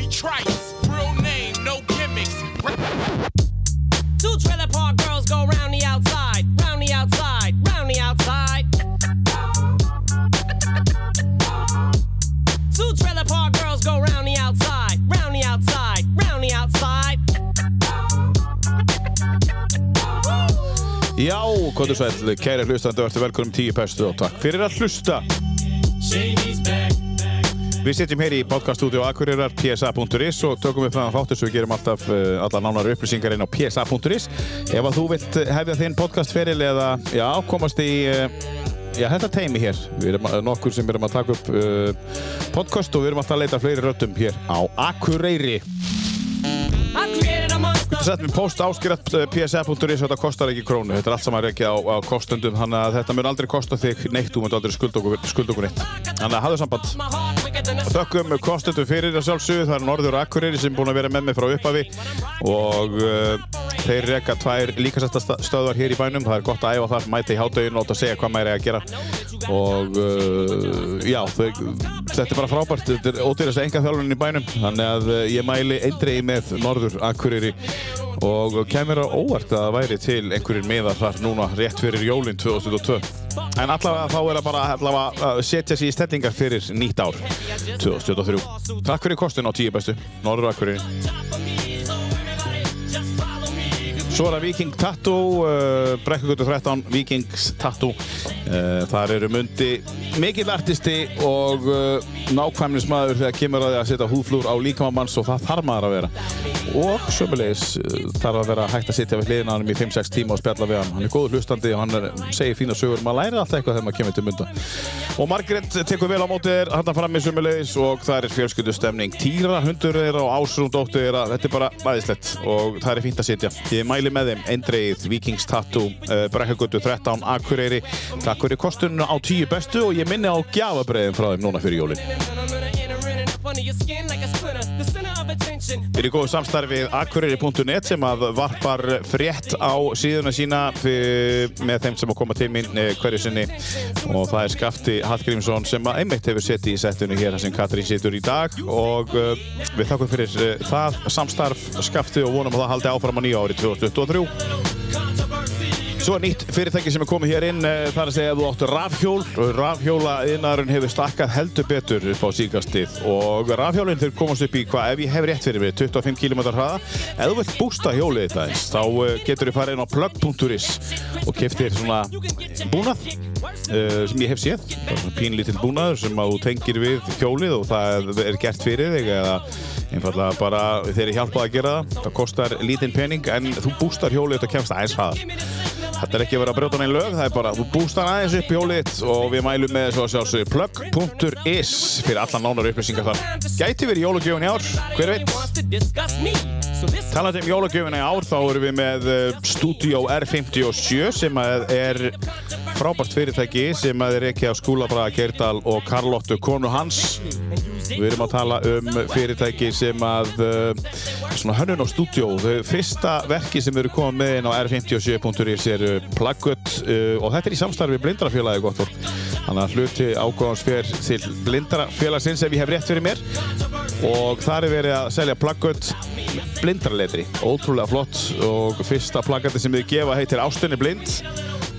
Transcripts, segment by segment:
be trice. Real name, no gimmicks. Two trailer park girls go round the outside, round the outside, round the outside. Two trailer park girls go round the outside, round the outside, round the outside. Já, hvað þú sæll, kæri hlustandi og ertu velkonum tíu pestu og takk fyrir að hlusta. Við sitjum hér í podcaststudio Akureyrar psa.is og tökum við fram þáttur sem við gerum alltaf uh, alla nánari upplýsingar inn á psa.is Ef að þú vilt hefja þinn podcastferil eða já, komast í uh, já, þetta teimi hér. Við erum nokkur sem erum að taka upp uh, podcast og við erum alltaf að leita fleiri röttum hér á Akureyri. Þetta sett við post áskirat psa.is þetta kostar ekki krónu. Þetta er allt saman ekki á, á kostundum þannig að þetta mun aldrei kosta þig neitt þú mun aldrei skulda okkur, skulda okkur neitt. Þannig að hafðu samband Þökkum kostendum fyrir að sjálfsögðu, það er Norður Akureyri sem er búin að vera með mig frá upphafi. Og uh, þeir reka tvær líkastastöðvar hér í bænum, það er gott að æfa þar, mæta í hátauðinu og láta segja hvað maður er að gera. Og uh, já, þau, þetta er bara frábært, þetta er ódýrast enga þjálfunin í bænum, þannig að uh, ég mæli eindrei með Norður Akureyri. Og kemur á óvart að væri til einhverjir meðar þar núna rétt fyrir jólinn 2022 en allavega þá er það bara að setja sér í stellingar fyrir nýtt ár 2023 Takk fyrir kostun á tíu bestu. Norður Akureyri Svo er það Viking Tattoo uh, Brekkugötu 13 Vikings Tattoo. Uh, Þar eru mundi mikill artisti og uh, nákvæmnismæður þegar kemur að því að setja húðflúr á líkamanns og það þarf maður að vera. Og sömulegis uh, þarf að vera hægt að sitja við hliðina á hann í 5-6 tíma og spjalla við hann. Hann er góður hlustandi og hann er, segir fína sögur. Maður lærir alltaf eitthvað þegar maður kemur til mynda og Margrét tekur vel á mótið þér hann fram í sömulegis og það er fjölskyldustemning. Týra, hundur þeirra og Ásrún dóttir þeirra þetta er bara aðeinslegt og það er fínt að sitja. Ég mæli með þeim. Eindreið Vikings Tattoo uh, Brekkagötu 13 Akureyri. Takk fyrir kostununa á 10 bestu og ég minni á gjafabreiðin frá þeim núna fyrir jólin Við erum góðu samstarfið Akureyri.net sem að varpar frétt á síðuna sína með þeim sem að koma til mín eh, hverju sinni. Og það er Skafti Hallgrímsson sem að einmitt hefur setið í settinu hér sem Katrín situr í dag. Og uh, við þakkum fyrir uh, það samstarf Skafti og vonum að það haldi áfram á nýja ári 2023 Svo er nýtt fyrirtæki sem er komið hér inn, eh, það er að segja að þú áttu rafhjól og rafhjóla innarinn hefur stakkað heldur betur upp á síkastið og rafhjólinn þeir komast upp í hvað, ef ég hef rétt fyrir mig, 25 km hraða. Ef þú vilt bústa hjólið þetta eins, þá eh, getur þú farið inn á plug.is og keftir svona búnað uh, sem ég hef séð, pínlítill búnaður sem þú tengir við hjólið og það er gert fyrir þig eða einfallega bara þeir eru hjálpað að gera það, það kostar lítinn pening en þú bústar hjólið og kemst aðeins hraðar. Þetta er ekki vera að brjóta neinn lög, það er bara þú bústar aðeins upp hjólið þitt og við mælum með þessu að sjálfsögðu plug.is fyrir allan nánar upplýsingar þar. Gæti verið jólagjöfun í ár, hver veit? Talandi um jólagjöfuna í ár þá erum við með uh, Studio R57 sem er frábært fyrirtæki sem er ekki á skúlabraga Geirdal og Karlottu konu hans. Við erum að tala um fyrirtæki sem að uh, svona hönnun á stúdjó. Fyrsta verki sem eru komið inn á r57.is eru Pluggut uh, og þetta er í samstarfi við Blindrafélagi gott fólk. Þannig að hluti ágóðans fer til Blindrafélagsins ef ég hef rétt fyrir mér. Og þar er verið að selja Pluggut blindraletri. Ótrúlega flott. Og fyrsta plaggati sem þið gefa heitir Ástunni blind.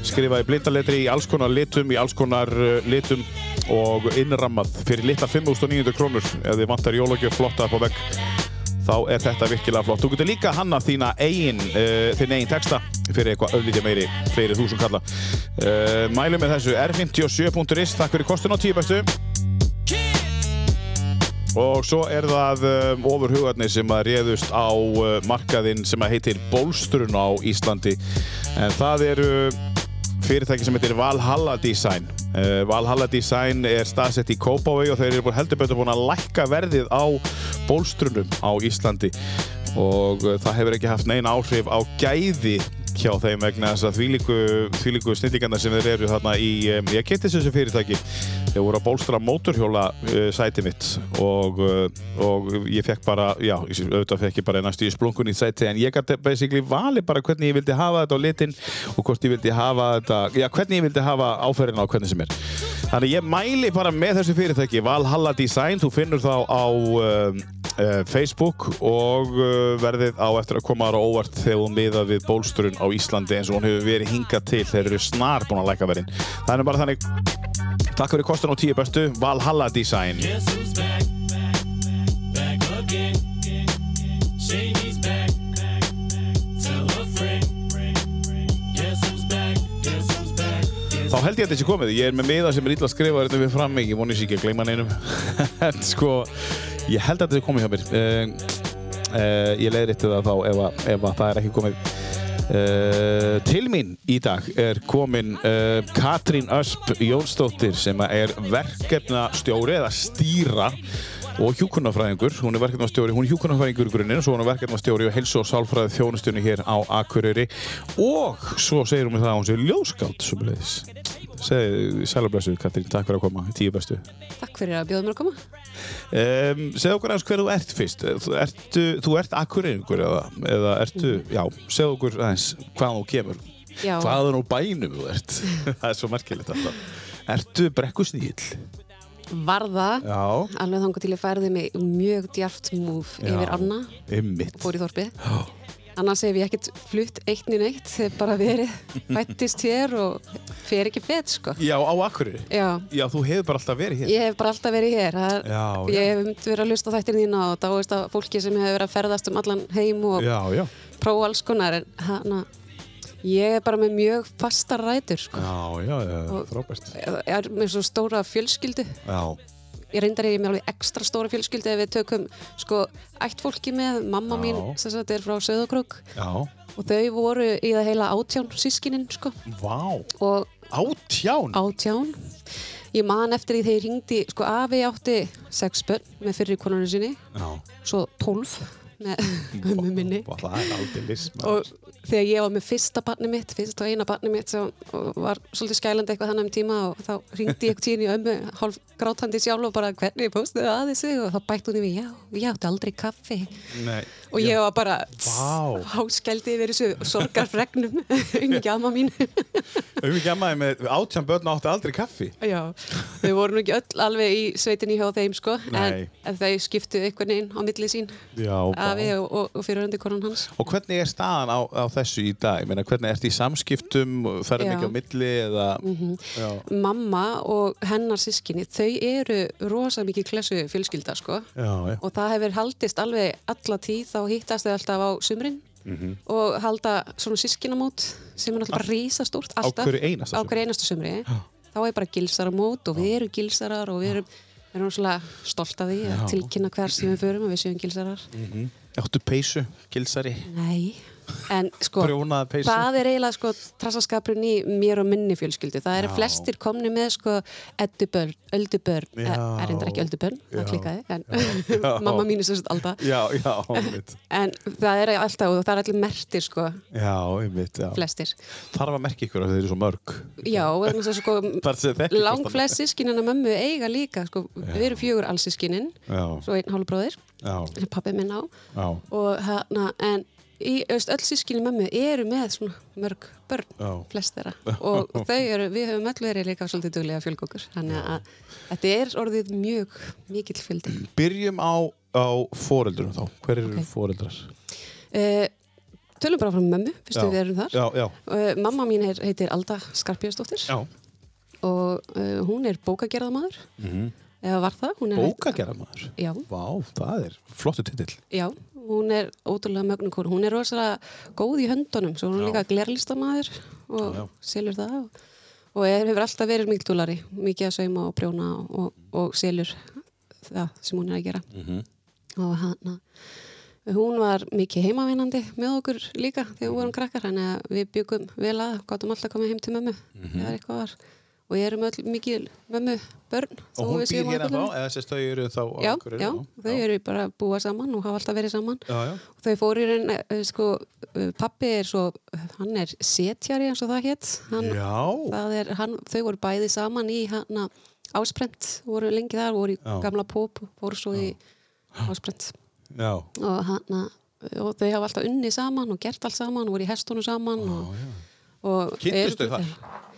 Skrifaði blindaletri í alls konar litum, í alls konar uh, litum. Og innrammað fyrir litla 5.900 krónur ef þið vantar jólagjöf flotta upp á vegg þá er þetta virkilega flott. Þú getur líka hanna þína eigin, uh, þinn eigin texta fyrir eitthvað öllítið meiri, fleiri þúsund kalla. Uh, mælum með þessu r57.is, takk fyrir kostun á tíu bestu. Og svo er það um, ofurhugarnir sem að réðust á markaðinn sem að heitir Bólstrun á Íslandi. En það eru fyrirtæki sem heitir Valhalla Design. Uh, Valhalla Design er staðsett í Kópavögi og þeir eru heldur betur búin að lækka verðið á bólstrunum á Íslandi. Og uh, það hefur ekki haft neina áhrif á gæði hjá þeim vegna þess að þvílíku, þvílíku snillingarna sem þeir eru þarna í, ég kynntist þessu fyrirtæki þeir voru að bólstra mótorhjóla uh, sæti mitt og, uh, og ég fekk bara, já, ég- auðvitað fekk ég bara næstu í splungun í sæti en ég gæti basically vali bara hvernig ég vildi hafa þetta á litin og hvort ég vildi hafa þetta, já, hvernig ég vildi hafa áferðina á hvernig sem er. Þannig ég mæli bara með þessu fyrirtæki, Valhalla Design, þú finnur þá á uh, Facebook og verðið á eftir að koma ára óvart þegar hún miða við bólsturinn á Íslandi eins og hún hefur verið hingað til. Þeir eru snar búin að læka verðin. Er nú bara þannig takk fyrir kostan og tíu bestu Valhalla Design Þá held ég að þetta sé komið. Ég er með miða sem er illa að skrifa þetta við fram. Ég voni sér ekki að gleyma neinum. en sko, ég held að þetta sé komið hjá mér. Uh, uh, ég leiðrétti það þá ef, að, ef að það er ekki komið. Uh, til mín í dag er komin uh, Katrín Ösp Jónsdóttir sem er verkefnastjóri eða stýra og hjúkunnafræðingur, hún er verkefnastjóri, hún er hjúkunnafræðingur í grunninn og svo hún er verkefnastjóri og helsu og sálfræði þjónustunni hér á Akureyri og svo segir hún mig það að hún sé ljóskátt sumulegis. Segðu sælublessu Katrín, takk fyrir að koma, tíu bestu. Takk fyrir að bjóða mér að koma. Um, segðu okkur aðeins hver þú ert fyrst. Þú ert, þú ert Akureyringur eða, eða ertu, já, segðu okkur aðeins hvaðan þú kemur. Hvaðan á bænum þú ert. það er svo merkilegt alltaf. Ertu brekkusnýll? Varða, Já. alveg þangar til ég færði mig mjög djarft múf yfir Anna, Einmitt. fór í þorpið. Annars hef ég ekkert flutt eitt niður neitt, hef bara verið fættist hér og fer ekki fett, sko. Já, á Akureyri. Já, Já, þú hefur bara alltaf verið hér. ég hef bara alltaf verið hér. Það er, Já, já. ég hef verið að hlusta á þættir þína og dáist að fólki sem hefur verið að ferðast um allan heim og Já, já. prófa alls konar. En hana, ég er bara með mjög fastar rætur, sko. Já, já, já, frábært. Ég er með svo stóra fjölskyldu. Já. ég reyndar ég með alveg ekstra stóra fjölskyldu ef við tökum sko ættfólki með mamma Já. mín sem sagt er frá Söðokrók Já. og þau voru í það heila átján sískinin sko Vá. og Átján? átján ég man eftir því þegar ég ringdi sko afi átti sex börn með fyrir konunni sinni Já. svo tólf með ömmu minni. Vá, það er aldrei og þegar ég var með fyrsta barni mitt fyrsta og eina barni mitt sem var svolítið skælandi eitthvað þannig um tíma og þá ringdi ég tíðin í ömmu hálf grátandi sjálf og bara hvernig postuðu að þessu og þá bætti hún mig, já, ég átti aldrei kaffi. Nei. og ég var bara Vá. háskældi yfir þessu sorgarfregnum umgjama mín. Við ekki ammaði með átján börn átti aldrei kaffi. já, við vorum ekki öll alveg í sveitinni hjá þeim sko en, en þau skiptu einhvern veginn á milli sín. Já, afi og, og, og fyriröndi konan hans. Og hvernig er staðan á, á þessu í dag? Meina, hvernig ert í samskiptum, ferðin Já. Ekki á milli eða... Já. mamma og hennar sískinni þau eru rosa mikið klessu fjölskylda sko. Já, já. og það hefur haldist alveg alla tíð. Þá hittast þau alltaf á sumrin Mhm. og halda svona sískinamót sem er náttúrulega bara rísastórt Á alltaf. hverju einasta á hverju einasta sumri. Þá er bara gilsaramót og við erum gilsarar og við erum, við erum svona stolt af því að tilkynna hver sem við förum og við séum gilsarar Áttu peysu, gilsari, nei, en sko það er eiginlega sko trassaskapurinn í mér og minni fjölskyldu. Það eru flestir komni með sko eddubörn, öldubörn Já. er reyndar ekki öldubörn, það klikkaði mamma mín er sett alltaf Já, já. En það er alltaf, og það er allir mertir sko, Já, einmitt, flestir. Þarf að merkja ykkur að þeir eru svo mörg. Já, að sko, lang flest sískinina mömmu eiga líka, sko, við erum fjögur allsískinin, annað. svo einn hálfbróðir, Já, sem pappi minn á, og hérna, en í, öll sískinni mömmu eru með svona mörg börn, já. flest þeirra, og þau eru, við höfum öll verið líka svolítið duglega fjölgókur, þannig að þetta er orðið mjög mikill fjöldi. Byrjum á, á foreldrum þá. Hver eru Ok. okay. foreldrar? Uh, tölum bara frá mömmu, fyrstu Já. við erum þar. Já, já. Uh, mamma mín er, heitir Alda Skarpjöðsdóttir. Já. og uh, hún er bókagerðamaður Mm eða var það er, Bókagerðamaður. já, Vá, það er flottu titill. já, hún er ótrúlega mögnum konu, hún er rosalega góð í höndunum, svo hún er líka glerlistamaður og Já, já. selur það og, og er, hefur alltaf verið mikil túlari mikið að sauma og prjóna og, og, selur það sem hún er að gera. Mm -hmm. og hana hún var mikið heimavinnandi með okkur líka þegar við vorum krakkar þannig að við byggum vel að, gáttum alltaf að koma heim til mömmu þegar eitthvað var og ég erum öll mikið mömmu börn. Og hún býr hérna þá, eða þess að þau eru þá já, já, þau eru bara að búa saman og hafa alltaf verið saman. Já, já. og þau fóru í raun, eh, sko eh, pappi er svo, hann er setjari eins og það hétt er, þau voru bæði saman í hann ásprent, voru lengi þar voru í gamla pop, voru svo í ásprent. Já. og hann og þau hafa alltaf unni saman og gert allt saman og voru í hestunum saman og, og Kynntust eru- þau þar?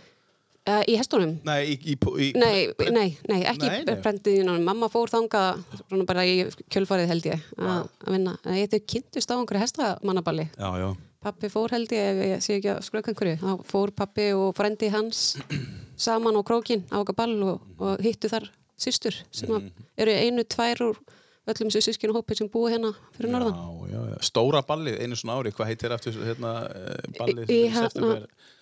Uh, í hestunum? Nei, í, í, í Nei, nei, nei, ekki brendiðinunum. Mamma fór svona bara í kjölfarið held ég að vinna. En Ég þau kynntust á einhverju hestamannaballi. Já, já, Pappi fór held ég, ef ég sé ekki að skröka einhverju. Þá fór pappi og frendi hans saman á krókin á okkar ball og, og hittu þar systur sem mm. eru einu, tvær úr öllum þessu sískinu hópi sem búi hérna fyrir norðan. já, já, já. Stóra ballið, einu svona ári, hvað heitir aftur hérna, eh, ballið Í hérna,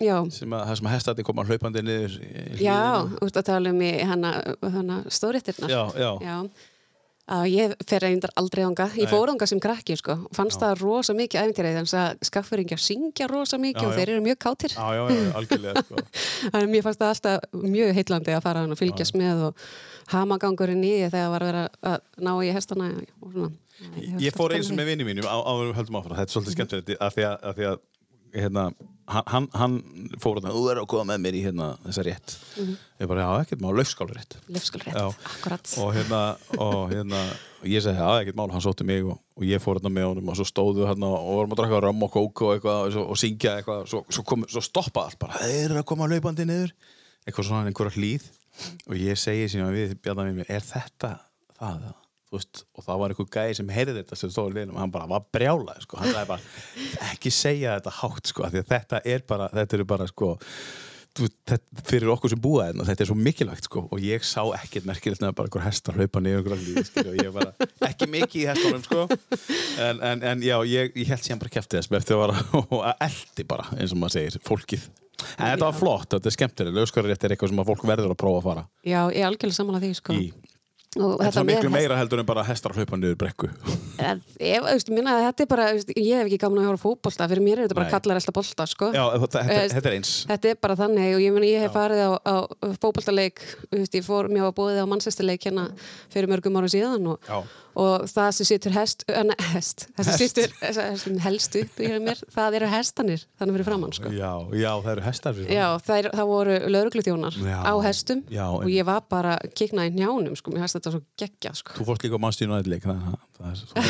já, sem að, það sem að hestandi koma hlaupandi niður já, út að tala um í hana, hana stóðréttirnar. já, já, Já, að ég fer reyndar aldrei ánga. Ég fór ánga sem krakki, sko. og Fannst það rosa mikið æfintýrið, þannig að skaffurringjar syngja rosa mikið Já, og já. þeir eru mjög kátir. já, já, já, algjörlega sko. Þannig að mér fannst það alltaf mjög heitlandi að fara hann og fylgjast með og hamagangurinn í því þegar var verið að ná í hestana og svona. Ég fór eins og með vinni mínum á, áður en við höldum áfram, þetta er svolítið skemmtilegt af því að, af því að hérna, hann, hann, fór að þú er að koma með mér í hérna, þessa rétt. Ég bara, já, ekkert mál, laufskálu rétt Löfskál rétt, Já. akkurat. og hérna, og hérna og ég segi, já, ekkert mál, hann sótti mig og, og ég fór hérna með honum og svo stóðu hérna og vorum að draka ram og kók og eitthvað og, svo- og syngja eitthvað, svo, svo, kom, svo stoppa allt bara, þeir eru að koma laupandi niður. Eitthvað svona einhverja hlýð. Og ég segi síðan við bjarnar við mér, er þetta það? Þú veist, og það var einhver gæði sem heyrði þetta sem stóði liðnum, hann bara var brjálað sko. hann sagði bara, ekki segja þetta hátt sko, að þetta er bara, þetta eru bara sko, þetta, fyrir okkur sem búa hérna, þetta er svo mikilvægt sko, og ég sá ekkert merkilegt nefnir bara einhver hestar hlaupa niður lífi, skilju, og ég bara ekki mikið í hestunum sko. En, en, en já, ég, ég held síðan bara kæftið þess með eftir að vara og að eldi bara eins og maður segir, fólkið. En þetta var flott, þetta er skemmtilega, lögskarætt er eitthvað sem að fólk verður að prófa að fara. Já, ég er algjörlega samanlega því, sko. í. Og Þetta er miklu hest- meira heldur en bara hestar að hlaupa niður brekku En Ef, veist, minna, þetta er bara, veist, ég hef ekki gaman að hóra fótbolta, fyrir mér er þetta bara Nei. kallar elsta bolta, sko. Já, þetta, þetta, er eins Þetta er bara þannig og ég meni ég hef farið á, á veist, ég fór mjög á bóðið á mannsestarleik hérna fyrir mörgum ára síðan og, Já. Og það sem situr hest, en, hest. Það sem sem helst upp í mér, það eru hestanir, þannig fyrir framann, sko. Já, já, það eru hestar Já, það, er, það voru lauruglutjónar á hestum Já, og ég var bara kiknað í njánum, sko, mér hefst þetta svo geggja, sko. Þú fórst líka á mannstíðinu aðeins er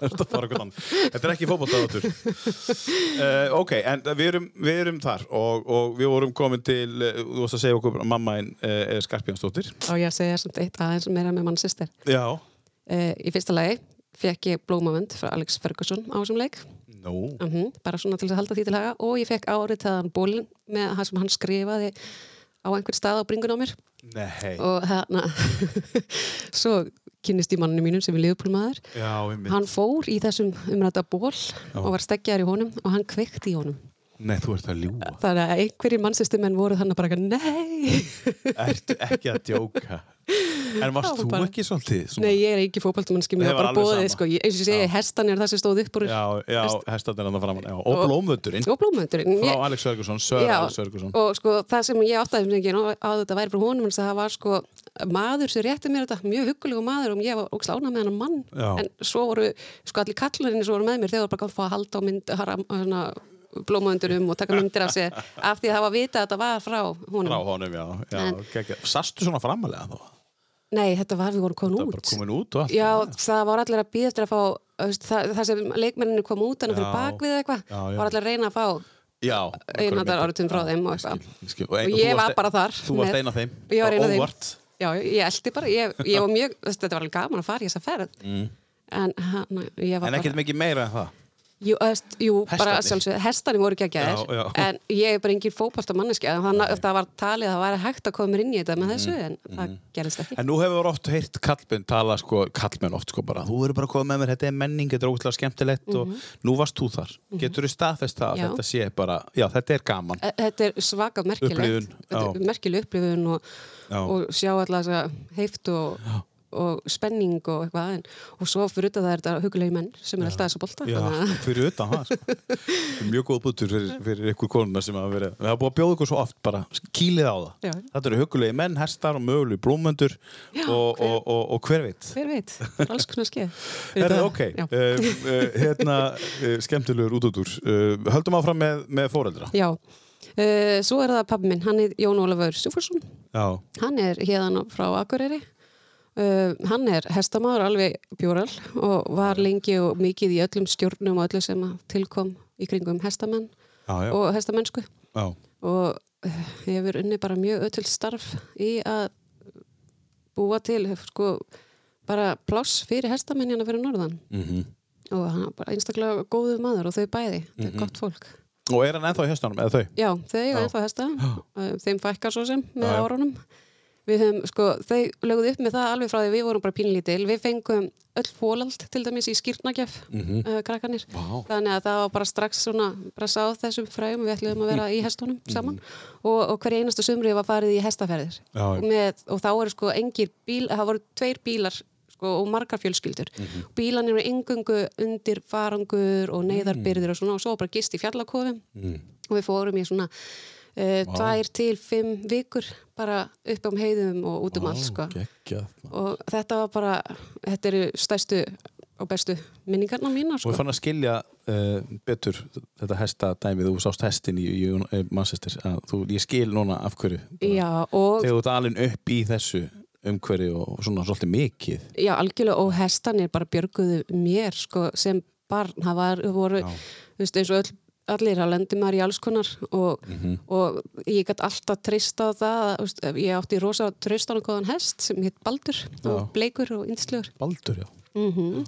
Þetta er ekki fótbolltaðatur uh, Ok, en við erum, við erum þar og, og við vorum komin til uh, þú varst að segja okkur að mamma einn uh, er Skarpjánsdóttir Og ég segja samt eitt aðeins meira með mannsestar. Já Uh, í fyrsta lagi fekk ég blómavönd frá Alex Ferguson á þessum leik. Nú, Mm bara svona til að halda því til haga. Og ég fekk áritaðan bólin með það sem hann skrifaði á einhver stað á bringun á mér. Nei. Og hérna svo kynnist ég manninu mínum sem er liðpólmaður Já, hann fór í þessum umræta ból og var steggjar í honum og hann kveikti í honum. Nei, þú ert að ljúa þannig að einhverjir mannsistumenn voru þannig bara eitthvað, nei! Ertu ekki að djóka En varst Það var þú bara- ekki svolítið svona? nei, ég er ekki fótboltamannski, mér Það var bara bóðið sko, ég, eins og ég segi, hestan er það sem stóð upp úr Já, já, hestarnir hann framan já. Og blómvöldurinn og blómvöndurinn Frá Ég- Alex Ferguson, Sör Já, Alex Ferguson og sko það sem ég áttaði sem ekki á þetta væri frá honum en það var sko maður sem rétti mér þetta, mjög huggulegu maður og ég var ógst ánað með hennar mann Já. en svo voru, sko allir kallarinn svo voru með mér þegar voru bara að fá að halda á mynd hara, hana, blómaðundurum og taka myndir af sér af því að það var vita að þetta var frá honum Frá honum, já, já En- geggja. Sastu svona framalega þá? Nei, þetta var við vorum komin Það út er bara komin út og allt Já, það var allir að býða eftir að fá það, það sem leikmenninu kom út en fyrir Já. bakvið eitthvað, var allir að reyna að fá Einhundar áratugum frá þeim og eitthvað. Og ein- ég var varst- bara þar Þú varst með- ein af þeim? Ég var ein af þeim. Óvart? Já, ég eldi bara, ég, ég var mjög, þetta var alveg gaman að fara í þessa ferð. En hann, var Mm. En ekkert mikið meira en það Jú, öst, jú bara Hestarnir? sjálfsög, hestani voru ekki að Já, já. gæðir en ég er bara engin fótbolta manneski þannig að það var talið að það væri hægt að koma mér inn í þetta með þessu, en það gerðist ekki Mm. En nú hefur oft heyrt kallmenn tala sko, kallmenn oft sko bara, þú verður bara að koma með mér þetta er menning, þetta er ógæslega skemmtilegt og nú varst þú þar, getur þú staðfest það að Mhm. Já. þetta sé bara, já þetta er gaman E- Þetta er svaka merkilegt er já. merkileg upplifun og, Já. og sjá alltaf heift og, og spenning og eitthvað en, og svo fyrir þetta það er þetta hugulegi menn sem er alltaf þessa bolta Já, að- fyrir utan það sko. Þetta er mjög góð bútur fyrir, fyrir ykkur konuna sem hafa verið, við hafa búið að bjóða ykkur svo oft bara, kýlið á það. Já. þetta eru hugulegi menn, hestar og möguleg blómöndur Já, og, hver- og, og, og hver veit? Hver veit, það er alls konar skeið. Herðu, ok, Já. uh, uh, hérna uh, skemmtilegur útútur uh, höldum áfram með, með foreldra. Já. Svo er það pabbi minn, hann er Jón Ólafur Stjúfursson Já, hann er hérðan frá Akureyri uh, hann er hestamaður alveg bjóral og var lengi og mikið í öllum stjórnum og öllu sem tilkom í kringum hestamenn já, já, og hestamennsku. Já. og eh, hefur unni bara mjög öll starf í að búa til sko bara pláss fyrir hestamennjana fyrir norðan. Mhm. og hann er bara einstaklega góðu maður og þau bæði, þetta er gott fólk. Og er hann ennþá í hestunum, eða þau? Já, þau Já. ennþá hesta. Uh, þeim fækkar svo sem með árunum við höfum, sko, þau lögðu upp með það alveg frá því við vorum bara pínlítil við fengum öll fólald til dæmis í skýrtnagjaf mm krakkanir Mhm. Vá. þannig að það var bara strax svona bara sá þessum frægum, við ætlum að vera í hestunum saman og, og hverja einasta sumri var farið í hestaferðir Mhm. Já, já. með, og þá eru sko engir bíl það voru tveir bílar sko, og margar fjölskyldur Mhm. bílanir eru engungu undir farangur og neyðarbyrðir og svona og svo bara gist í fjallakofum Mm. og við fórum í svona uh, tvær til fimm vikur bara upp um heiðum og út um allt sko. Og þetta var bara þetta eru stærstu og bestu minningarna mína Og sko. við fann að skilja uh, betur þetta hesta dæmið, þú sást hestin í, í, í Manchester, að þú, ég skil núna af hverju. Já, og Þegar þú ert alveg upp í þessu umhverju og svona svolítið mikið. já, algjörlega og hestanir bara björguðu mér sko, sem barn, það var, voru Já. þú veist, eins og öll allir, þá lendir maður í alls konar og, Mhm. og ég gæti alltaf treyst á það, ég átti rosa treystan og góðan hest sem hitt Baldur og bleikur og yndislegur Baldur, já. mm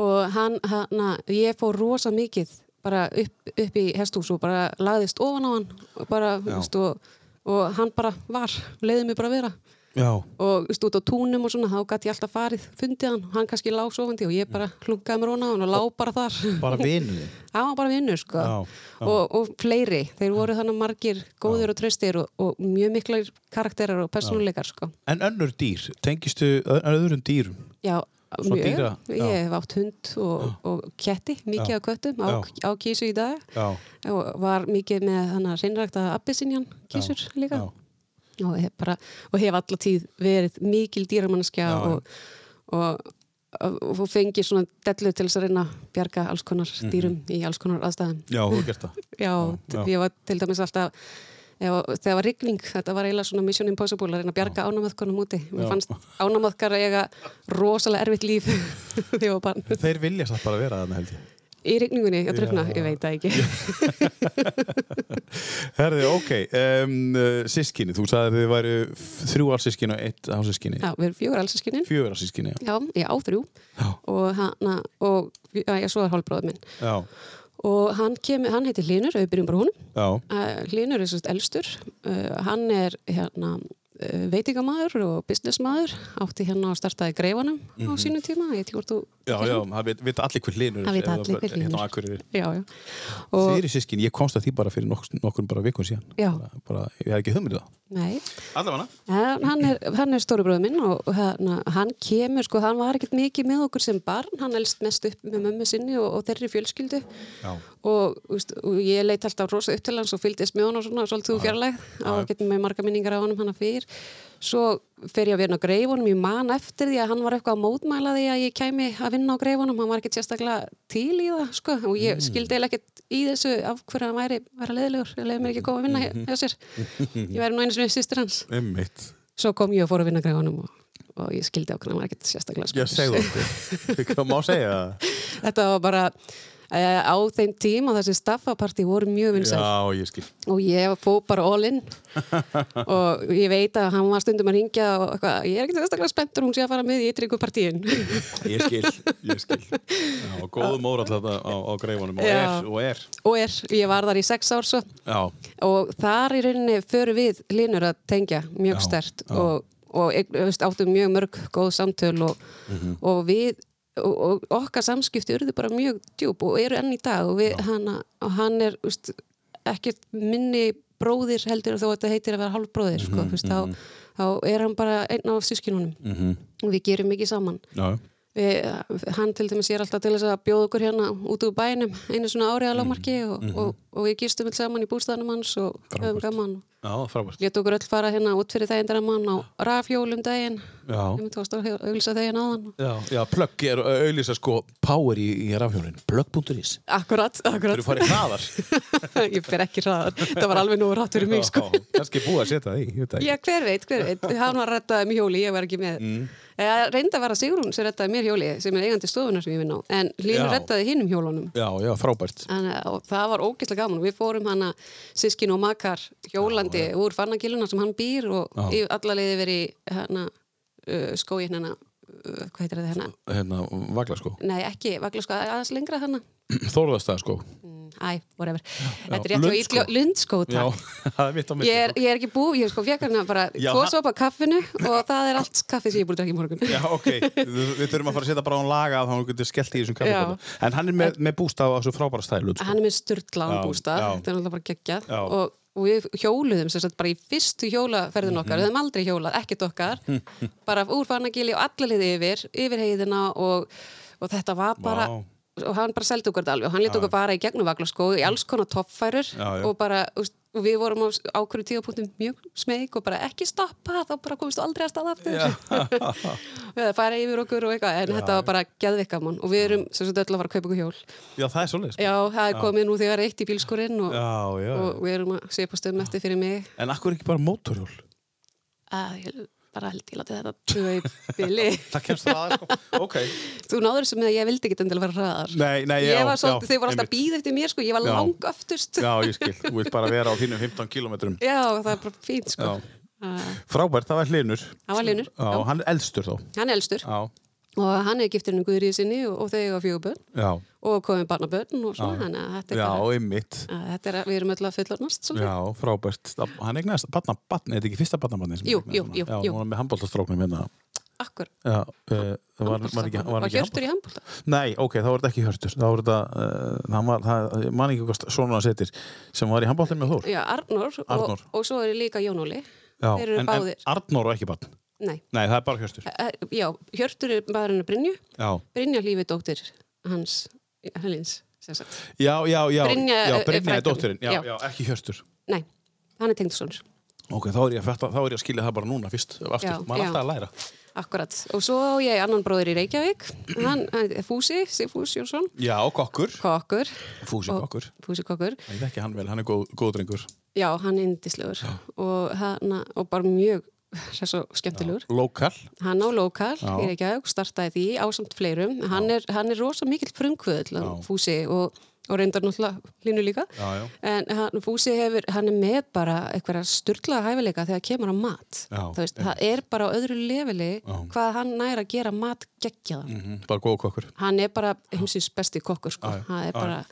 og hann, hann ég fór rosa mikið bara upp, upp í hesthús og bara lagðist ofan á hann og bara, Já. veist, og, og hann bara var, leiði mig bara að vera Já. og út á túnum og svona þá gæti ég alltaf farið, fundið hann hann kannski lá sofandi og ég bara klungaði mér hona á og lá bara þar Bara það var bara vinnur sko Já, já. Og, og fleiri, þeir voru þannig margir góðir og tröstir og, og mjög miklar karakterar og persónuleikar sko En önnur dýr, tengistu öðrum dýrum? Já, Svo mjög. dýra, já. Ég hef átt hund og, og ketti, mikið Já. af köttum á, á kísu í dag Já. og var mikið með hann að reynrækta abbisinjan kísur líka Já. Og hef, bara, og hef alla tíð verið mikil dýramannskja og, og, og, fengið svona dellu til þess að reyna að bjarga alls konar dýrum í alls konar aðstæðum. Já, þú gert það. Já, já. ég var til dæmis alltaf ef, þegar var rigning, þetta var eiginlega svona Mission Impossible að reyna að bjarga ánamöðkonum úti. Mér fannst ánamöðkar að eiga rosalega erfitt líf þegar var barn. Þeir vilja satt bara vera þarna held ég. Í rigningunni, að drukna, ég veit það ekki. Herði, ok, um, sískinni, þú sagði að þið væri þrjú álsískinni og eitt hásískinni. Já, við erum fjögur allsískinin Fjögur álsískinni, já. Já, ég á þrjú. Já. og hann og já, ég svo er hálfbróður minn. Já, og hann, kemur, hann heitir Linur, við byrjum bara já, uh, Linur er sérst elstur. Uh, hann er hérna uh, veitingamaður og businessmaður átti hérna að startaði greifanum á sínum tíma, ég veit ekki hvort þú já, já, það veit, veit allir hver linur Það vita allir hver Hérna á og Þeir eru sískinni, ég komst að því bara fyrir nokkur, bara vikun síðan. Bara, ég hef ekki hugmyndið það. nei, Allavega. hann hann er, hann er stóri bróður minn og hann, hann kemur, sko, hann var ekkert mikið með okkur sem barn, hann elst mest upp með mömmu sinni og, og þeirri fjölskyldu. Og, úst, og ég leit alltaf rosa upp til hans og fylgdist með hann og svona, svolítið fjarlæg á að geta með marga minningar á honum hann að fyrr svo fer ég að vinna á greifunum ég man eftir því að hann var eitthvað að mótmæla því að ég kæmi að vinna á greifunum hann var ekkert sérstaklega til í það sko, og ég skildi eiginlega ekkert í þessu af hverju hann væri, væri leðilegur ég leiði mér ekki að koma að vinna hjá, hjá sér. Ég væri nú einu sinni sýstir hans. Einmitt. svo kom ég og fór að vinna á greifunum og, og ég skildi okkur hann var ekkert sérstaklega Já, segðu okkur. Hvað má segja? Þetta var bara uh, á þeim tíma þessi staffapartí voru mjög vinsæl Já, ég skil. og ég fó bara all in og ég veit að hann var stundum að ringja og eitthvað, ég er ekki sérstaklega spenntur hún sé að fara með í ytringu partíin Ég skil, ég skil. Já, og góðum óral þetta á, á greifunum og er, og er. og er, ég var þar í sex ár svo Já, og þar í rauninni förum við linur að tengja mjög stert og, og áttum mjög mörg góð samtöl og, Mhm. og við og, og okkar samskipti urðu bara mjög djúb og eru enn í dag og, við, hana, og hann er veist, ekkert minni bróðir heldur þó að þetta heitir að vera hálfbróðir sko, Mhm, veist, þá, þá er hann bara einn af sískinunum Mhm. og við gerum mikið saman. Já, við, hann til dæmis er alltaf til þess að bjóða okkur hérna út úr bænum einu svona ári að lámarki og, og, og við gistum alls saman í bústæðanum hans og höfum gaman já, frábært. Lét okkur öll fara hérna út fyrir daginn þegar mann á rafjólum daginn. Já. Ég myndi að auðvisa daginn áðan. Já, já, plugg er auðlýsa sko power í, í rafhjólinn, plugg.is Akkurat, Þú akkurat eru farið hraðar. Ég fer ekki hraðar, það var alveg nú rætt fyrir mig sko. Já, kannski búið að setja það í, Já, hver veit, hver veit, hann var rettaði mér hjóli, ég var ekki með. Mm. Reynda að vera Sigrún sem rettaði mér hjóli sem er eigandi stofunar sem ég vinn á. En Línu Já. rettaði hinnum hjólunum Já, já, og það og og Íslandi úr fannagiluna sem hann býr og Já. í alla leiði verið hérna, uh, skóin hérna, uh, hvað heitir þetta hérna? Hérna, vagla sko. Nei, ekki, vagla sko aðeins lengra hérna. Þóruðastæð sko. Æ, whatever. Þetta er rétt hjá Lundskó. Ítljó, Lundskó, Já, takk. það er mitt á mitt. Ég er, ég er ekki bú, ég sko fekk hérna bara Já, tvo sopa af kaffinu og það er allt kaffi sem ég er búin að drekka í morgun. Já, ok, við, þurfum að fara að setja bara á laga að hann getur skellt í þessum Já. kaffekóta. En hann er með, með bústaf á þessu frábæra stælu, sko. Hann er með styrlaðan Já, bústað, já. þetta er náttúrulega bara geggjað Já. og, og við hjóluðum sem sagt bara í fyrstu hjólaferðin okkar, við hefum aldrei hjólað, ekkert okkar, bara úr Fannagili og allalið yfir, yfir heiðina og, og þetta var bara, Vá. Og hann bara seldi okkur þetta alveg og hann lét okkur bara í gegnum vaglaskó í alls konar toppfærur Já, já. og bara, og við vorum á ákveðu tíðapunktum mjög smeg og bara ekki stoppa, þá bara komist aldrei að stað aftur. við að fara yfir okkur og eitthvað, en þetta var bara geðvikamann og við erum sem sagt öll að fara að kaupa okkur hjól. Já, það er svolítið. Já, það er komið nú þegar eitt í bílskurinn og, Já, já. og við erum að sé på stöðum eftir fyrir mig En akkur ekki bara mótorhjól? ég bara held ég láti þetta tuga í bili. Það kemst það aðeins, sko. Ok. Þú náður þessu með að ég vildi ekki endilega vera hraðar. Nei, nei, já, Ég var svolítið, já, þau voru alltaf býð eftir mér, sko, ég var Já. lang öftust. Já, ég skil. Þú vilt bara vera á þínum 15 kilometrum. Já, það er bara fínt, sko. Uh, Frábært, það var hlinur. hann var linur, Já, hann er eldstur þá. hann er elstur Já. Og hann er giftur henni Guðrið sinni og, og þau eiga fjögur börn Já. og komið barnabörn og svona, þetta er þetta er að við erum öll að fullornast. Já, frábært. Hann eignast batna, er þetta ekki fyrsta batnabarni? Jú, jú, jú, Já, hún var með handbóltastráknum hérna. Akkur. Já, uh, var, var ekki, var Var hjörtur í handbólta? Nei, ok, þá var þetta ekki Hjörtur þá var þetta, uh, hann var, það, man ekki hvað svona hann setir, sem var í handbóltum með Þór Já, Arnór, Arnór. Og, og svo er líka Jón Óli. Já, eru en, en. Arnór og ekki barn Nei, Nei, það er bara Hjörtur. Eh, Já, Hjörtur er maðurinn að Brynju, Já, Brynja lífi dóttir hans, Helins, sem sagt. já, já, já. Brynja já, er- er Brynja er dóttirinn, já, Já. já, ekki Hjörtur. Nei, hann er tengdsonur, Ok, þá er ég þá er ég að skilja það bara núna fyrst, aftur, er já. alltaf að læra. Akkurat. Og svo ég annan bróður í Reykjavík, hann, er Fúsi, Sigfús Jónsson, Já, kokkur, kokkur, Fúsi kokkur. Fúsi kokkur. Ég þekki hann vel, hann er góð, góð drengur. Já, hann er indislegur og, hann, og bara mjög svo skemmtilegur. Lokal Hann á lokal Já. í Reykjavík, startaði því ásamt fleirum. Hann er, hann er rosa mikill frumkvöðl, Fúsi, og, og reyndar náttúrulega línu líka. Já, já. En hann, Fúsi hefur, hann er með bara eitthvað styrlaða hæfileika þegar kemur á mat. Já, veist, það er bara á öðru leveli Já. hvað hann næra að gera mat geggjaðan. mm Bara góð kokkur Hann er bara heimsins besti kokkur, sko. Já, já. Hann er Já, bara,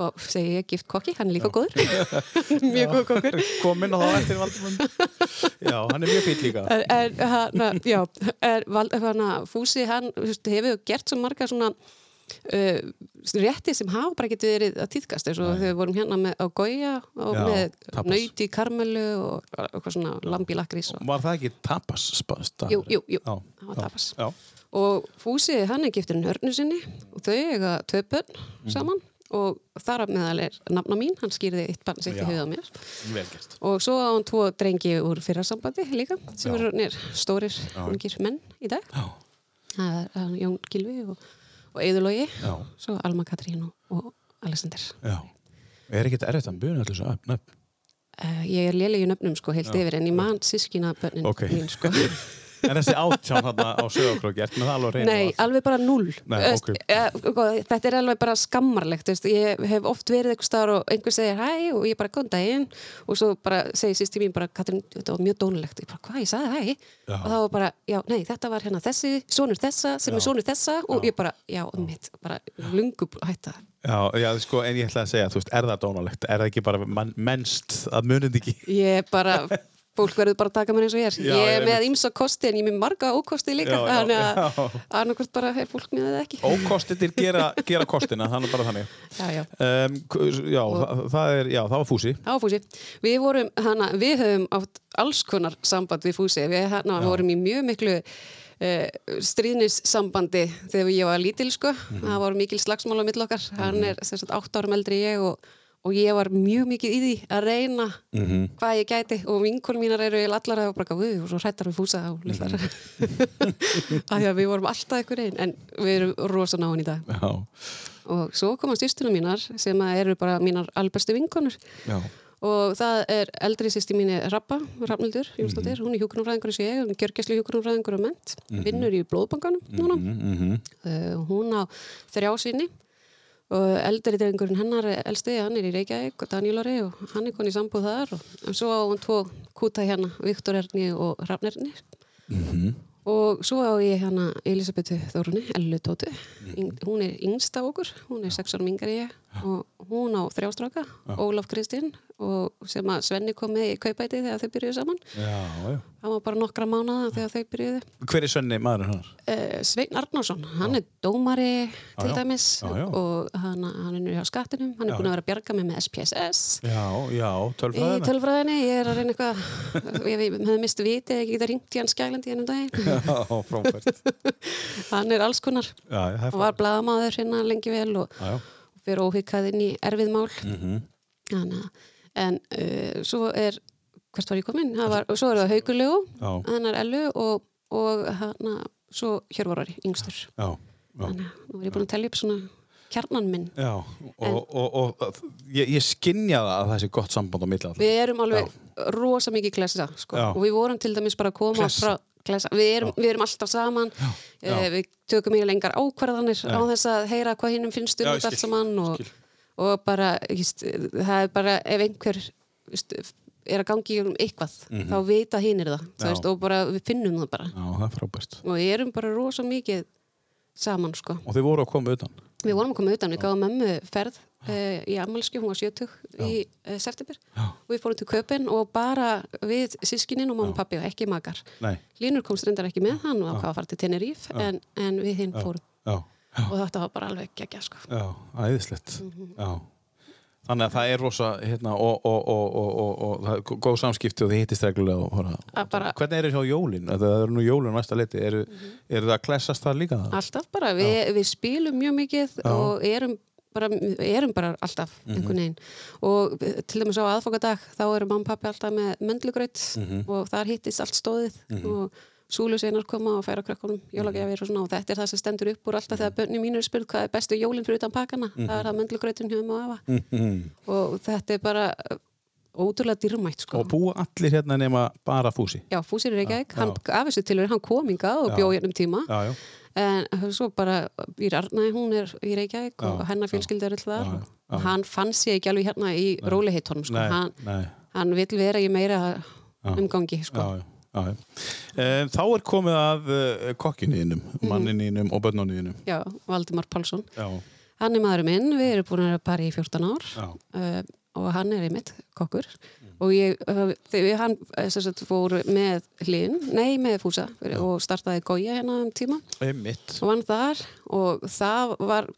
og segi ég gift kokki, hann er líka góður. mjög góð kokkur. Komin og þá eftir Valdimund Já, hann er mjög fýll líka. En, en hann, já, er, hann, Fúsi, hann hefur gert svo marga svona uh, rétti sem hafa bara getið verið að týðkast eins og þegar við vorum hérna með, á Goya og Já, með tapas. nöyti karmelu og eitthvað svona lambi lakrís og, Var það ekki tapas spa- staður? jú, jú, jú, Já, það var já, tapas. Já, og Fúsi, hann er gifturinn hörnu sinni og þau eiga börn Mhm. Og þar af meðal er nafna mín, hann skýrði eitt barn sitt í Já. á mér. Vel gert. Og svo á hann tvo drengi úr fyrrasambandi líka sem Já. eru stórir ungir menn í dag. Já, það er Jón Gilvi og, og Eðurlogi já, svo Alma Katrín og, og Alexander. Já. Er ekki þetta erfitt að buna allir svo nöfn? uh, ég er léleg í nöfnum sko heilt yfir en ég man sískina bönnin Ok. mín sko En þessi átján hann á sögokróki, ertu með það alveg reyna Nei, alveg bara null Nei, eh, sko, Þetta er alveg bara skammarlegt veist. Ég hef oft verið eitthvað staðar og einhver segir hæ og ég bara góðan daginn. Og svo bara segir sýsti mín bara Katrín, þetta var mjög dónulegt ég bara, hvað, ég sagði hæ Já. og það var bara, já, nei, þetta var hérna þessi sonur þessa, sem er sonur þessa. Og ég bara, já, mitt, bara lungu hætta. Já, já, sko, en ég ætla að segja, þú veist, er það dónalegt? Er það ekki bara mennst að munið ekki? Ég bara, fólk verður bara að taka mér eins og ég er Já, Ég er með ímsa kosti en ég er með marga ókosti líka Já, já, þannig að annarkvort bara er fólk með það ekki Ókostir gera, gera kostina, þannig bara þannig. Já, já Um, já, það, það er, það var fúsi. Já, Fúsi. Við vorum, hana, við höfum átt alls konar samband við Fúsi. Við hana, vorum í mjög miklu uh, stríðnissambandi þegar ég var lítil, sko. Það voru mikil slagsmál á mill okkar. Hann er sem sagt átt árum eldri ég og, og ég var mjög mikið í því að reyna hvað ég gæti og vinkonum mínar eru allar að bara, við og svo hrættar við Fúsa og litlar. Af því að við vorum alltaf ykkur einn, en við erum rosa náinn í dag. Já, Og svo koma styrstuna mínar sem eru bara mínar albestu vinkonur. Já, og það er eldri sýsti mín er Rappa, Rafnildur Jónsdóttir, hún er hjúkunumfræðingur eins og ég, hún er gjörgæslu hjúkunumfræðingur og ment, vinnur í blóðbankanum núna, mm -hmm. uh, hún á þrjá sinni og eldri drengurinn hennar elsti, hann er í Reykjavík og Daniel Ari og hann er konið sambúð þar og, svo á hún tvo kúta hérna, Viktor Erni og Rafn Erni. Og svo á ég hérna Elisabethu Þórunni, Ellu Tótu Yng- hún er yngst af okkur, hún er sex árum yngar ég og hún á þrjástráka Ólaf Kristinn og sem að Svenni kom með í kaupæti þegar þau byrjuðu saman Já, já. hann var bara nokkra mánuða þegar þau byrjuðu Hver er Svenni maðurinn hannar? uh, Svein Arnársson, hann er dómari til já. dæmis Já, já. og hann, hann er nú hjá skattinum hann er Já. búin að vera að bjarga mig með SPSS Já, já, í tölfræðina. tölfræðinni, ég er að reyna eitthvað ég hefði misti viti ekki geta ringt í hann skælandi ennum daginn Já, hann er alls konar Já, það er hann var blaðamaður hérna lengi vel og, Fyrir óhyggað inn í erfið mál Mhm. Þannig, að- en uh, svo er hvert var ég komin? Var, og svo er það Haugulegu Já. hennar Ellu og, og hana, svo Hjörvarari, yngstur þannig að nú er ég búin að telja upp svona kjarnan minn Já, og, og, og, ég, ég skinja það að það sé gott samband á alltaf. Við erum alveg rosa mikið klessa sko. Já. og við vorum til dæmis bara að koma Klessa? frá klessa. Við, erum, við erum alltaf saman já. Eh, við tökum mjög lengar ákvarðanir á þess að heyra hvað hinnum finnst um Já, þetta allt saman og, og bara just, það er bara ef einhver just, er að gangi um eitthvað þá vita hinn er það. Já. veist, og bara, við finnum það bara Já, það er frábært. og við erum bara rosa mikið saman sko. Og þið voru að koma utan. Við vorum að koma utan, við gáðum mömmu ferð uh, í ammálskju, hún var 70 í uh, september Já. og við fórum til köpinn og bara við sískinin og mamma og pappi og ekki makar. Nei. Línur komst reyndar ekki með hann og hvað að fara til Tenerife en, en við hinn fórum Já, já, og þetta var bara alveg geggja sko. já, æðislegt. Mhm. Já. Þannig að það er rosa, hérna, og, og, og, og, og, og það er góð samskipti og þið hittist reglulega og Að bara- Hvernig er það hjá jólin? Það eru nú jólin næsta leiti. Eru, Mhm. eru það að klessast það líka? Alltaf bara, við, við spilum mjög mikið og erum bara, erum bara alltaf einhvern veginn og við- til dæmis á aðfokadag þá eru mamma og pappi alltaf með möndlugraut og þar hittist allt stóðið og súlusveinar koma og færa krökkunum jólagjafir og svona og þetta er það sem stendur upp úr alltaf þegar bönni mínu er spurt hvað er bestu jólinn fyrir utan pakana? Það er það möndlugrautin hjá og afa. Mhm. og þetta er bara ótrúlega dýrmætt sko. Og búa allir hérna nema bara fúsi? Já, Fúsir er ekki, hann af þessu tilur hann kom hingað og Já. bjó hérna um tíma. Já, já. en svo bara Býr Arnaði, hún er í Reykjavík og Já, hennar fjölskyldi er alltaf og hann fann sig ekki alveg hérna í róliheitunum sko. Hann, hann vill vera í meira umgangi sko. Já, já. Já, já. Um, þá er komið að uh, kokkinniðinum, manninniðinum og börnunniðinum. Já, Valdimar Pálsson. Já, hann er maðurinn minn, við erum búin að vera bara í 14 ár. Já, uh, og hann er einmitt kokkur. Og ég, uh, þegar hann sagt, fór með hlinn, nei með fúsa og startaði gója hérna um tíma. Einmitt. og vann þar og það var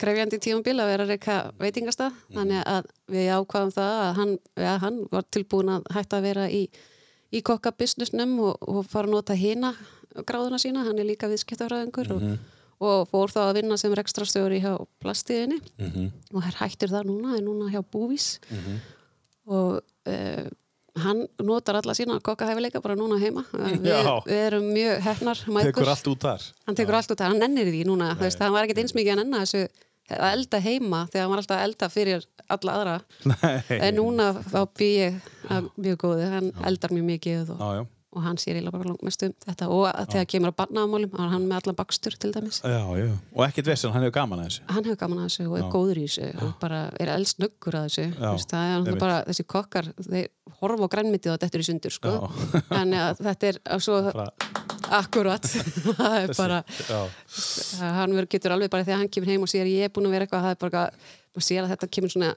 krefjandi tímabil að vera reyka veitingastað. Þannig að við ákvaðum það að hann, ja, hann var tilbúin að hætta að vera í, í kokkabusinessnum og, og fara að nota hina gráðuna sína, hann er líka viðskiptafræðingur og, og fór þá að vinna sem rekstrastjóri hjá plastiðinni. Og er hættur það núna, er núna hjá Búvís. Og uh, hann notar alla sína kokkahæfileika bara núna heima. Við, Já. við erum mjög hefnar mæðgur. Tekur allt út þar. hann tekur allt út, hann nennir því núna. Veist, hann var ekkert eins mikið að nenna þessu að elda heima þegar var alltaf elda fyrir alla aðra Nei. en núna ég að mjög góðu, hann eldar mjög mikið og. Og hann sér eiginlega bara langmest um þetta og þegar kemur að barnaðamálum þá er hann með allan bakstur til dæmis Já, já. Og ekkert vesinn, hann hefur gaman að þessu. hann hefur gaman að þessu og er Já. góður í þessu og bara er eldsnöggur að þessu það er bara þessi kokkar þeir horfa á grænmitið og þetta er í sundur sko. Að þetta er svo akkurat það er bara hann getur alveg bara þegar hann kemur heim og sér ég er búin að vera eitthvað það er bara, maður sér að þetta kemur svona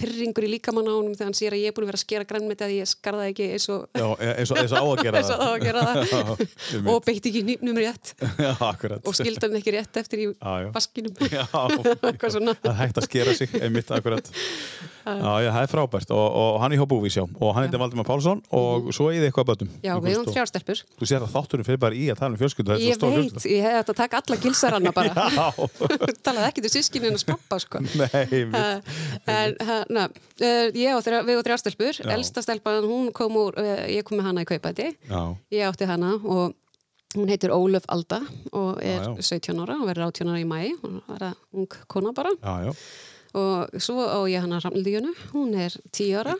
pyrringur í líkamann á honum þegar hann sér að ég er búin að vera að skera grænmeti að ég skarða ekki eins og já eins og, eins og á að gera það að gera það. Já, og beitt ekki nýpnum rétt. Já, og skildi hann ekki rétt eftir í vaskinum. Það hægt að skera sig, einmitt, akkurat. Já, það er frábært. Og, og hann er hjá Búvís, já. Og hann heitir Valdimar Pálsson og svo er þið eitthvað að bötum. já, við höfum þrjárstelpur Þú sér að þátturinn fyrir bara í að tala um fjölskyldu, ég veit, ég hef þetta að taka alla gilsaranna bara. Já, talaði ekki til sískinin að spappa sko. Nei. Uh, en hana, uh, ég og þrjá, við og þrjá stelpur. Já. elsta stelpan, hún kom úr uh, ég kom með hana í kaupæti Já, ég átti hana og hún heitir Ólöf Alda og er Já, já. 17 ára og verður 18 ára í mæ hún er ung kona bara. Já, já. Og svo á ég hana Ramlíunu hún er 10 ára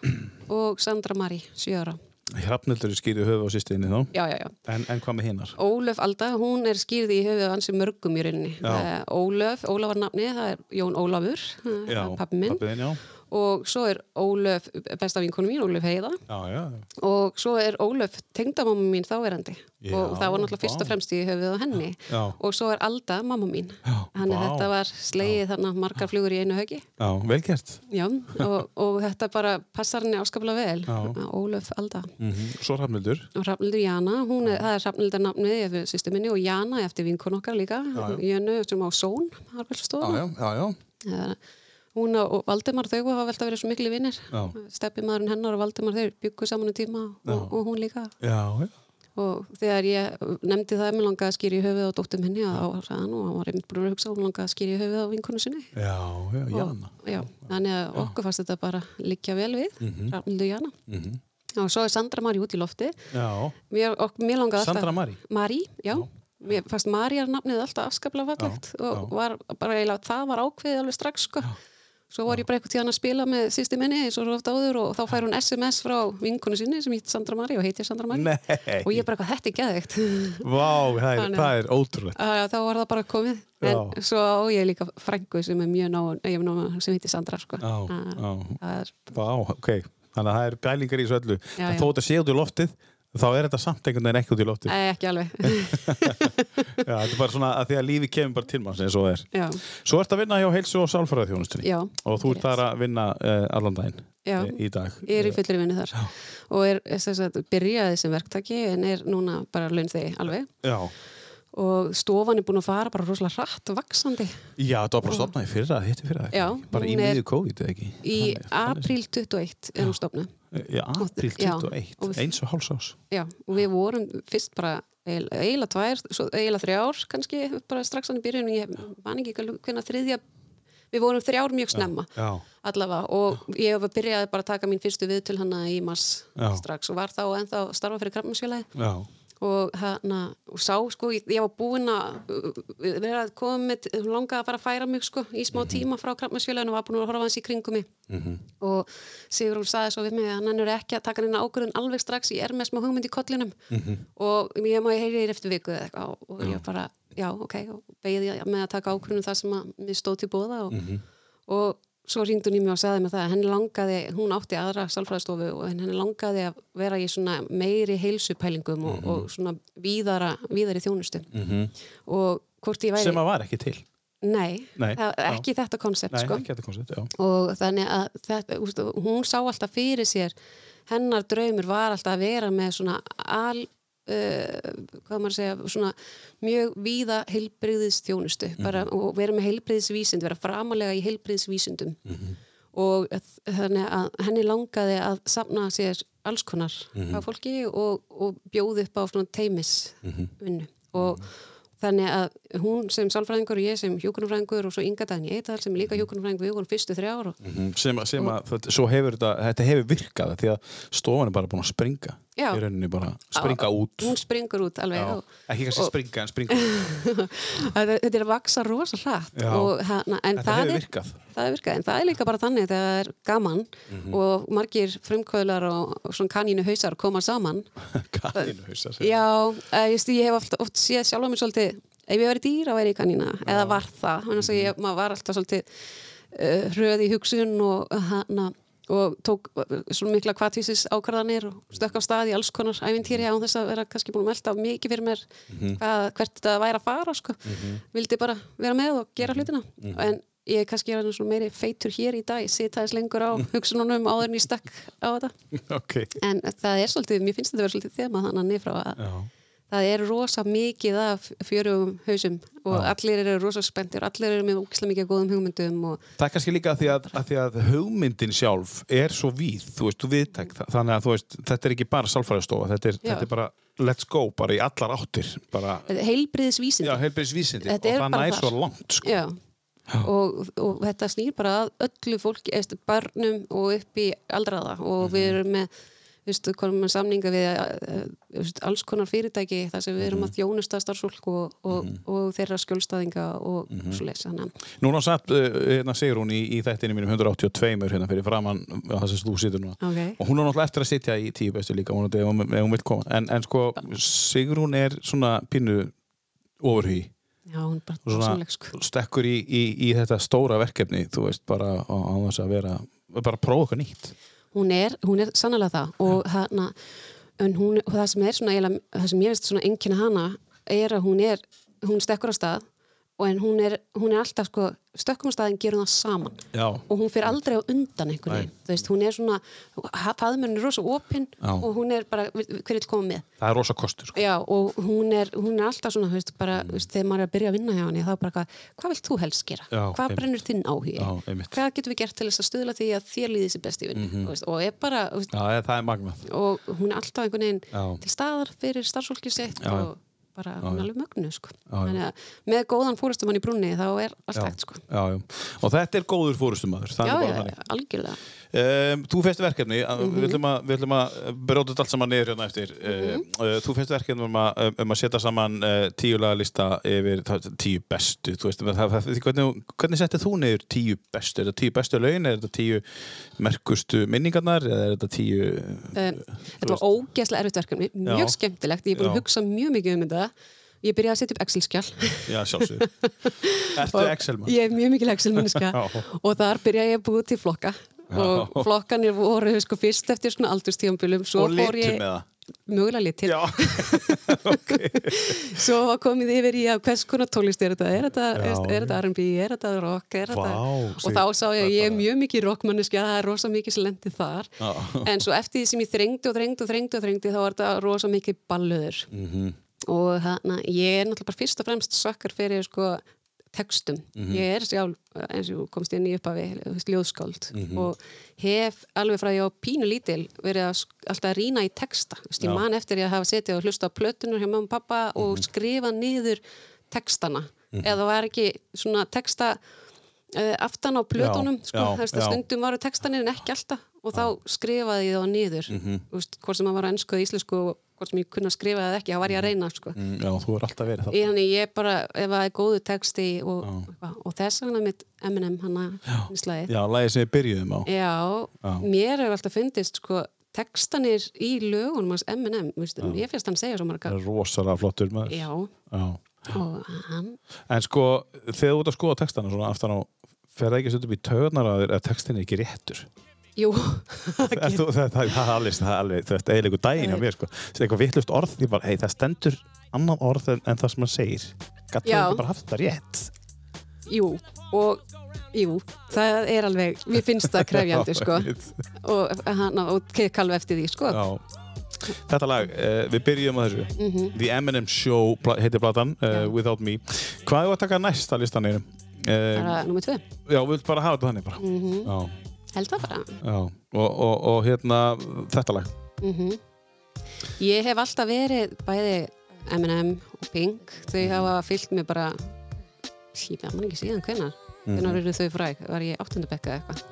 og Sandra Marí 7 ára Hrafnildur er skýrið höfu á sýstinni þá. Já, já, já. En, en hvað með hinnar? Ólöf Alda, hún er skýrð í höfuð ansi mörgum í rauninni. Er Ólöf, Ólaf var nafni, það er Jón Ólafur, Já, pappi minn. Já. Og svo er Ólöf, besta vinkonu mín, Ólöf Heiða. Já, já. Og svo er Ólöf tengdamamma mín þáverandi. Já, og það var náttúrulega fyrst og fremst í höfuð á henni. Já. Og svo er Alda, mamma mín. Já, að vá. þetta var slegið þannig margar flugur í einu höggi. Já, vel gert. Já, og, og þetta bara passar henni áskaplega vel. Já. Ólöf Alda. Mm Svo Hrafnildur. Og Hrafnildur Jana, er, það er Hrafnildur nafnið eftir sýstu minni og Jana eftir vinkon okkar líka, Jönu sem á Són, har vel stóð. já, já. Hún og Valdimar þau hafa vel að vera svo miklu vinnir. Já. Steppi maðurinn hennar og Valdimar þeir byggu saman um tíma og, og hún líka. Já, já. Og þegar ég nefndi það, mér langaði að skýra í höfuð á sagði hann og hann var einmitt búin að hugsa hann langaði að skýra í höfuð á vinkonu sinni. Já, já, Jana. Og, já, þannig að okkur fannst þetta bara liggja vel við, mm Mhm. Hrafnildur Jana. Og svo er Sandra Mari út í lofti. Já. Mér, og, mér langaði Sandra alltaf... Mari? Mari, já. Mér fannst Maríar nafnið alltaf afskaplega fallegt og var bara eiginlega, það var ákveðið alveg strax sko. Svo var ég bara eitthvað tíðan að spila með sýsti minni eins og ofta áður og þá fær hún SMS frá vinkonu sinni sem hitt Sandra Mari og heitir Sandra. Nei. Og ég bara, hvað, þetta er geðveikt. Vá, það er, Þannig- það er ótrúlegt. Uh, þá var það bara komið. En Já. svo á ég líka frængu sem er mjög náun sem heitir Sandra sko. Já. Það er, Vá, ok. Þannig að það er bælingar í þessu öllu. Þó þetta sé út í loftið, þá er þetta samt einhvern veginn ekki út í loftið. Nei, ekki alveg. Já, þetta er bara svona að því að lífi kemur bara til manns eins og það er. já, Svo ert að vinna hjá heilsu og sálfræði þjónustunni. já. Og þú ert þar að vinna uh, allan daginn Já. eh, í dag. Ég er í fullri vinnu þar og er þess að byrjaði sem verktaki en er núna bara laun þegi alveg Já. Og stofan er búin að fara bara rosalega hratt vaksandi Já, þetta var bara stopnað í fyrra, hitti fyrra. Já, Bara í miður COVID, eða ekki? í apríl 21 er hún stofnuð Já, apríl Já, 21, og við- eins og hálsás. Já, og við vorum fyrst bara eiginlega tvær, eiginlega þrjár kannski, bara strax hann í byrjun ég man ekki hvernig þriðja við vorum þrjár mjög snemma Já. allavega og ég var byrjaði bara að taka mín fyrstu við til hana í mars Já. strax og var þá ennþá starfa fyrir Já. Og hana, og sá sko, ég, ég var búin að vera að koma með, langaði að fara að færa mig sko í smá tíma frá krabbmannskjölaðinu og var búin að horfa hans í kringum mig. Og Sigrún sagði svo við mig að hann er ekki að taka neina ákvörðun alveg strax, ég er með smá hugmynd í kollinum. Og ég má ég heyri þér eftir viku eða eitthvað og ég bara, já ok og beigði með að taka ákvörðun það sem að mér stóð til bóða og, og svo ringdi hún í mig og sagði mig það að henni langaði, hún átti aðra sálfræðistofu og henni langaði að vera í svona meiri heilsupælingum og, og svona víðara, víðari þjónustu. Og hvort ég væri Sem að var ekki til. Nei, Nei, það, ekki þetta koncept Nei, sko. og þannig að þetta, úst, hún sá alltaf fyrir sér hennar draumur var alltaf að vera með svona al hvað maður að segja, svona mjög víða heilbriðistjónustu bara, og vera með heilbriðisvísind, vera framalega í heilbriðisvísindum og þ- þannig að henni langaði að safna sér alls konar af fólki og, og bjóði upp á svona teimis vinnu og Þannig að hún sem sálfræðingur og ég sem hjúkunarfræðingur og svo Inga Dagni Eidal sem er líka hjúkunarfræðingur, við vorum fyrstu þrjár og Mhm. Sem, að- sem að, þetta- svo hefur þetta, þetta hefur virkað því að stofan er bara búin að springa. Já. Í rauninni bara springa út. hún springur út alveg Já. og, Ekki kannski springa, en springa út. þetta er að vaksa rosa hratt Já. og, hana, en Þetta það hefur er, virkað. það er virkað en það er líka bara þannig þegar það er gaman Mhm. og margir frumkvöðlar og, og svona kanínu hausar koma saman Kaninu hausar. já, eh, ég, ég hef oft, oft séð sjálfa mig svolítið ef ég væri dýr þá væri ég kanína eða var það, þannig að Mhm. ég, maður var alltaf svolítið uh, hröð í hugsun og hana og tók uh, svona mikla kvartvísis ákvarðanir og stökk á stað í alls konar æfintýri án þess að vera kannski búin að melda mikið fyrir mér Mhm. hvað, hvert þetta væri að fara sko. vildi bara vera með og gera hlutina Mhm. en ég er kannski meiri feitur hér í dag, ég sita þess lengur á hugsununum áður en ég stökk á þetta ok. en það er svolítið, mér finnst þetta vera svolítið þema þannig nýfrá að Já. það er rosa mikið af fjörugum hausum og allir eru rosa spenntir allir eru með ógislega mikið góðum hugmyndum og Það er kannski líka að því að, að því að hugmyndin sjálf er svo víð, þú veist, þú viðtek það. Þannig að þú veist, þetta er ekki bara sálfræðistofa, þetta Já. þetta er bara let's go, bara í allar áttir. Bara, heilbriðisvísind já, heilbyrðisvísindi Þetta og það bara Og, og þetta snýr bara að öllu fólki, eða barnum og upp í aldraða. Og við erum með veist, komum með samninga við þú veist, alls konar fyrirtæki þar sem við erum að þjónusta starfsfólk og, og, og þeirra skjólstaðinga og mm -hmm. svo þannig að Núna satt uh, hérna Sigrún í, í þættinu mínum 182 hérna fyrir framann á þess að þú situr núna. Ok. og hún er náttúrulega eftir að sitja í tíu bestu líka hún, ef, hún, hún vil koma. En, en sko Sigrún er svona pínu ofurhugi já, hún er bara svona sko. stekkur í, í, í þetta stóra verkefni þú veist bara á, þess að vera bara prófa eitthvað nýtt. Hún er, hún er sannlega það. Og, hana, hún, og það sem er svona það sem ég veist svona enginn hana er að hún er, hún stekkur á stað og en hún er, hún er alltaf sko, stökkum á staðin gerum það saman. Já, og hún fyrir aldrei á undan einhvern veginn. Þú veist, hún er svona, faðmörn er rosa opinn og hún er bara, hver vil koma með? Það er rosa kostur sko. Já, og hún er, hún er alltaf svona, þú veist, bara, þú veist, þegar maður er að byrja að vinna hjá henni, þá bara hvað, hvað vilt þú helst gera? Já, hvað einmitt. brennur þinn áhugi? Hvað getum við gert til þess að stuðla því að þér líði sér best í vinnu? Mm veist, og er bara, veist, Já, það er magnað. Og hún er alltaf einhvern veginn til staðar fyrir starfsfólkið sitt og bara, hún alveg mögnu, sko. Með góðan fórustumann í brúnni, þá er allt hægt, sko. og þetta er góður fórustumæður það Já, já, algjörlega. Um, þú fyrst verkefni, Mhm. við ætlum að, að bróta þetta allt saman niður hérna eftir uh, uh, Þú fyrst verkefni um að, um að setja saman uh, tíu laga lista yfir tíu bestu veist, hvernig, hvernig settið þú niður tíu bestu? Er þetta tíu bestu laun? Er þetta tíu merkustu minningarnar? Er þetta tíu Um, þetta var ógeðslega erfitt verkefni, mjög Já. skemmtilegt, ég er búin að hugsa mjög mikið um þetta. Ég byrjaði að setja upp Excel-skjál. Já, sjálfsög Ertu Og Excel mann? Ég er mjög mikil Excel-mennska Já. og þar byrjaði ég að búið til flokka og flokkanir voru sko, fyrst eftir svona aldurstíðanbylum svo Og litum ég með það? mögulega litir. Já, svo var komið yfir í að hvers konar tónlist er þetta? Er þetta, þetta R&B, er þetta rock? Er þetta, Vá, og sig- þá sá ég að ég er mjög mikið rockmanniski það er rosa mikið sem lendi þar. En svo eftir því sem ég þrengdi og þrengdi og þrengdi og þrengdi þá var þetta rosa mikið balluður Mhm. og hana, ég er náttúrulega bara fyrst og fremst sökkar fyrir sko textum. Mhm. Ég er sjálf, eins og komst inn í veist, ljóðskáld Mhm. og hef alveg frá ég á pínu lítil verið að alltaf að rýna í texta. Þú veist, ég man eftir ég að hafa setið og hlusta á plötunur hjá mamma og pappa Mhm. og skrifa niður textana. Eða það var ekki svona texta uh, aftan á plötunum, sko, já, þú veist, að já. stundum varu textanir en ekki alltaf og þá skrifaði ég þá niður, Mhm. þú veist, hvort sem það var á ennsku eða íslensku og hvort sem ég kunna skrifa eða ekki, þá var ég að reyna, sko. Mm, Já, þú er alltaf verið það þannig ég bara, ef það er góðu texti og, eitthvað, og þess vegna mitt Eminem hana slæðið. Já, lagið sem við byrjuðum á Já, Já. mér hefur alltaf fundist sko, textanir í lögunum hans veist, ég finnst hann segja svo Það marga. rosalega flottur maður Já, Já. og hann, En sko, þegar þú ert að skoða textana svona aftan á, fer það ekki stundum í töðnar að, þér að textin er ekki réttur? Jú, þú, það, það, það er alveg, það er alveg, það eiginlegu daginn hjá mér, sko. Það eitthvað vittlust orð, ég bara, hei, það stendur annað orð en, en það sem hann segir. Gattu ekki bara haft þetta rétt? jú, og jú, það er alveg, mér finnst það krefjandi, sko, og hann, og alveg eftir því, sko. Já. Þetta lag, uh, við byrjum á þessu. Mhm. The Eminem Show heitir platan, uh, Without Me. Hvað er að taka næst að listan einum? Það Uh, nummið tvö, já, við vilt bara hafa þetta þannig bara. Mhm. Já, held það bara. já. Og, og, og hérna, þetta lag. Mhm. Ég hef alltaf verið bæði M&M og Pink. Þau hafa fyllt mig bara ég man ekki síðan hvenar hvenar eru þau fræg, var ég áttundabekka eða eitthvað?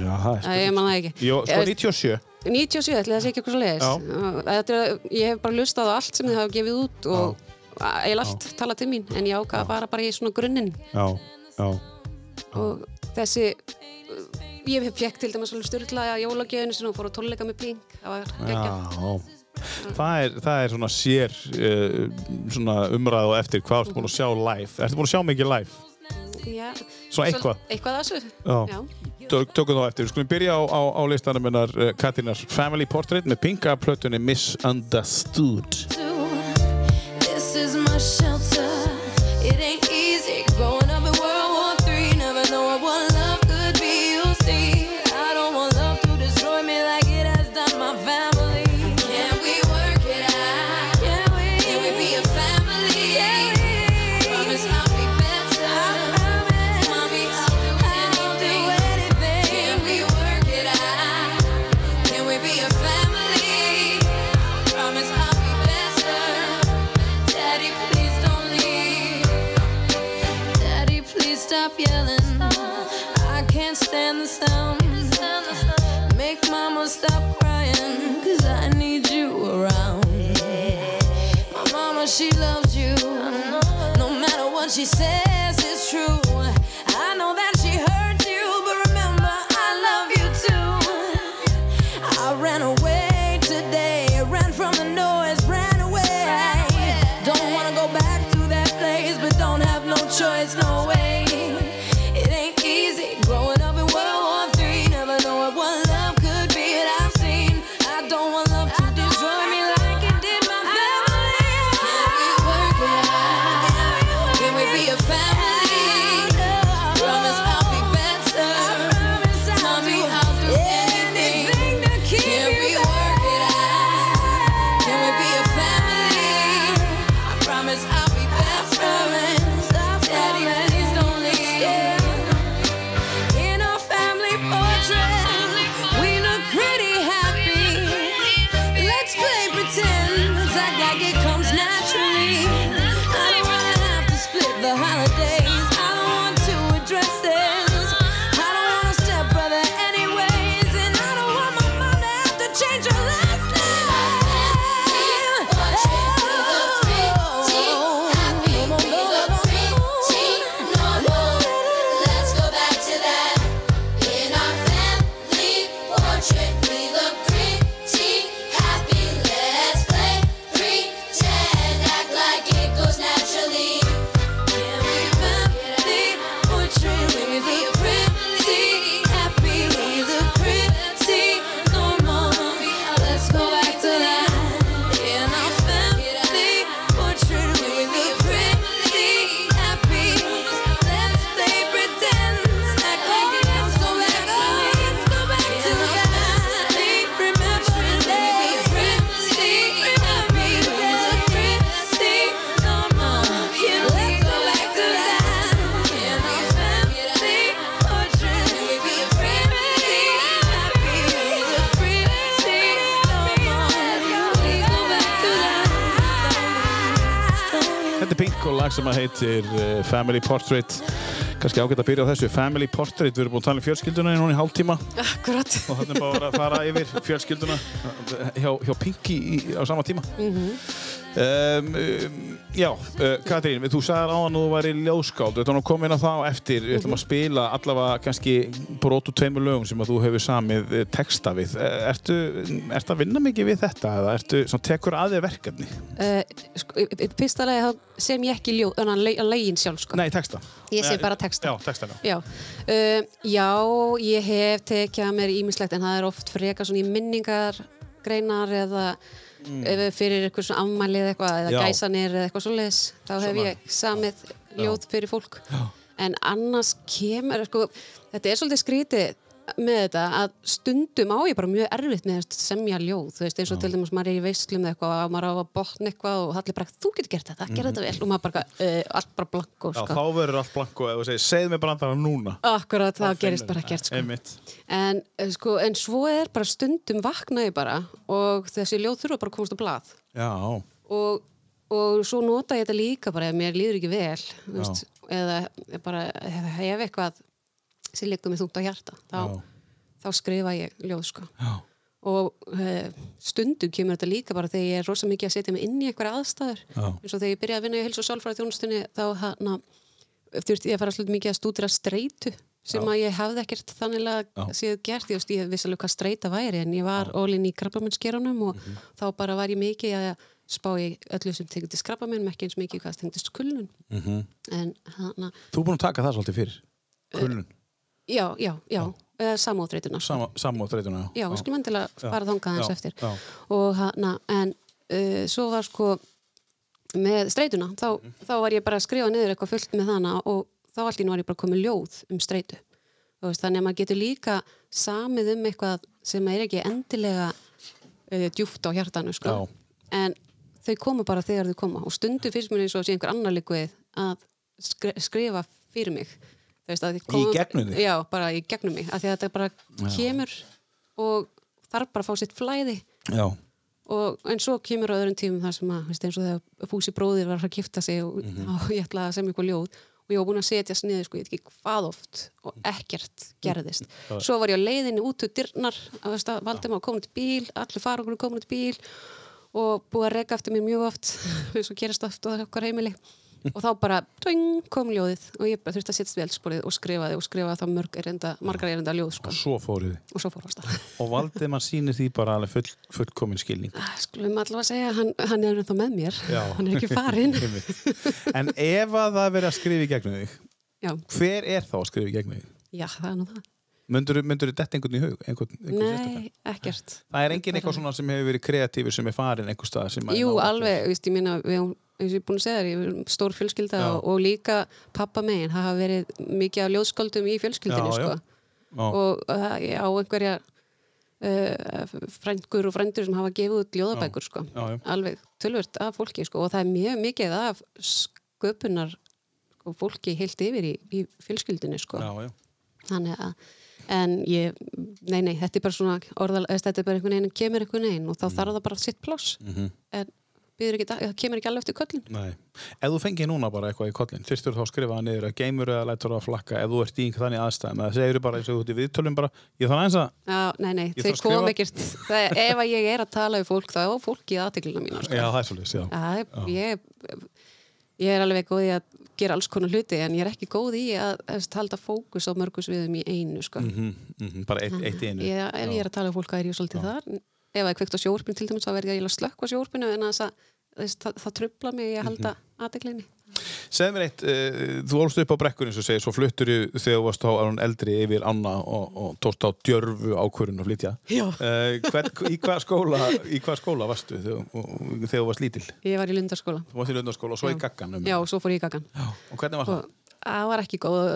Já, það er ekki. Jó, sko, Ég- 97. 97, ætli það sé ekki eitthvað svo leiðis ég hef bara lustað á allt sem þið hafa gefið út og hef allt talað til mín. En ég ákvað að fara bara í svona grunninn. Já, já. Og þessi ég hef fekk til dæmis alveg styrla að jólagjöðinu sem fór á tónleika með Pink það var geggjað. Já, það er, það er svona sér uh, svona umræð og eftir hvað ertu búin að sjá live. Ertu búin að sjá mikið live? Já, Svo eitthvað? eitthvað að þessu. Já. Já. Tök, Tökum þá eftir, við skulum byrja á, á, á listanum minnar uh, Katinar Family Portrait með Pinka plötunni Misunderstood. This is my shelter. It ain't stop crying, cause I need you around. My mama, she loves you. No matter what she says, it's true. Sem að heitir uh, Family Portrait. Kannski ágætt að byrja á þessu. Family Portrait, við erum búin að tala um fjölskylduna í núna í hálftíma Akkurat. og þannig bara að fara yfir fjölskylduna hjá, hjá Pinky í, á sama tíma. Um, um, já, uh, Katrín, þú sagðir áðan að þú væri ljóskáld. Við koma inn á það eftir. Við ætlum að spila allavega kannski brotu tveimur lögum sem að þú hefur samið uh, texta við. Uh, Ertu, ertu að vinna mikið við þetta eða ertu, svona, tekur að þér verkefni? Uh, sko, fyrsta lagi sem ég ekki ljóð, þannig að legin sjálf sko. Nei, texta. Ég sé bara texta. Já, texta, já. Já, uh, já, ég hef tekið að mér ímislegt en það er oft frekar svona í minningar greinar eða ef fyrir eitthvað svona afmæli eða eitthvað eða Mm. Já. gæsanir eða eitthvað svoleiðis þá hef Svona- ég samið ljóð fyrir fólk. En annars kemur sko, þetta er svolítið skrítið með þetta að stundum á ég bara mjög erfitt með að semja ljóð þú veist eins og til dæmis maður er í veislum eða eitthvað og maður á að botna eitthvað og allir bara þú getur gert þetta, gera þetta vel og maður bara, uh, allt bara blanko Mhm. Já, sko. þá verður allt blanko þú segir, segð mér brandara núna. Akkurat, það Þá gerist bara ekkert sko. En, eh, sko, en svo er bara stundum vakna ég bara og þessi ljóð þurfa bara að komast á blað Já, og, og svo nota ég þetta líka bara ef mér líður ekki vel veist, eða bara ef hef eitthvað sem liggur mig þungt á hjarta þá, Já. þá skrifa ég ljóð sko. já, og uh, stundum kemur þetta líka bara þegar ég er rosa mikið að setja mig inn í einhverja aðstæður Já. eins og þegar ég byrjaði að vinna í heils og sálfræði þjónustunni þá hana, þurfti ég að fara svolítið mikið að stúdira streitu sem að ég hafði ekkert þannig Já. að séð gert, ég, ég vissi alveg hvað streita væri en ég var ólinn í krabbamennskeranum og Mhm. þá bara var ég mikið að spá í öllu sem tengdist krabbamenn ekki eins mikið hvað tengdist kulnun Mhm. en hana, Þú er búin að taka það svolítið fyrir. Kulun. Já, já, já, já. samóþreituna Sama, sammáð þreytuna, já. Já, við skulum endilega fara þangað eins eftir. og hana, en uh, svo var sko með streituna, þá, þá var ég bara að skrifa niður eitthvað fullt með hana og þá allt í nú var ég bara komið ljóð um streitu. Þú veist, þannig að maður getur líka samið um eitthvað sem er ekki endilega uh, djúft á hjartanu sko. En þau koma bara þegar þau koma og stundu fyrst mér eins og sé einhver annar líkuð að skri skrifa fyrir mig veist, að Í gegnum þig? Já, bara í gegnum mig, að þetta bara kemur og þarf bara að fá sitt flæði Já. og en svo kemur á öðrum tímum þar sem að, veist, eins og þegar Fúsi bróðir var að gifta sig og, Mhm. og ég ætlaði að semja eitthvað ljóð og ég var búin að setja sniður sko, ég veit ekki hvað oft og ekkert gerðist svo var ég á leiðinni út til dyrnar að veist að Valdimar var komin til bíl allir faragur komin til bíl og búið að reka eftir mér mjög oft eins og gerast oft á okkar heimili og þá bara twing, kom ljóðið og ég bara þurfti að setja við eldsporið og skrifaði og skrifaði þá mörg erinda, margar erinda ljóð sko. Og svo fóruð þið. og svo fór ástæð Og valdið mann sýnir því bara alveg full, fullkomin skilning. Skulum allavega segja, hann, hann er ennþá með mér Já. hann er ekki Einmitt. en ef að það verið að skrifa í gegnum þig, Já, hver er þá að skrifa í gegnum þig? já, það er nú það Myndur þú detta einhvern í hug? Einhvern, einhvern? Nei, ekkert Það er engin eitthvað svona sem hefur verið kreatífur sem er farin einhver stað Jú, alveg, veist, ég minna, við eins og ég er búin að segja þér, er stór fjölskylda og, og líka pappa megin, það hafa verið mikið af ljóðskáldum í fjölskyldinu, Já, sko. Já. Og uh, ég á einhverja uh, frængur og frændur sem hafa gefið út ljóðabækur, sko. Alveg tölvört af fólki, sko, og það er mjög mikið af sköpunar sko, fólki heilt yfir í, í fjölskyldinu, sko. Já, já. Þannig að, en ég, nei, nei, þetta er bara svona orðal, þetta er bara einhvern veginn, kemur einhvern veginn og þá Mm. þarf það bara sitt pláss. Mhm. En býður ekki, það kemur ekki alveg eftir köllin. Nei. Ef þú fengið núna bara eitthvað í kollin, þyrstur þá að skrifa það niður að geimur eða lætur það að flakka ef þú ert í einhver þannig aðstæðum eða segir bara eins og þú ert í viðtölum bara, ég þarf aðeins að Já, nei, nei, þau að kom ekkert, ef að ég er að tala við fólk, þá er fólk í aðteglina mína, sko. Já, það er svolítið, já. Já, ég, ég er alveg góð í að gera alls konar hluti, en ég er ekki góð í að, að halda fókus á mörgus viðum í einu, sko. Mhm, mhm, bara eitt, eitt í einu. Ég, ef ég er að tala við fólk, þá er ég svolítið þar. Ef það er kveikt á sjórpinu til dæmis, þá verði ég að slökka sjórpinu, en þess að þess, það, það trubla mig í að halda Mhm. aðteglinni. Segð mér eitt, uh, þú ólst upp á og segir, svo fluttur þegar þú varst á eldri yfir Anna og, og tókst á djörfu ákvörun að flytja. Uh, hver, í hvað skóla, í hvað skóla varstu þegar, og- þegar þú varst lítil? Ég var í lundarskóla. Þú varst í lundarskóla og svo í Já. gaggan. Um, Já, og svo fór ég í gaggan. Og hvernig var það? Og það var ekki góð,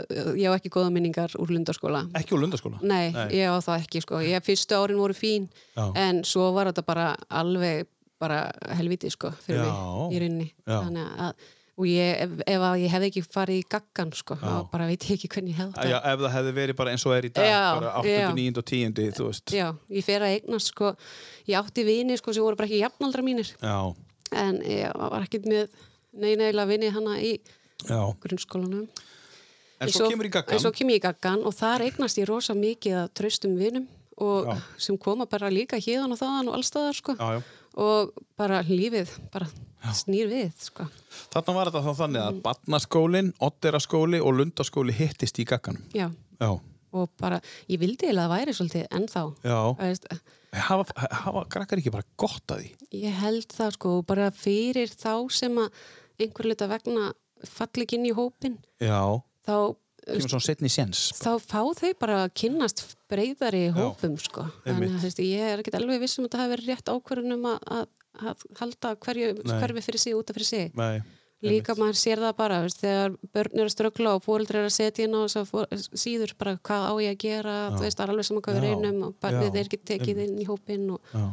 ég á ekki góða minningar úr lundarskóla. Ekki úr lundarskóla? Nei, ég á það ekki sko. Ég, fyrstu árin voru fín, Já. en svo var þetta bara alveg bara helviti sko fyrir Já. mig í rauninni. Já. Þannig að, og ég, ef, ef að ég hefði ekki farið í gaggan sko, þá bara veit ég ekki hvernig ég hefði Já, ef það hefði verið bara eins og er í dag, bara 8, já. 9 og 10, þú veist. Já, ég fer að eignast sko, ég átti vini sko sem voru bara ekki jafnaldra mínir, Já, en ég var ekkert með neina vini hana í. Grunnskólanum. En svo. En svo kemur ég í gaggan og þar eignast ég rosa mikið að traustum vinum og Já. sem koma bara líka hérðan og þaðan og allstaðar sko. Já, já. Og bara lífið bara snýr við sko. Þarna var þetta þá þannig að Barnaskólinn, Odderaskóli og Lundaskóli hittist í gagganum. Já, Já. og bara, ég vildi eiginlega að væri svolítið ennþá. Hafa, hafa krakkar ekki bara gott að því? ég held það sko, bara fyrir þá sem að einhver lita vegna falli ekki inn í hópin, Já. þá Kemur svona setni séns. þá fá þau bara að kynnast breyðari hópum sko. Þannig að veist, ég er ekkert alveg viss um að það hafi verið rétt ákvörðunum að, að, að halda hverju, hverfi fyrir sig út af fyrir sig. Nei. Líka maður sér það bara, veist, þegar börn eru að ströggla og fóreldrar eru að setja inn að síður bara hvað á ég að gera, þú veist, það er alveg saman hvað við Já, reynum og barnið já, er ekki tekið inn í hópin og, Já.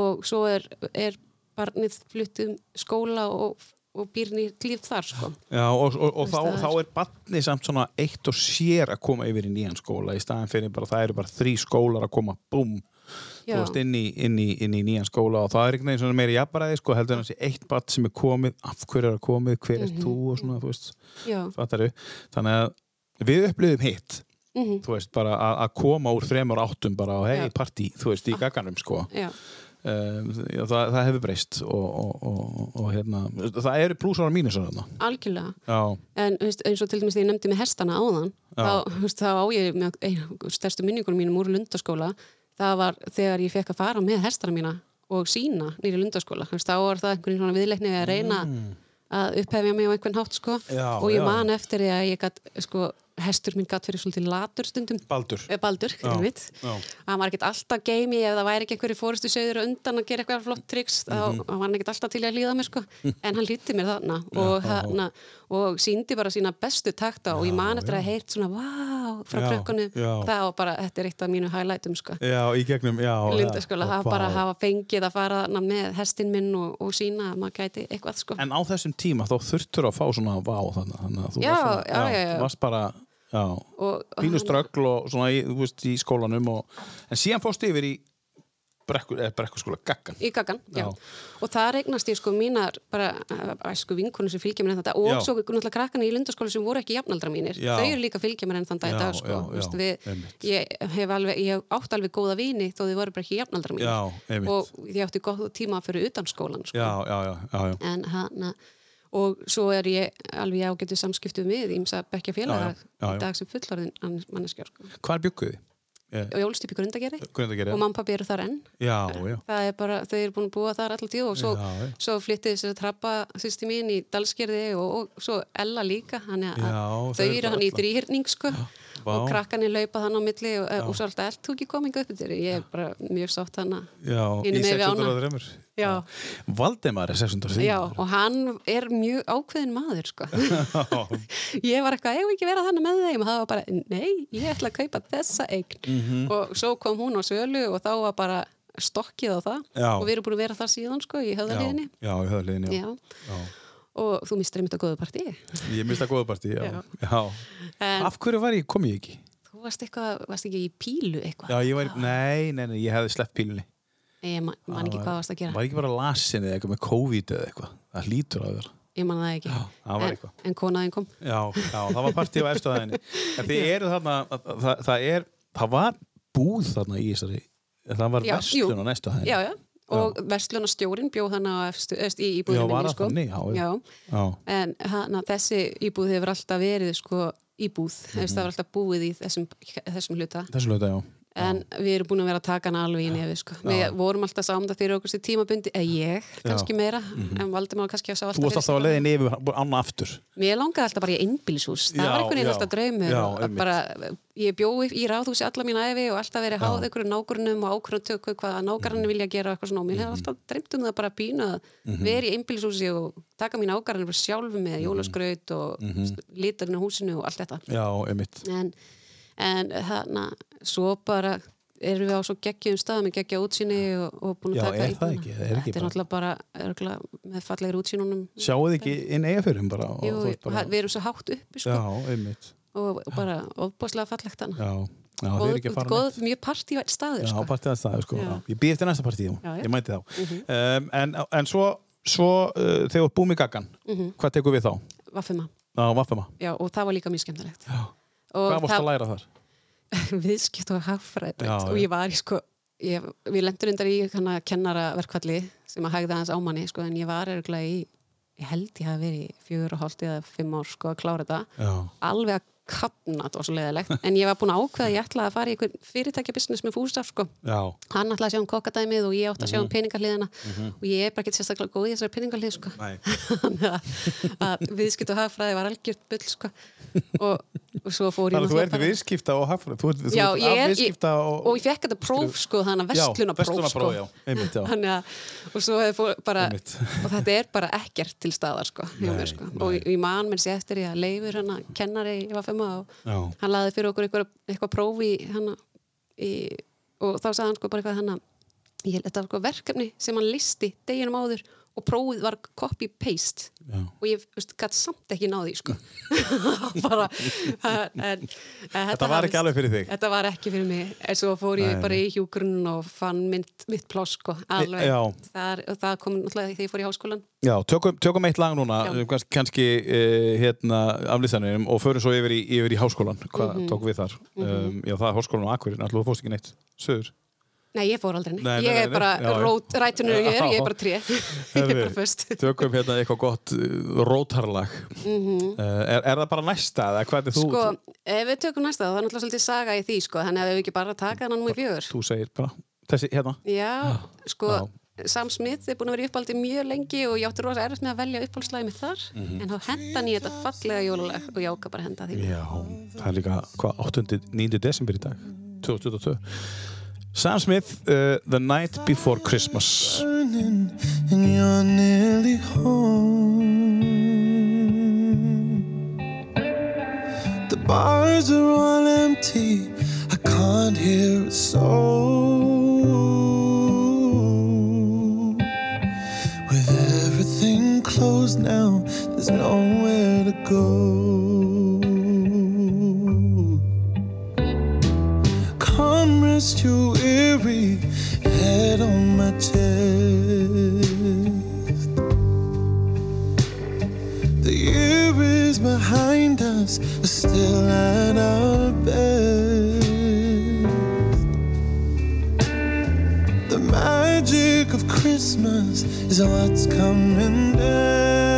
og svo er, er barnið flutt um skóla og, og býr nýtt líf þar, sko. Já, og, og, og þá, þá er- er barni samt svona eitt og sér að koma yfir í nýjan skóla. Í staðan fyrir bara, það eru bara þrý skólar að koma, veist, inn í, inn, í, inn í nýjan skóla. Og það er einhvern veginn svona meiri jafnbæði, sko, heldur en þessi eitt barn sem er komið, af hverju er komið, hver er þú? Og svona, þú veist, fattaru. Þannig að við upplifum hitt, Mhm. þú veist, bara að, koma úr þremur áttum bara á hei, partí, þú veist, í gagganum, sko. já, Um, já, það, það hefur breyst og, og, og, og hérna, það eru plúsar og mínusar þarna. algjörlega. Já, En veist, eins og til dæmis þegar ég nefndi með hestana áðan, þá, veist, þá á ég með ein, stærstu minningunum mínum úr lundaskóla, það var þegar ég fekk að fara með hestana mína og sína nýri lundaskóla. Veist, þá var það einhvern svona viðleikni við að reyna að upphefja mig á einhvern hátt, sko. Mm. Já, og ég man eftir því að ég gatt, sko, hestur minn gatt fyrir svolítið latur stundum. Baldur. Eh, Baldur. Hann var ekkert alltaf geimi ef það væri ekki einhverju fórustu sögur undan að gera eitthvað flott triks þá Mhm. var hann ekkert alltaf til að líða mér sko en hann hlýtti mér þarna og, hana, og síndi bara sína bestu takta og ég man eftir að heyrt svona vá frá það var bara, þetta er eitt af mínu highlightum sko Já, í gegnum, já. Það bara hafa fengið að fara þarna með hestin minn og, og sína að maður gæti eitthvað sko En á þessum tíma þá þurftur að fá svona vá þannig, að þú Já, varst svona, já, já, já. þú varst bara, hann- ströggl og svona í, veist, í skólanum og, en síðan fórst yfir í brekku, eða brekkuskóla gaggan. í Gaggan, já. Já. Og það regnast ég sko mínar bara æsku vinkonur sem fylgja mér enn þetta og Já. svo náttúrulega krakkana í lundaskóla sem voru ekki jafnaldra mínir. Já. Þau eru líka að fylgja mér enn þann dag í dag sko. já, við, ég hef alveg, ég hef átt alveg góða vini þó þau voru bara ekki jafnaldra mínir. Og ég átti góð tíma fyrir utan skólan sko. Já, já, já, já, já. Og svo er ég alveg í ágættu samskiptu við ímsa bekkja félaga Já, já, já, já. í dag sem fullorðin manneskjár sko. Og ég ólst upp í grundagerði Grundagerði, já. og mamma og pappi eru þar enn Já, já. það er bara, þau eru búin að búa þar alltaf tíu og svo, Já, já. svo flyttið þessi trappa sýsti mín í Dalsgerði og, og svo Ella líka þannig að Já, þau eru hann í þrýhyrning sko Vá. og krakkanir laupa þann á milli og, og svo er alltaf eld þú ekki kominga upp yfir ég er bara mjög sátt hana Já, í megin við ána. 603. Já. Valdemar er 603. Já, og hann er mjög ákveðin maður sko ég var eitthvað, ég vil ekki vera þannig með þeim og það var bara, nei, ég ætla að kaupa þessa eign Mhm. og svo kom hún á sölu og þá var bara stokkið á það Já. og við erum búin að vera þar síðan sko í höfðaliðinni Já, í höfðaliðinni, já. Já. Já. og þú mistur einmitt að góðu partí Ég mista góða partí, já. Já. já. en Af hverju var ég, kom ég ekki? þú varst eitthvað, varst ekki í pílu eitthvað Já, ég var, nei, nei, nei, ég hefði sleppt pílunni. ég man, man ekki hvað varst að gera Var ekki bara lasin eða eitthvað með COVID eða eitthvað? Það hlýtur að vera. ég man það ekki það var en, en konaðin kom Já, já, það var partí á efstöðaðinni. En þið eru þarna, það, það er, það var búð þarna í þessari, það var Já, jú. á næstu hæðinni. já, já. Og verslunarstjórin bjóð hana á efstu, efstu, í Já, var minni það sko. þannig? Já, já. já. Já, En hana, þessi íbúð hefur alltaf verið sko, íbúð, mm Mhm. það var alltaf búið í þessum, þessum hluta þessu hluta, já. En við erum búin að vera að taka hana alveg í nefi sko. við vorum alltaf samda fyrir okkur sér tímabundi eða ég, kannski meira en Valdimar kannski að sá Mhm. Þú alltaf varst alltaf að leiðin yfir ána aftur. Mér langaði alltaf bara í einbílishús, það Já, var einhvern veginn já. alltaf draumur Já, að ég bjói í ráðhúsi alla mín æfi og alltaf verið háð einhverju nágrunum og ákvörðum tökku hvað nágrannin Mhm. vilja gera og svona mér hefur alltaf dreymt um það bara að pína að vera í einbílishúsi og taka mín ákvarðanir bara sjálfu með jólaskraut og mm -hmm. liturinn á húsinu og allt þetta Já, en, en þarna svo bara erum við á svo geggjum stað með geggja útsýni og, og búin að Já, taka er það ekki? Þetta er bara- náttúrulega bara örugglega með fallegir útsýnunum Sjáuð ekki inn eiga fyrir bara? og Jú, bara... við erum svo hátt uppi sko, Já, einmitt. og bara ofbúslega fallegt hana Já, já þið er ekki að fara neitt. mjög partívært staður Já, sko. partíð að staðu, sko. Já. Já. Ég býð eftir næsta partíð, Já, já. ég mæti þá. um, en, en svo, svo uh, þegar búið með gaggan, Mhm. hvað tekur við þá? Vaffema, já, og það var líka mjög skemmtilegt Já. Og Hvað varst að læra þar? viðskipt og hagfræð og ég var í sko ég, við lendur undar í kennaraverkvalli sem að hægða hans á manni sko, en ég var örgulega í ég held ég hafi verið fjögur og hálft eða fimm ár sko að klára þetta Já. alveg að kapna, þetta var svo leiðilegt en ég var búin að ákveða ég ætlaði að fara í einhver fyrirtækja business með fúsaf sko Já. hann ætlaði að sjá um kokkadæmið og ég átti að sjá Mhm. um peningahliðina og ég er bara ekki sérstaklega góð í þessari peningahlið sko. Viðskipt og hagfræði var algjört bull sko. og, og svo fór ég þú ert viðskipta og hagfræð. Þú ert, þú Já, ég er, ég, og... og ég fekk þetta próf sko, þannig að vestlunapróf sko. Einmitt, að, og svo hefði fór bara og þetta er bara ekkert til staðar sko, sko. og ég, man mér sér eftir ég að leifur hana kennari Vafema og Já. hann laði fyrir okkur eitthvað, eitthvað próf í hana í, og þá sagði hann sko bara eitthvað hana ég, þetta var sko verkefni sem hann listi deginum áður og prófið var copy-paste og ég gæti samt ekki náði sko bara en, en, Þetta var ekki alveg fyrir þig. Þetta var ekki fyrir mig, en svo fór ég Nei, bara í hjúgrunn og fann mitt, mitt pláss sko, alveg. Þar, og það kom náttúrulega þegar ég fór í háskólan. Já, tökum, tökum eitt lag núna, Já. kannski, uh, hérna, aflýðsanum og förum svo yfir í, yfir í háskólan. Hvað Mhm. tókum við þar? um, já, það er háskólan á Akurinn, alltaf fórst ekki neitt. Söður. Nei, ég fór aldrei neitt. Nei, nei, ég er bara rætunur ég er, ég er bara tré. ég er bara föst. Tökum hérna eitthvað gott uh, rótarlag. uh, er, er það bara næsta eða hvað er þú? Sko, ef við tökum næsta, það er náttúrulega svolítið saga í því, sko, þannig að við ekki bara taka hann nú í fjögur. Þú segir bara, þessi hérna. Já, sko, Já. Sam Smith er búin að vera í uppáldi mjög lengi og ég átti rosa erfitt með að velja uppáldslagi mitt þar, Mhm. en þá henda hann í þetta fallega jólulag og ég ákvað bara henda því. Já, það er líka, hvað, 8. 9. desember í dag, 2022. Sam Smith, uh, The Night Before Christmas. The bars are all empty, I can't hear a soul. With everything closed now, there's nowhere to go. Come rest head The year is behind us, we're still at our best. The magic of Christmas is what's coming next.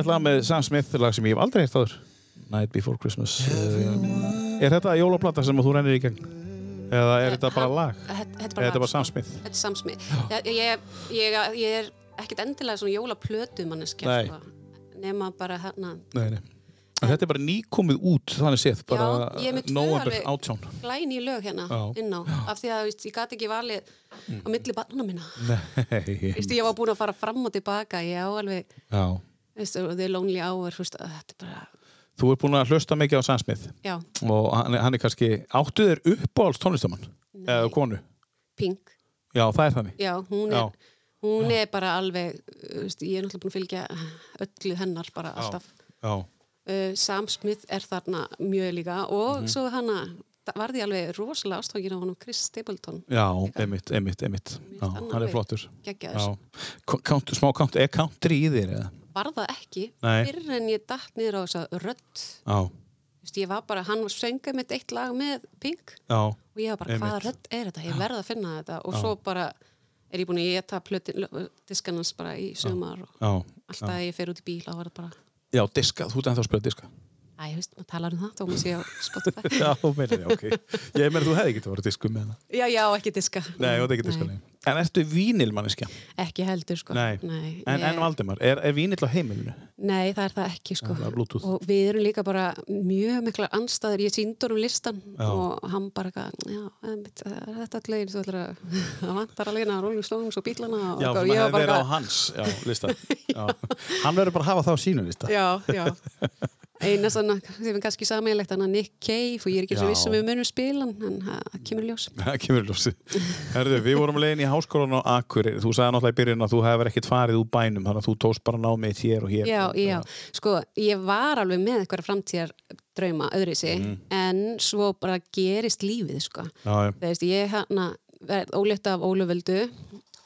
Fannett lag með Sam Smith, lag sem ég hef aldrei heilt áður Night Before Christmas uh, Er þetta jólaplata sem þú rennir í gegn? Eða er þetta bara lag? Þetta Eða þetta bara Sam Smith? Þetta er Sam Smith. Ég, ég, ég, ég er ekkert endilega svona jólaplötu manneskja, sko. Nema bara hérna, Nei, nei En þetta er bara nýkomið út, þannig séð bara Já, er November alveg- 18 glæni lög hérna Já. inn á. Af því að, ég gat ekki valið á milli barnana minna. Ég var búin að fara fram og tilbaka. Ég á alveg, The Lonely Hour, veist, þetta er bara, Þú ert búin að hlusta mikið á Sam Smith. Já, og hann, er- hann er kannski áttu þér uppáhalds tónlistamann eða konu? Pink. Já, það er þannig. Já, hún Já. er, hún er bara alveg, veist, ég er náttúrulega búin að fylgja öllu hennar bara alltaf. Já, uh, Sam Smith er þarna mjög líka og Mhm. svo hana var því alveg rosalega ástofangin á honum Chris Stapleton. Já einmitt, einmitt, einmitt. Já, hann er flottur. smá count, er country í þér eða? Var það ekki Nei. fyrr en ég datt niður á þessa rödd. Já, Vist, ég var bara, hann sönga mitt eitt lag með Pink já, og ég var bara, hvaða rödd er þetta? Ég verð að finna þetta. Og svo bara er ég búin að geta plötin diskanans bara í sumar og já. alltaf að ég fer út í bíl og það bara Já, diska, þú ert ennþá að spila diska. Æ, ég veist, maður talar um það, þá maður sé á Spotify. Já, já, ok. Ég meina, þú hefði ekki að vera diskum með það Já, já, ekki diska. Nei, ekki diska, nei En ertu vínilmanneskja? Ekki heldur, sko Nei. Nei, En, en Valdimar, er, er vínill á heimilinu? Nei, það er það ekki sko. Það er og við erum líka bara mjög miklar anstæður, ég síndur um listan Já. og hann bara já, einmitt, það er þetta allir, þú ætlar að það vantar alveg hérna Rolling Stones og bílana og Já, og hefði var verið á hans já, lista. Hann verður bara að hafa það á sínu lista já, já eina svona sem er kannski sameiginlegt hann að Nick Cave og ég er ekki svo Já. viss um við munum spila hann, en það kemur í ljós Það kemur í ljósi. Herðu, við vorum leiðin í háskólan á Akureyri. Þú sagði náttúrulega í byrjun að þú hefur ekkert farið úr bænum, þannig að þú tóst bara námið hér og hér. Já, já, sko, ég var alveg með eitthvað framtíðar drauma öðri sig, Mhm. en svo bara gerist lífið, sko. Já. Það veist, ég hérna verð ólétt af Óluföldu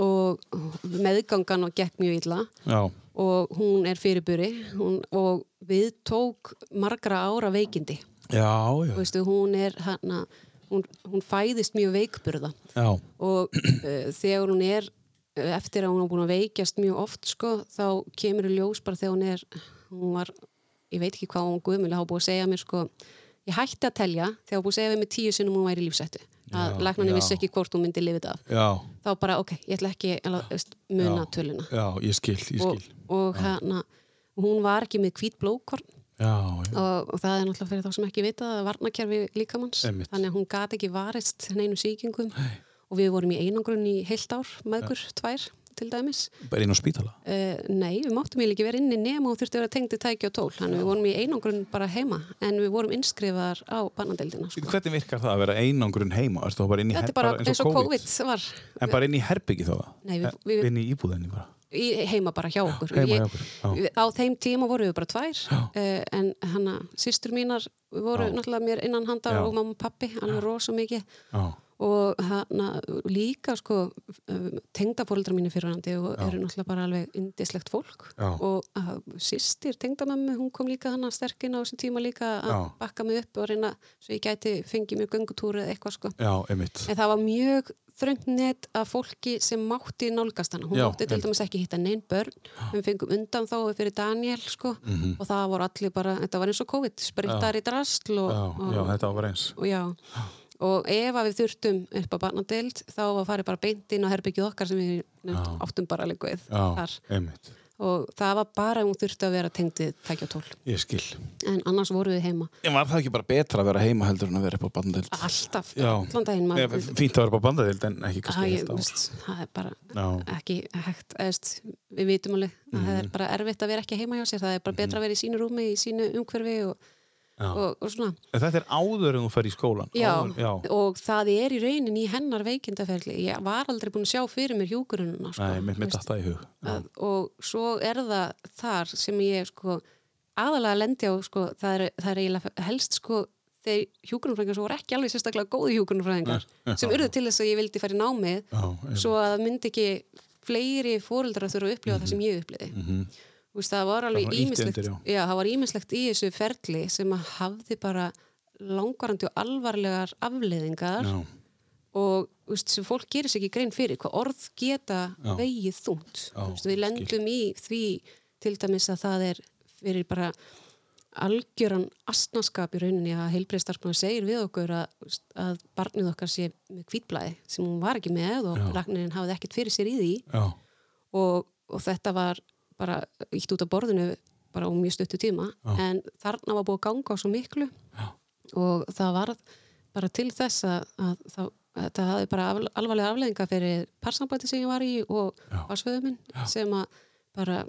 og meðgangan og gekk mjög illa Já, og hún er fyrirburi hún, og við tók margra ára veikindi. já, já. Veistu, hún er hérna, hún, hún fæðist mjög veikburða já. og uh, þegar hún er eftir að hún er búin að veikjast mjög oft sko, þá kemur í ljós bara þegar hún er hún var ég veit ekki hvað hún guðmjölu, þá var búið að segja mér sko, ég hætti að telja þegar hún búið að segja við mig tíu sinnum hún væri í lífsættu að já. vissi ekki hvort hún myndi lifið af. Já, þá bara ok, ég ætla ekki muna töluna. Já, ég skil, ég og, skil. og hérna hún var ekki með hvít já, og, og það er náttúrulega fyrir þá sem ekki vita að varnakerfi líkamanns Einmitt. þannig að hún gat ekki varist neinu sýkingum. Og við vorum í einangrun í heilt ár meðgur, tvær til dæmis bara inn á spítala. uh, nei, við máttum eiginlega ekki vera inni nema og þurfti að vera tengdi tæki og tól þannig við vorum í einangrun bara heima en við vorum innskrifaðar á bannadeildina sko. Hvernig virkar það að vera einangrun heima? Inn í þetta er bara eins og COVID var En bara inn í herbyggi þá? Nei, við- Eh, við- Inn í íbúðinni bara? í, heima bara hjá okkur Ég- hjá okkur, já. við- á þeim tíma voru við bara tvær uh, en hanna, systur mínar voru Já. náttúrulega mér innan handar Já. og mamma og pappi, alveg rosa mikið Já, og hana, líka sko tengdafóldra mínu fyrirhandi og eru náttúrulega bara alveg indislegt fólk. Já. og uh, sýstir tengdamömmu, hún kom líka hana sterkinn á þessu tíma líka að bakka mig upp og reyna svo ég gæti fengið mér göngutúri eða eitthvað sko. Já, einmitt. en það var mjög þröngt net af fólki sem mátti nálgast hana. Hún Já, mátti til dæmis ekki hitta neinn börn. Við fengum undan þá fyrir Daniel sko, Mhm. og það voru allir bara þetta var eins og COVID, sprittar í drastl og, og, já, þetta var bara eins. og já og ef að við þurftum upp á barnadeild þá var farið bara beint inn á herbyggið okkar sem við nefnt, áttum bara Já, þar einmitt. og það var bara hún þurfti að vera tengdið tækja tól Ég skil. en annars voru við heima En var það ekki bara betra að vera heima heldur en að vera upp á bandadild? alltaf, Já. allan daginn fínt að vera upp á bandadild en ekki það er bara Já. ekki hægt eðst, við vitum alveg að það Mhm. er bara erfitt að vera ekki heima hjá sér það er bara betra að vera í sínu rúmi, í sínu umhverfi og, og, og svona. En þetta er áður en þú fer í skólan? já, Áður, já. og það er í raunin í hennar veikindaferli. Ég var aldrei búin að sjá fyrir mér hjúkurununa sko, Nei, mér datt það í hug. Að, og svo er það þar sem ég sko aðalega lendi á sko, það er, það er eiginlega helst sko þeir hjúkurunfræðingar sem voru ekki alveg sérstaklega góði hjúkurunfræðingar Nei, sem urðu til þess að ég vildi fara í námið svo að það myndi ekki fleiri fóreldrar þurfa að upplifa það sem ég uppliði Mhm. Þú veist, það var alveg ímislegt það var ímislegt í þessu ferli sem að hafði bara langvarandi og alvarlegar afleiðingar Já. og þú veist, sem fólk gerir sér ekki grein fyrir hvað orð geta Já. vegið þungt Já, Þú veist, við lendum í því til dæmis að það er fyrir bara algjöran astnaskap í rauninni að heilbreyðstarfsmaður segir við okkur að, að barnið okkar sé með hvítblæði sem hún var ekki með og Já. lagnirinn hafði ekkert fyrir sér í því og, og þetta var bara ítt út af borðinu bara á mjög stuttu tíma Já. en þarna var búið að ganga á svo miklu Já. og það var bara til þess að, að það, þetta hafði bara af, alvarlega afleðinga fyrir parsambæti sem ég var í og Já. varsföðu minn sem að bara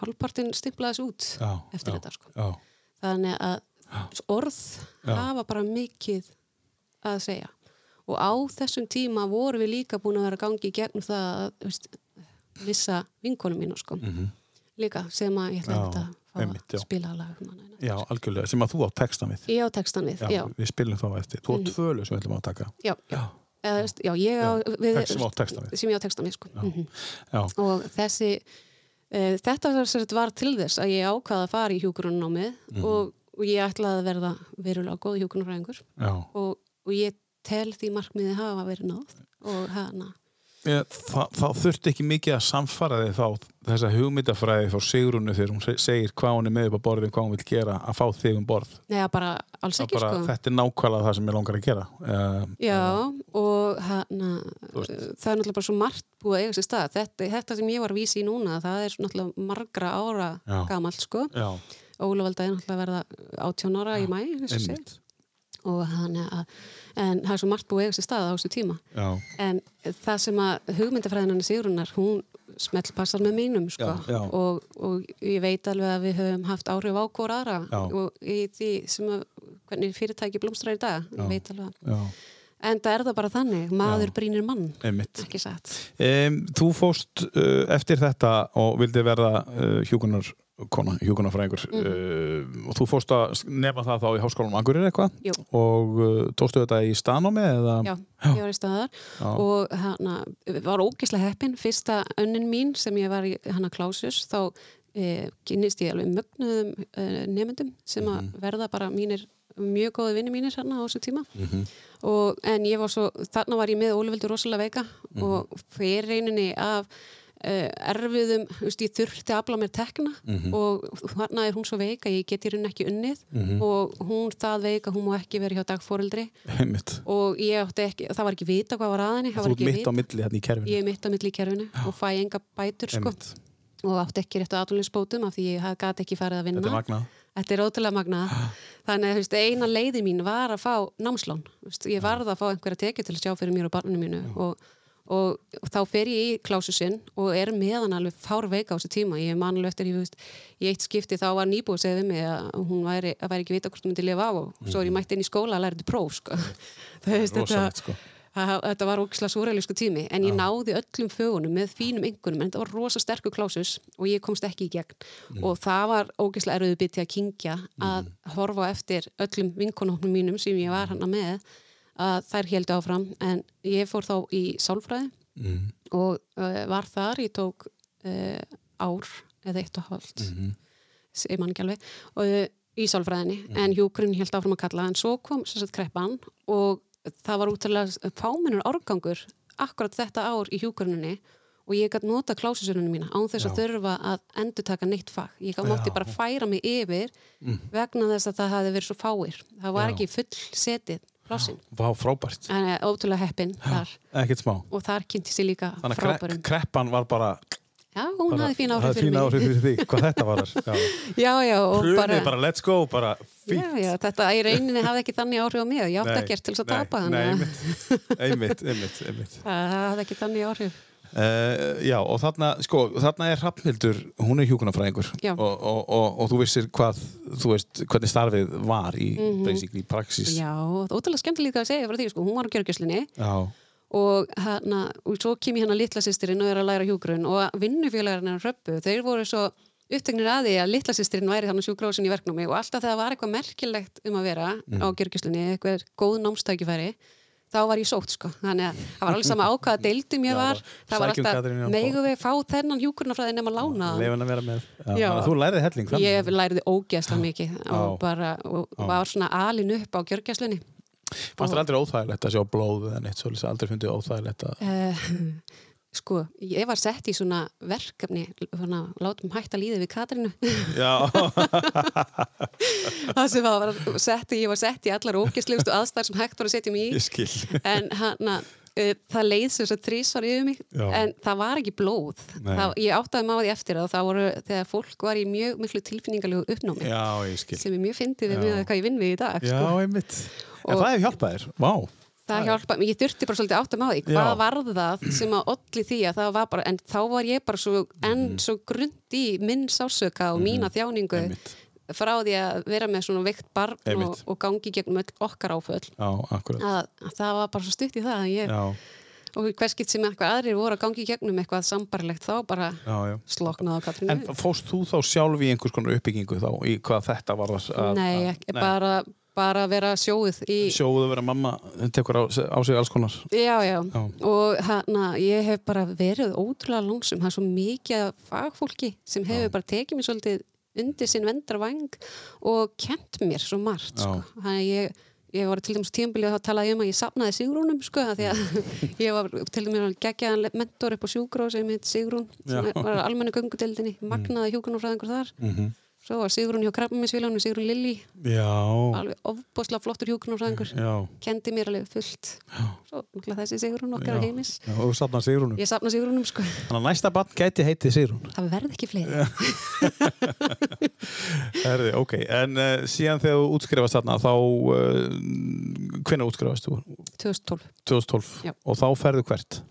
halvpartin stimplaðis út Já. eftir þetta sko. Þannig að orð hafa bara mikið að segja og á þessum tíma voru við líka búin að vera að gangi í gegnum það að missa vinkonum mínu sko. Mhm. líka sem að ég ætla Já, að fá einmitt, að spila lag um. Já, algjörlega, sem að þú á textan við. ég á textan við, Já, já, við spilum þá eftir. Þú á Mhm. tvölu sem við ætlum að taka. já, já. Eða, ég á, við, sem á sem ég á textan við sko. Mhm. Já, og þessi uh, þetta var, til þess að ég ákvaða að fara í hjúgrunnámið Mhm. og, og ég ætlaði að verða verulega góð hjúgrunfræðingur já. og, og ég tel því markmiði hafa verið náð og hana Ég, það, það þurfti ekki mikið að samfara þig þá þessa hugmyndafræði frá Sigrunu þegar hún se- segir hvað hún er með upp á borðið hvað hún vil gera að fá þig um borð. Neða bara alls ekki bara, sko. þetta er nákvæmlega það sem ég langar að gera. Uh, Já, og hana, það er náttúrulega bara svo margt búið að eiga sér stað. Þetta, þetta sem ég var að vísa í núna, það er náttúrulega margra ára Já. gamalt, sko. Já, Ólafalda er náttúrulega að verða 18 ára í mæ, Og hann er að, en það er svo margt búið eiga sér stað á þessu tíma. Já, En það sem að hugmyndafræðinarni Sigrunar, hún smellpassar með mínum, sko. Já, já. Og, og ég veit alveg að við höfum haft áhrif á hvora aðra og í því sem að, hvernig fyrirtæki blómstrar í dag. Ég veit alveg að En það er það bara þannig, maður Já. brýnir mann, einmitt ekki satt. um, Þú fóst uh, eftir þetta og vildi verða uh, hjúkunar kona, hjúkunarfræðingur uh, og þú fóst að nefna það þá í háskólanum Akureyri eitthvað og uh, tókstu þetta í staðnámi eða Já, ég var í staðar Já. og hana, var ógislega heppin fyrsta önnin mín sem ég var í hana Klásus þá e, kynnist ég alveg mögnuðum e, nefndum sem að Mhm. verða bara mínir mjög góði vinni mínir hérna á þessu tíma Mhm. og, en ég var svo, þarna var ég með Ólefildur rosalega veika Mhm. og fyrir reyninni af erfiðum, þú veist, ég þurfti að afla mér tekna Mhm. og þarna er hún svo veik að ég get í raun ekki unnið Mhm. og hún það veik að hún má ekki verið hjá dagfóreldri Einmitt. og ég átti ekki, það var ekki vita hvað var að henni það Þú ekki mitt á milli hérna í kerfinu. ég er mitt á milli í kerfinu og fæ enga bætur sko og átti ekki rétt á atvinninsbótum af því ég gæti ekki farið að vinna Þetta er magnað. Þetta er ótrúlega magnað. Þannig að eina leiði mín var að fá Veist, ég varð að fá einhverja tekið til að sjá fyrir mér og barninu mínu og, og, þá fer ég í klásusinn og er meðan alveg fár veika á þessu tíma. Ég man alveg eftir, ég veist, í eitt skipti þá var nýbúið að segja við mig að hún væri, að væri ekki vita hvort hún myndi lifa af og svo er ég mætti inn í skóla að læra þetta próf, sko. Veist, þetta, Rosalegt, sko. Það, þetta var ógislega súrælisku tími en ég náði öllum fögunum með fínum yngunum en þetta var rosa sterkur klásus og ég komst ekki í gegn. Og það var ógislega erfiðu biti að kingja að horfa á eftir öllum vinkonóknum mínum sem ég var hana með að þær heldu áfram. En ég fór þá í sálfræði og uh, var þar, ég tók uh, ár eða eitt og hálft ég man ekki alveg og uh, í sálfræðinni. En hjúkurinn held áfram að kalla. En svo kom sagt kreppan og það var útrúlega fámennur árgangur akkurat þetta ár í hjúkurinninni og ég gæti nota klásusunum mína án þess að þurfa að endur taka neitt fag. Ég gæti mátti bara færa mig yfir vegna þess að það hafi verið svo fáir. Það var Já. ekki full setið plásin Vá, frábært. en eh, ótrúlega heppin þar Ekkert smá. og þar kynnti sér líka Þannig að kre frábærum kreppan var bara... já, hún hafði fín hafði áhrif fyrir fín mig áhrif fyrir því. Hvað þetta var þar. Já. já, já, og Hrunið bara, bara, let's go, bara fínt. já, já, þetta í rauninni hafði ekki þannig áhrif á mig ég átti Nei, ekkert til þess að nei, tapa Nei, þannig að einmitt, einmitt, einmitt, einmitt. það hafði ekki þannig áhrif Uh, já, og þarna, sko, þarna er Hrafnhildur, hún er hjúkunarfræðingur Já. og, og, og, og þú vissir hvað, þú veist, hvernig starfið var í, basically, í praxis. Já, það ótrúlega skemmtilegt að segja frá því, sko, hún var á gjörgjöslinni Já, og, hana, og svo kem ég hérna litla sýstirinn og er að læra hjúgrun og vinnufélagarinn er röppu, þeir voru svo uppteknir að því að litla sýstirinn væri þannig sjúkrósin í verknámi. Og alltaf þegar var eitthvað merkilegt um að vera á gjörgjöslinni, eitthvað góð námstækifæri þá var ég sótt sko, þannig að það var alveg sama á hvaða deildum ég var, það var alltaf megum við fá þennan hjúgrunafræði nema lána leifin að vera með. Já, þú lærið helling þannig. ég læriði ógeðslega mikið og bara, og var svona alin upp á gjörgjöslinni Fannst þér aldrei óþægilegt að sjá blóð eða neitt svolítið, aldrei fundið óþægilegt að... Sko, ég var sett í svona verkefni, svona, látum hægt að líða við Katrínu Já, það sem var sett, í- ég var sett í allar ógeðslegustu aðstæður sem hægt var að setja mig í ég skil. en hana, uh, það leið sem þess að þrísvar yfir mig Já. en það var ekki blóð það, ég áttaði maður því eftir að það voru þegar fólk var í mjög miklu tilfinningalegu uppnámi Já, ég skil. sem er mjög fyndið við hvað ég vinn við í dag Já, sko. einmitt. En Og- það hefur hjálpað þér, vá. Það hjálpa, ég þurfti bara svolítið átt að maður því Já. hvað var það sem að olli því að það var bara, en þá var ég bara svo enn svo grund í minn sásöka og mína þjáningu Mhm. Einmitt. frá því að vera með svona veikt barn og, Einmitt. og gangi gegnum öll okkar áföll Já, akkurat. að, að það var bara svo stutt í það að ég, Já, og hverskitt sem eitthvað aðrir voru að gangi gegnum eitthvað sambarlegt þá bara já, já. sloknaði á Katrínu En fóst þú þá sjálf í einhvers konar uppbyggingu þá í hvað þetta var að... Nei, að- ekki, bara, bara vera sjóið í Sjóðu að vera mamma tekur á, á sig alls konar. Já, já, Já. og hana, ég hef bara verið ótrúlega lónsum, það er svo mikið fagfólki sem hefur bara tekið mér svolítið undir sinn vendra vang og kent mér svo margt Já. sko. þannig að ég, ég var til dæmis tímabilið að tala um að ég sapnaði Sigrúnum sko, því að ég var til dæmis geggjaðan mentor upp á sjúgró sem heit Sigrún sem Já. var almennu göngudeldinni magnaði hjúkunarfræðingur þar Mhm. Svo var Sigrún hjá krabbaminsvílanum, Sigrún Lilli Já, alveg ofbóðslega flottur hjúkunarfræðingur já. kendi mér alveg fullt svo náttúrulega þessi Sigrún okkar já. heimis Já, og þú safnar Sigrúnum. Ég sapna Sigrúnum sko. Þannig að næsta barn gæti heitið Sigrún. Það verð ekki fleiri. Herði, ok. En uh, síðan þegar þú útskrifast þarna, þá, uh, hvenær útskrifast þú? 2012. 2012. Já. Og þá ferðu hvert?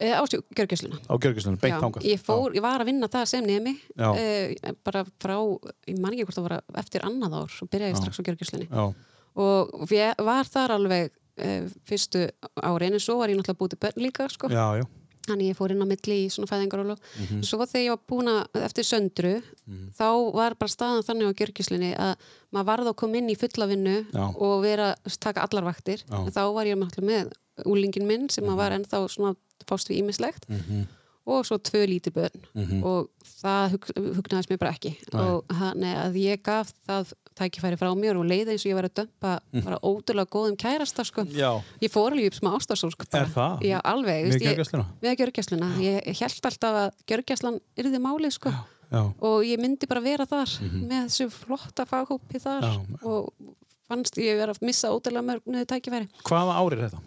E, á Gjörgjösluna. Á Gjörgislunum, beint þangað? Ég ég var að vinna það sem nemi. E, bara frá, ég man ekki hvort það var eftir annað ár, svo byrjaði ég strax á Gjörgjöslunni. Já, Og ég var þar alveg e, fyrstu árin, en svo var ég náttúrulega búið til börn líka, sko. já, já. Þannig ég fór inn á milli í svona fæðingarólu. Mhm. Svo þegar ég var búin að, eftir söndru, þá var bara staðan þannig á Gjörgjöslunni að maður varð að koma inn í fulla vinnu Já. og vera, taka allar vaktir. Þá var ég náttúrulega með úlingin minn sem mm var ennþá svona fást við ímislegt Mhm. og svo tvö lítið börn og það hug, hugnaðist mér bara ekki Nei. og hann, að ég gaf það tækifæri frá mér og leið eins og ég var að dömpa bara ótrúlega góðum kærasta sko. Mm. Já. ég fór alveg upp smá ástarsósk Er það? Já, alveg ég- gjörgæsluna? Við gjörgæsluna, ég held alltaf að gjörgæslan yrði málið sko. Já. og ég myndi bara vera þar með þessu flotta faghópi þar Mhm. Já. og fannst ég vera að missa ótrúlega mörg niður tækifæri Hvaða ári er þetta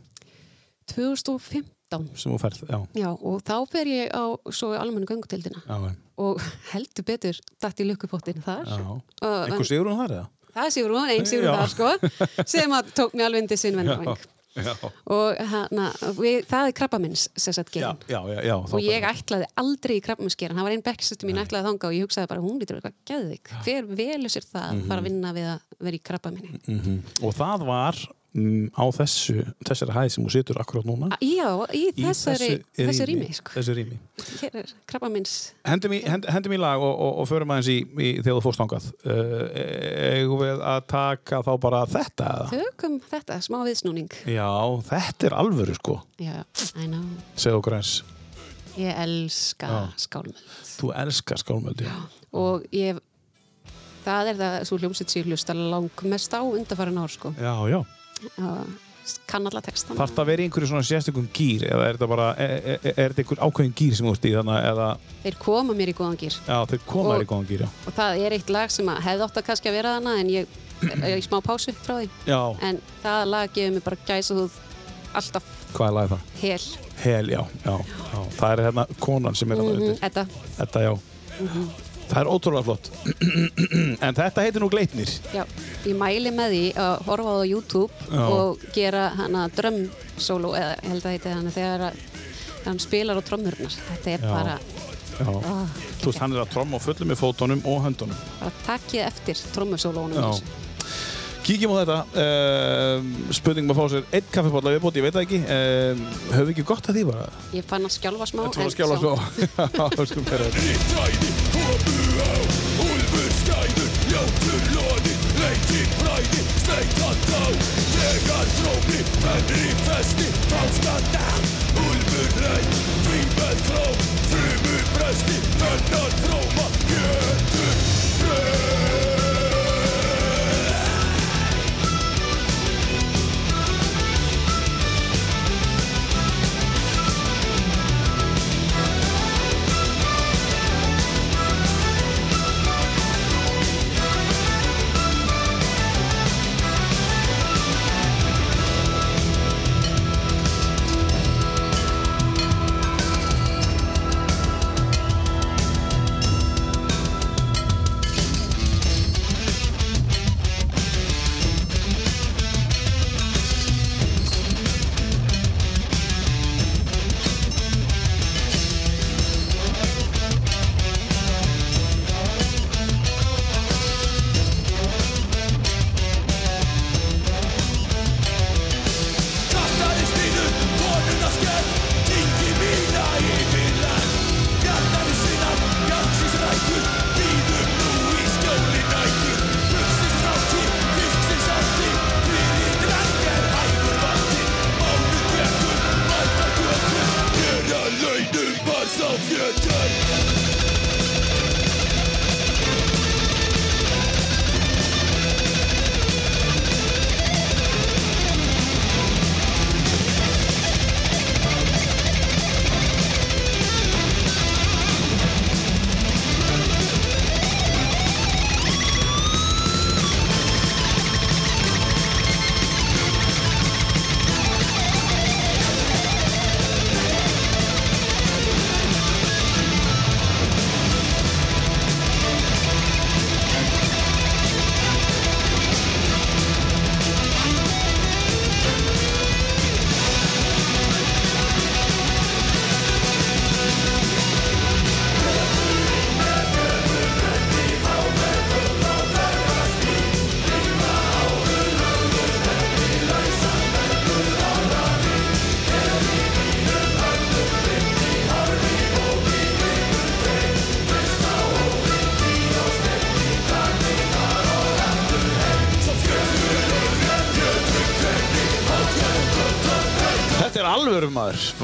2015 sem þú ferð? Já. Já, og þá fer ég á svo almennu göngutildina Já. og heldur betur dætt í lukkupottin þar. Og- Einhver sigur hún þar eða? það er Sigrún, einn Sigrún Já. þar sko sem að tók mig alveg undir sinn vendaveng Já. og hana, við, það er krabbamins já. og ég ætlaði aldrei í krabbaminsgerin það var einn bekksestu mín ætlaði þanga og ég hugsaði bara hún lítur eitthvað geðvik, hver velur sér það að fara að vinna við að vera í krabbaminni Mhm. Og það var mm, á þessu, þessari hæð sem þú situr akkurát núna. Já, í Í þessari, þessi rými sko. Þessi rými. hér er krabbamins Hendum í, hend, hendum í lag og, og, og förum aðeins í, í þegar þú fórst ángað. Uh, eigum við að taka þá bara þetta? tökum þetta, smá viðsnúning Já, þetta er alvöru sko, já, I know, segðu okkur eins. ég elska Já. skálmöld Þú elskar skálmöldi. og ég það er það svo hljómsett sér hlusta langmest á undarfæran ár sko Já, já. Kann alla textan Þarf það að vera í einhverju svona sérstökum gýr eða er þetta bara, er, er, er þetta einhver ákveðin gýr sem þú ert í þannig eða, þeir koma mér í góðan gýr já, þau koma þér í góðan gýr, já. og það er eitt lag sem að hefði átt að kannski að vera þarna en ég er í smá pásu frá því. Já, en það lag gefur mér bara gæsa húð alltaf hvað er lagið það? hel. Hel, já, já, já. Það er hérna konan sem er að mm vera þetta, Þetta, já. Það er ótrúlega flott. en þetta heitir nú Gleitnir. já, ég mæli með því að horfa á YouTube Já. og gera hana drömm solo eða held að heiti hana þegar hann spilar á trömmurnar þetta er Já. bara, Já. ah, Þú veist, hann er að tromma og fullu með fótunum og höndunum. bara takkið eftir trommusólónum Já. Kíkjum á þetta. Uh, spurning með að fá sér einn kaffipotla viðbót, ég veit það ekki. Uh, höfum við ekki gott að því bara? ég fann að skjálfa smá Þetta var en að skjála sá- svo. Já, skulum fyrir þetta. Þetta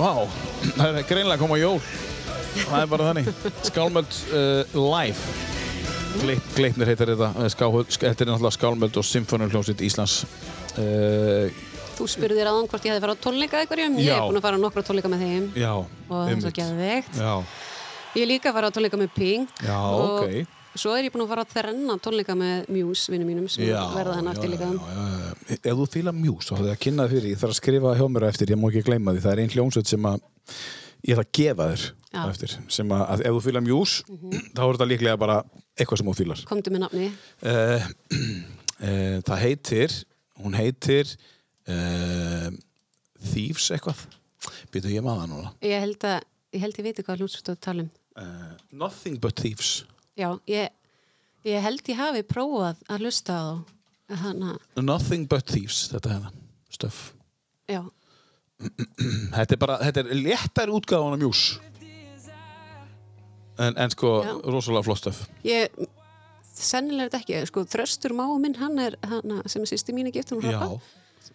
vá, það er greinlega að koma jól, það er bara þannig, skálmöld uh, live. Gleip, Gleipnir heitir þetta, Skáhöld, þetta er náttúrulega Skálmöld og Symfóniuljónsitt Íslands. Uh, Þú spurðir aðan hvort ég hefði farið á tónleika einhverjum. Ég Já. hef búin að fara á nokkra tónleika með þeim já, og það er svo. Já, Ég er líka að fara á tónleika með Pink já, ok. svo er ég búin að fara á þrenna tónleika með Muse vinnum mínum sem Já, verða hann eftir líka. já. Ef þú fýla mjús, þá hefur það að kynna þér fyrir, ég þarf að skrifa hjá mér eftir, ég má ekki gleyma því, það er einn hljómsveit sem að ég ætla að gefa þér á eftir, sem að, að ef þú fýla mjús, þá er þetta líklega bara eitthvað sem þú fýlar. Komdu með nafni. Uh, uh, það heitir, hún heitir uh, Thieves eitthvað. Býtu ég maður núna. Ég held að, ég held ég viti hvað hljómsveit að tala um. Uh, nothing but Thieves. Já, ég, ég held ég hafi prófað að hlusta á að, Nothing but Thieves, þetta er það, stöf. já, Þetta er bara, þetta er léttar útgáðan af mjús en, en sko, Já. rosalega flott stöf ég, sennilega er þetta ekki, sko, Þröstur máu minn, hann er, hann sem er sýsti mín að gifta hún Já,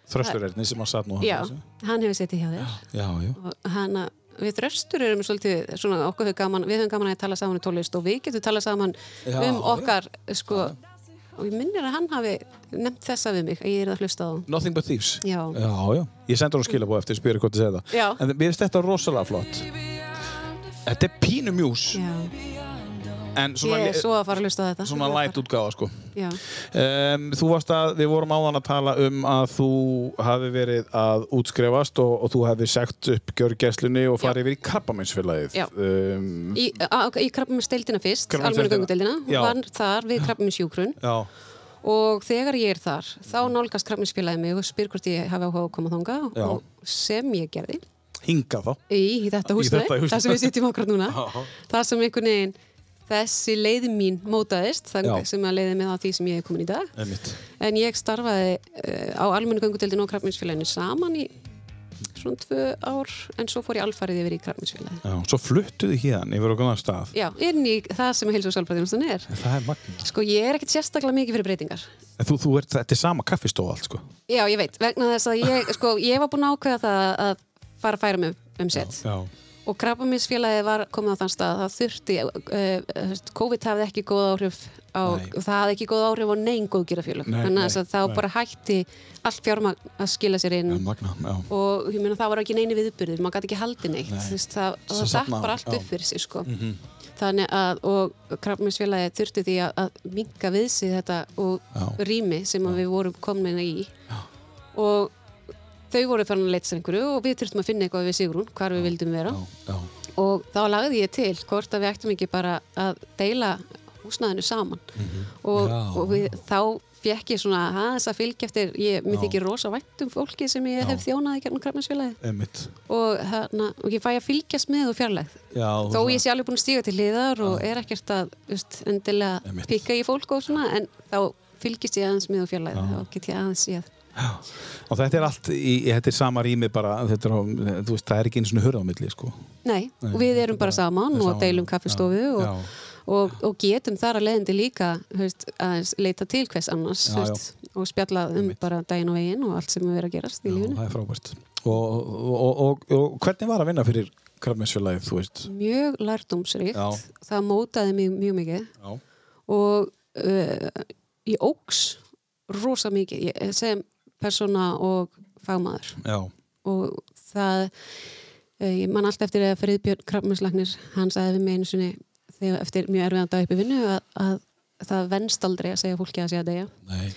þrösturerni sem að satt nú Já, þarna, hann hefur setið hjá þér. já, já, og hann að við þröstur erum svolítið svona gaman, við höfum gaman að tala saman í tólist og við getum tala saman Já, um já. okkar sko, og ég minnir að hann hafi nefnt þessa við mig, að ég er að hlusta á þá Nothing but Thieves Já. já, já. Ég sendur hún skilabóð eftir, spyrir hvað þið segja það. En mér finnst þetta rosalega flott Þetta er pínu mjús Já. En svona, ég er svo að fara að hlusta þetta. svona light útgáða sko. Um, Þú varst að, við vorum áðan að tala um að þú hafi verið að útskrefast og, og þú hefði segt upp gjörgæslunni og farið yfir í krabbameinsfélagið. Já. um, Í, í krabbaminsdeildina fyrst, göngudeildina, Já. vann þar við krabbaminsjúkrun Já, og þegar ég er þar, þá nálgast krabbaminsfélagið mig og spyr hvort ég hafi áhuga að koma þanga Já. og sem ég gerði. Hinga þá? Í þetta Í þetta húsnæði. það það þessi leið mín mótaðist Já. þannig sem að leiði mig að því sem ég er komin í dag. Einmitt. en ég starfaði uh, á almennu göngudeldin og krabbminsfélaginu saman í svona tvö ár en svo fór ég alfarið yfir í krabbminsfélagi Já, svo fluttuði hérna yfir okkur annar stað. Já, inn í það sem heilsu og sálfræðinustan er. En Það er magna sko ég er ekkert sérstaklega mikið fyrir breytingar. En þú, þú ert, þetta er sama kaffistofa allt sko. Já, ég veit, vegna þess að ég, sko, ég var búin ákveða það að fara að færa mig um set. Já, og krabbaminsfélagi var komið á þann stað að það þurfti, uh, COVID hafði ekki góð áhrif á, það hafði ekki góð áhrif á neinn góðgerafélög Nei, þannig að þá nei. bara hætti allt fjármagn að skila sér inn já magna, já og meina það var ekki neini viðburðir maður gæti ekki haldið neitt Nei. Veist, það, það safnaði, bara allt já. Upp fyrir sig sko. þannig að og krabbaminsfélagi þurfti því að, að minka við sig þetta og Já. rými sem að við vorum komin í og þau voru farin að leita sér einhverju og við þurftum að finna eitthvað við Sigrún hvar við vildum vera. Já, já, og þá lagði ég til hvort að við ættum ekki bara að deila húsnæðinu saman. Og, Já. og við, þá fekk ég svona aðeins að fylgja eftir ég Já. þykir rosa vænt um fólki sem ég hef þjónaði gegnum krafnarsfélagi og, og ég fæ að fylgjast með og fjarlægð. Já, þó ég sé alveg búin að stíga til hliðar og er ekkert að just, endilega Einmitt. pikka í fólk og svona en þá fylgist ég aðeins með og fjarlægð þá get ég aðeins séð Og þetta er allt, í, þetta er sama rými bara, þetta er, veist, það er ekki eins og hurða á milli, sko. Nei, og við erum bara saman við og saman, deilum já. kaffistofu og, Já. og, og getum þar að leiðandi líka veist, að leita til hvers annars Já, veist, og spjalla um bara daginn og veginn og allt sem er að gerast í Já, lífinu. það er frábært. Og, og, og, og, og hvernig var að vinna fyrir krafmessfélagið, þú veist? Mjög lærdómsrikt, Já. það mótaði mig mjög mikið Já. og uh, ég óks rosa mikið ég, sem persóna og fagmaður. Já, og það uh, ég man alltaf eftir að Friðbjörn Krafmennslagnir hann sagði við mig einu sinni þegar eftir mjög erfiðan dag upp í vinnu að, að það venst aldrei að segja fólki að segja degja nei,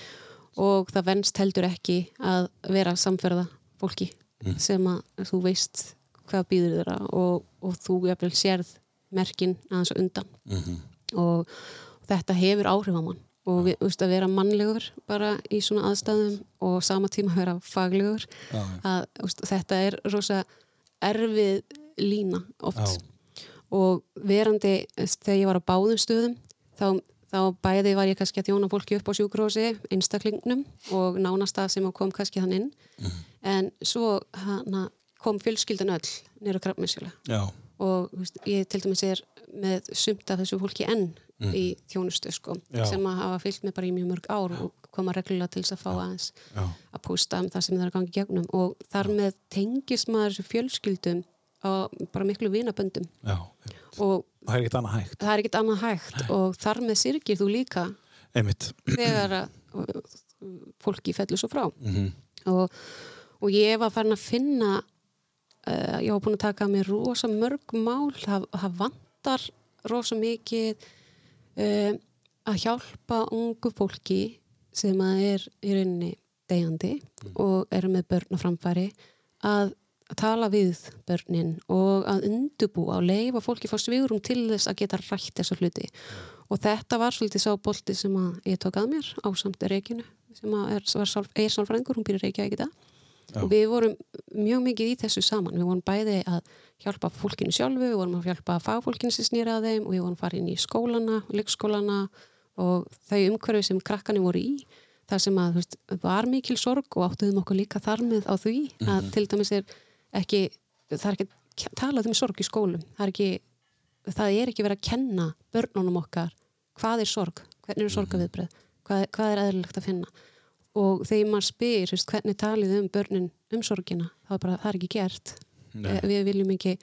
og það venst heldur ekki að vera samferða fólki sem að þú veist hvað býður þeirra og, og þú sérð merkin aðeins á undan. Og þetta hefur áhrif á mann og við, veist, að vera mannlegur bara í svona aðstæðum og sama tíma vera faglegur Já, já. að veist, þetta er rosa erfið lína oft. Og verandi þegar ég var á báðum stöðum þá, þá bæði var ég kannski að þjóna fólki upp á sjúkrósi einstaklingnum og nánasta sem kom kannski þann inn. En svo hana, kom fjölskyldan öll nýra krabbmessjöla já, og veist, ég til dæmis er með sumt af þessu fólki enn í þjónustu sko, sem að hafa fylgt með bara í mjög mörg ár og koma reglulega til þess að fá aðeins að pústa um það sem það er að gangi gegnum. Og þar með tengist maður þessu fjölskyldum á bara miklu vinaböndum. Og það er ekkert annað hægt. það er ekkert annað hægt og þar með syrgir þú líka Einmitt. þegar fólki fellur svo frá. Mhm. og, og ég var farin að finna uh, ég var búin að taka að mér rosa mörg mál það vantar rosa mikið uh, að hjálpa ungu fólki sem að er í rauninni deyjandi og eru með börn á framfæri að tala við börnin og að undubúa og leifa fólki fá svigurum til þess að geta rætt þessa hluti. Og þetta var svolítið sá bolti sem að ég tók að mér á samt Reykjunu sem að er, er sálfræðingur, hún býr í Reykjavík í dag og við vorum mjög mikið í þessu saman. Við vorum bæði að hjálpa fólkinu sjálfu við vorum að hjálpa fagfólkinu sem snýra að þeim og við vorum inn í skólana, leikskólana og þau umhverfi sem krakkani voru í þar sem að veist, var mikil sorg og áttuðum okkur líka þar með á því að til dæmis er ekki það er ekki að tala um sorg í skólum. Það er ekki, það er ekki verið að kenna börnunum okkar hvað er sorg, hvernig er sorgaviðbreið hvað, hvað er eðlilegt að finna og þegar maður spyr veist, hvernig talið um börnin um sorgina þá er bara, það er ekki gert. Nei. Eh, við viljum ekki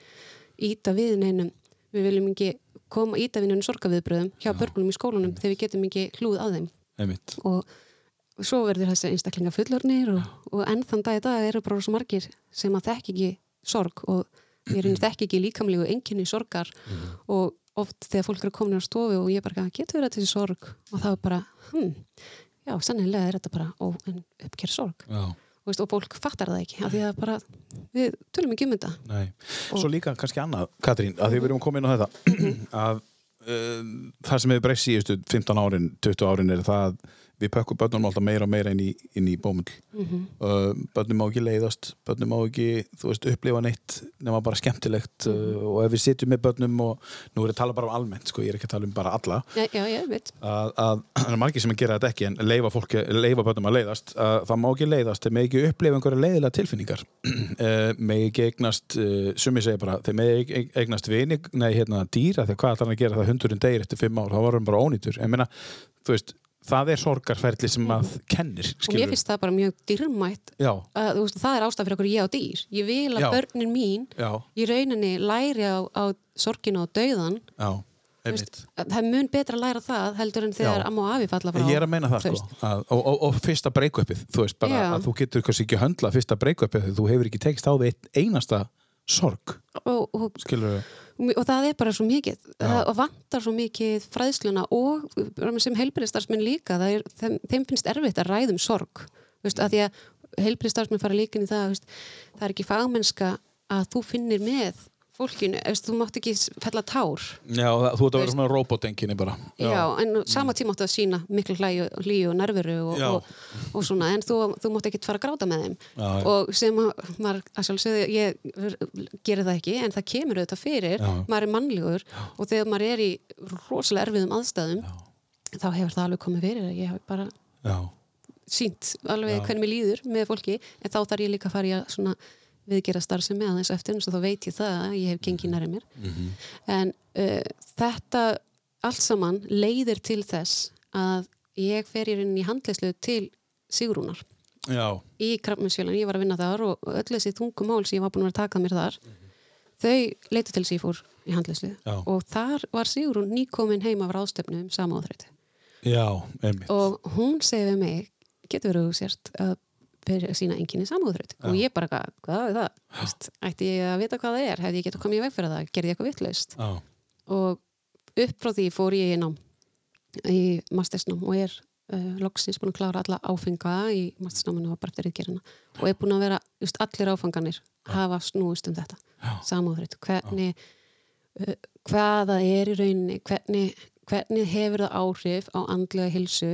íta við neinum. Við viljum ekki koma íta við neinum sorgaviðbröðum hjá börnunum í skólunum þegar við getum ekki hlúð að þeim. Einmitt. og svo verður þessi einstaklinga fullornir og, og enn þann dag í dag eru bara svo margir sem að þekk ekki sorg og ég er þekk ekki líkamlegu enginni sorgar. Og oft þegar fólk eru komin á stofu og ég bara getur verið þessi sorg? Og það er bara, hm, já, sannilega er þetta bara uppgerð sorg Já. og, veist, og fólk fattar það ekki af því að bara, við tölum ekki um þetta Nei. Svo líka kannski annað, Katrín, að því við erum komin inn á þetta að uh, það sem hefur breyst síðustu 15 árin, 20 árin er það að við pökkum börnum alltaf meira og meira inn í, í bómull. Uh, börnum má ekki leiðast börnum má ekki, þú veist, upplifa neitt nema bara skemmtilegt uh, og ef við sitjum með börnum og nú er ég að tala bara um almennt, sko, ég er ekki að tala um bara alla. Já, já, ég veit. Að, að það er margir sem að gera þetta ekki en leifa, fólki, leifa börnum að leiðast. Að það má ekki leiðast, þeir með ekki upplifa einhverja leiðilega tilfinningar. Uh, með ekki eignast, uh, sumi segja bara þeir með ekki eignast vini, nei hérna dýra þegar hvað að það er sorgarferli sem að kennir, og mér skilur finnst það bara mjög dýrmætt Já, að, veist, það er ástæð fyrir okkur ég á dýr. Ég vil að Já. börnin mín já, í rauninni læri á, á sorginu og einmitt. veist, það er mun betra að læra það heldur en þegar amma og afi falla frá Ég er að meina það sko að, og, og, og fyrsta breykupið þú veist bara Já. að þú getur kannski ekki höndla fyrsta breykupið þegar þú hefur ekki tekst á því einasta sorg, og, og, skilur við og það er bara svo mikið það vantar svo mikið fræðsluna og sem heilbyrðistarsminn líka er, þeim, þeim finnst erfitt að ræðum sorg veist, að því að heilbyrðistarsminn fara líka inn í það veist, það er ekki fagmennska að þú finnir með fólkinu, veist, þú mátt ekki fella tár. Já, þú ert að vera svona robotenginni bara. Já, en á sama tíma áttu að sína miklu hlæju, hlýju og nervuru og, Já. og, og svona, en þú, þú mátt ekki fara að gráta með þeim. Já, já. og sem að maður, að sjálfsögðu, ég gerir það ekki, en það kemur auðvitað fyrir Já. maður er mannlegur og þegar maður er í rosalega erfiðum aðstæðum þá hefur það alveg komið fyrir ég hef bara Já, sínt alveg hvernig mér líður með fólki en þá þarf ég líka að fara í að svona viðgera starfsemi aðeins eftir eins og þá veit ég það að ég hef gengið nærið mér. En uh, þetta allt saman leiðir til þess að ég fer í rauninni í handleyslu til Sigrúnar. Já, í Krabbmensfjölan, ég var að vinna þar og öll þessi þungum mál sem ég var búin að taka mér þar þau leitu til þess að ég fór í handleyslu og þar var Sigrún nýkomin heim af ráðstefnu um samáðrætti já, og hún segi við mig getur verið þú sért að fyrir sína enginni samúðröð og ég bara, hvað, hvað er það? Vist, ætti ég að vita hvað það er? Hefði ég getað komið í veg fyrir það? Gerði ég eitthvað vitlaust? Já, Og upp frá því fór ég í nám í mastersnám og er uh, loksins búin að klára alla áfenga í mastersnáminu og bara eftir reyðgerina og er búin að vera, just allir áfanganir hafa snúist um þetta samúðröð, hvernig uh, hvaða er í rauninni hvernig, hvernig hefur það áhrif á andlega hilsu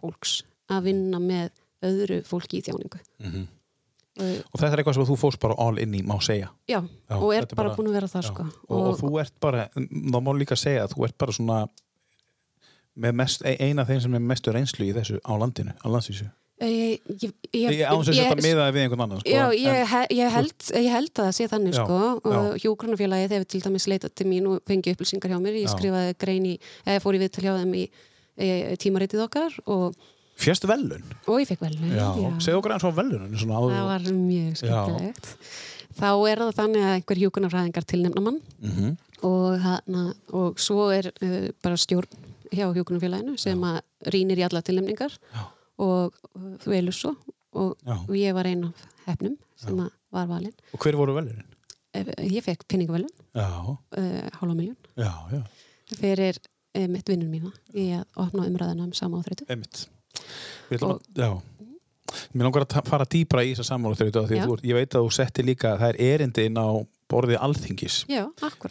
fólks að vinna með öðru fólki í þjáningu. Mhm. uh, og þetta er eitthvað sem þú fórst bara all in í, má segja. Já, Já, og er bara, bara- búin að vera það sko. Og, og þú ert bara, þá má líka segja þú ert bara svona mest, e- ein af þeim sem er mestu reynslu í þessu á landinu, á landsvísu. Ég, ég, ég, annan sko, Já, ég, he, ég, held, ég held að það sé þannig Já, sko. og já. hjógrunafélagið hefur til dæmis leitað til mín og fengið upplýsingar hjá mér, ég skrifaði grein í, eða fór í viðtal hjá þeim í e, tímaritið okkar og, Fjöstu velun og ég fekk vel Já, segðu okkur eins á velunum það var mjög skemmtilegt þá er það þannig að einhver hjúkunarfræðingar tilnefna mann Mhm. og, hana, og svo er uh, bara stjórn hjá hjókunarfélaginu sem að rýnir í alla tilnefningar og uh, velur svo og, Já. og ég var einn af hefnum sem var valinn. Og hver voru velurinn? Eh, Ég fekk penningavelun, Já, uh, hálfa miljón, já, já, fyrir mitt vinnur mína í að opna umræðina um sama áþreytu. einmitt. Við að, já. Mér langar að fara dýbra í þessa sammála þegar því Já. að ég veit að þú setti líka, það er erindi inn á borðið alþingis Já,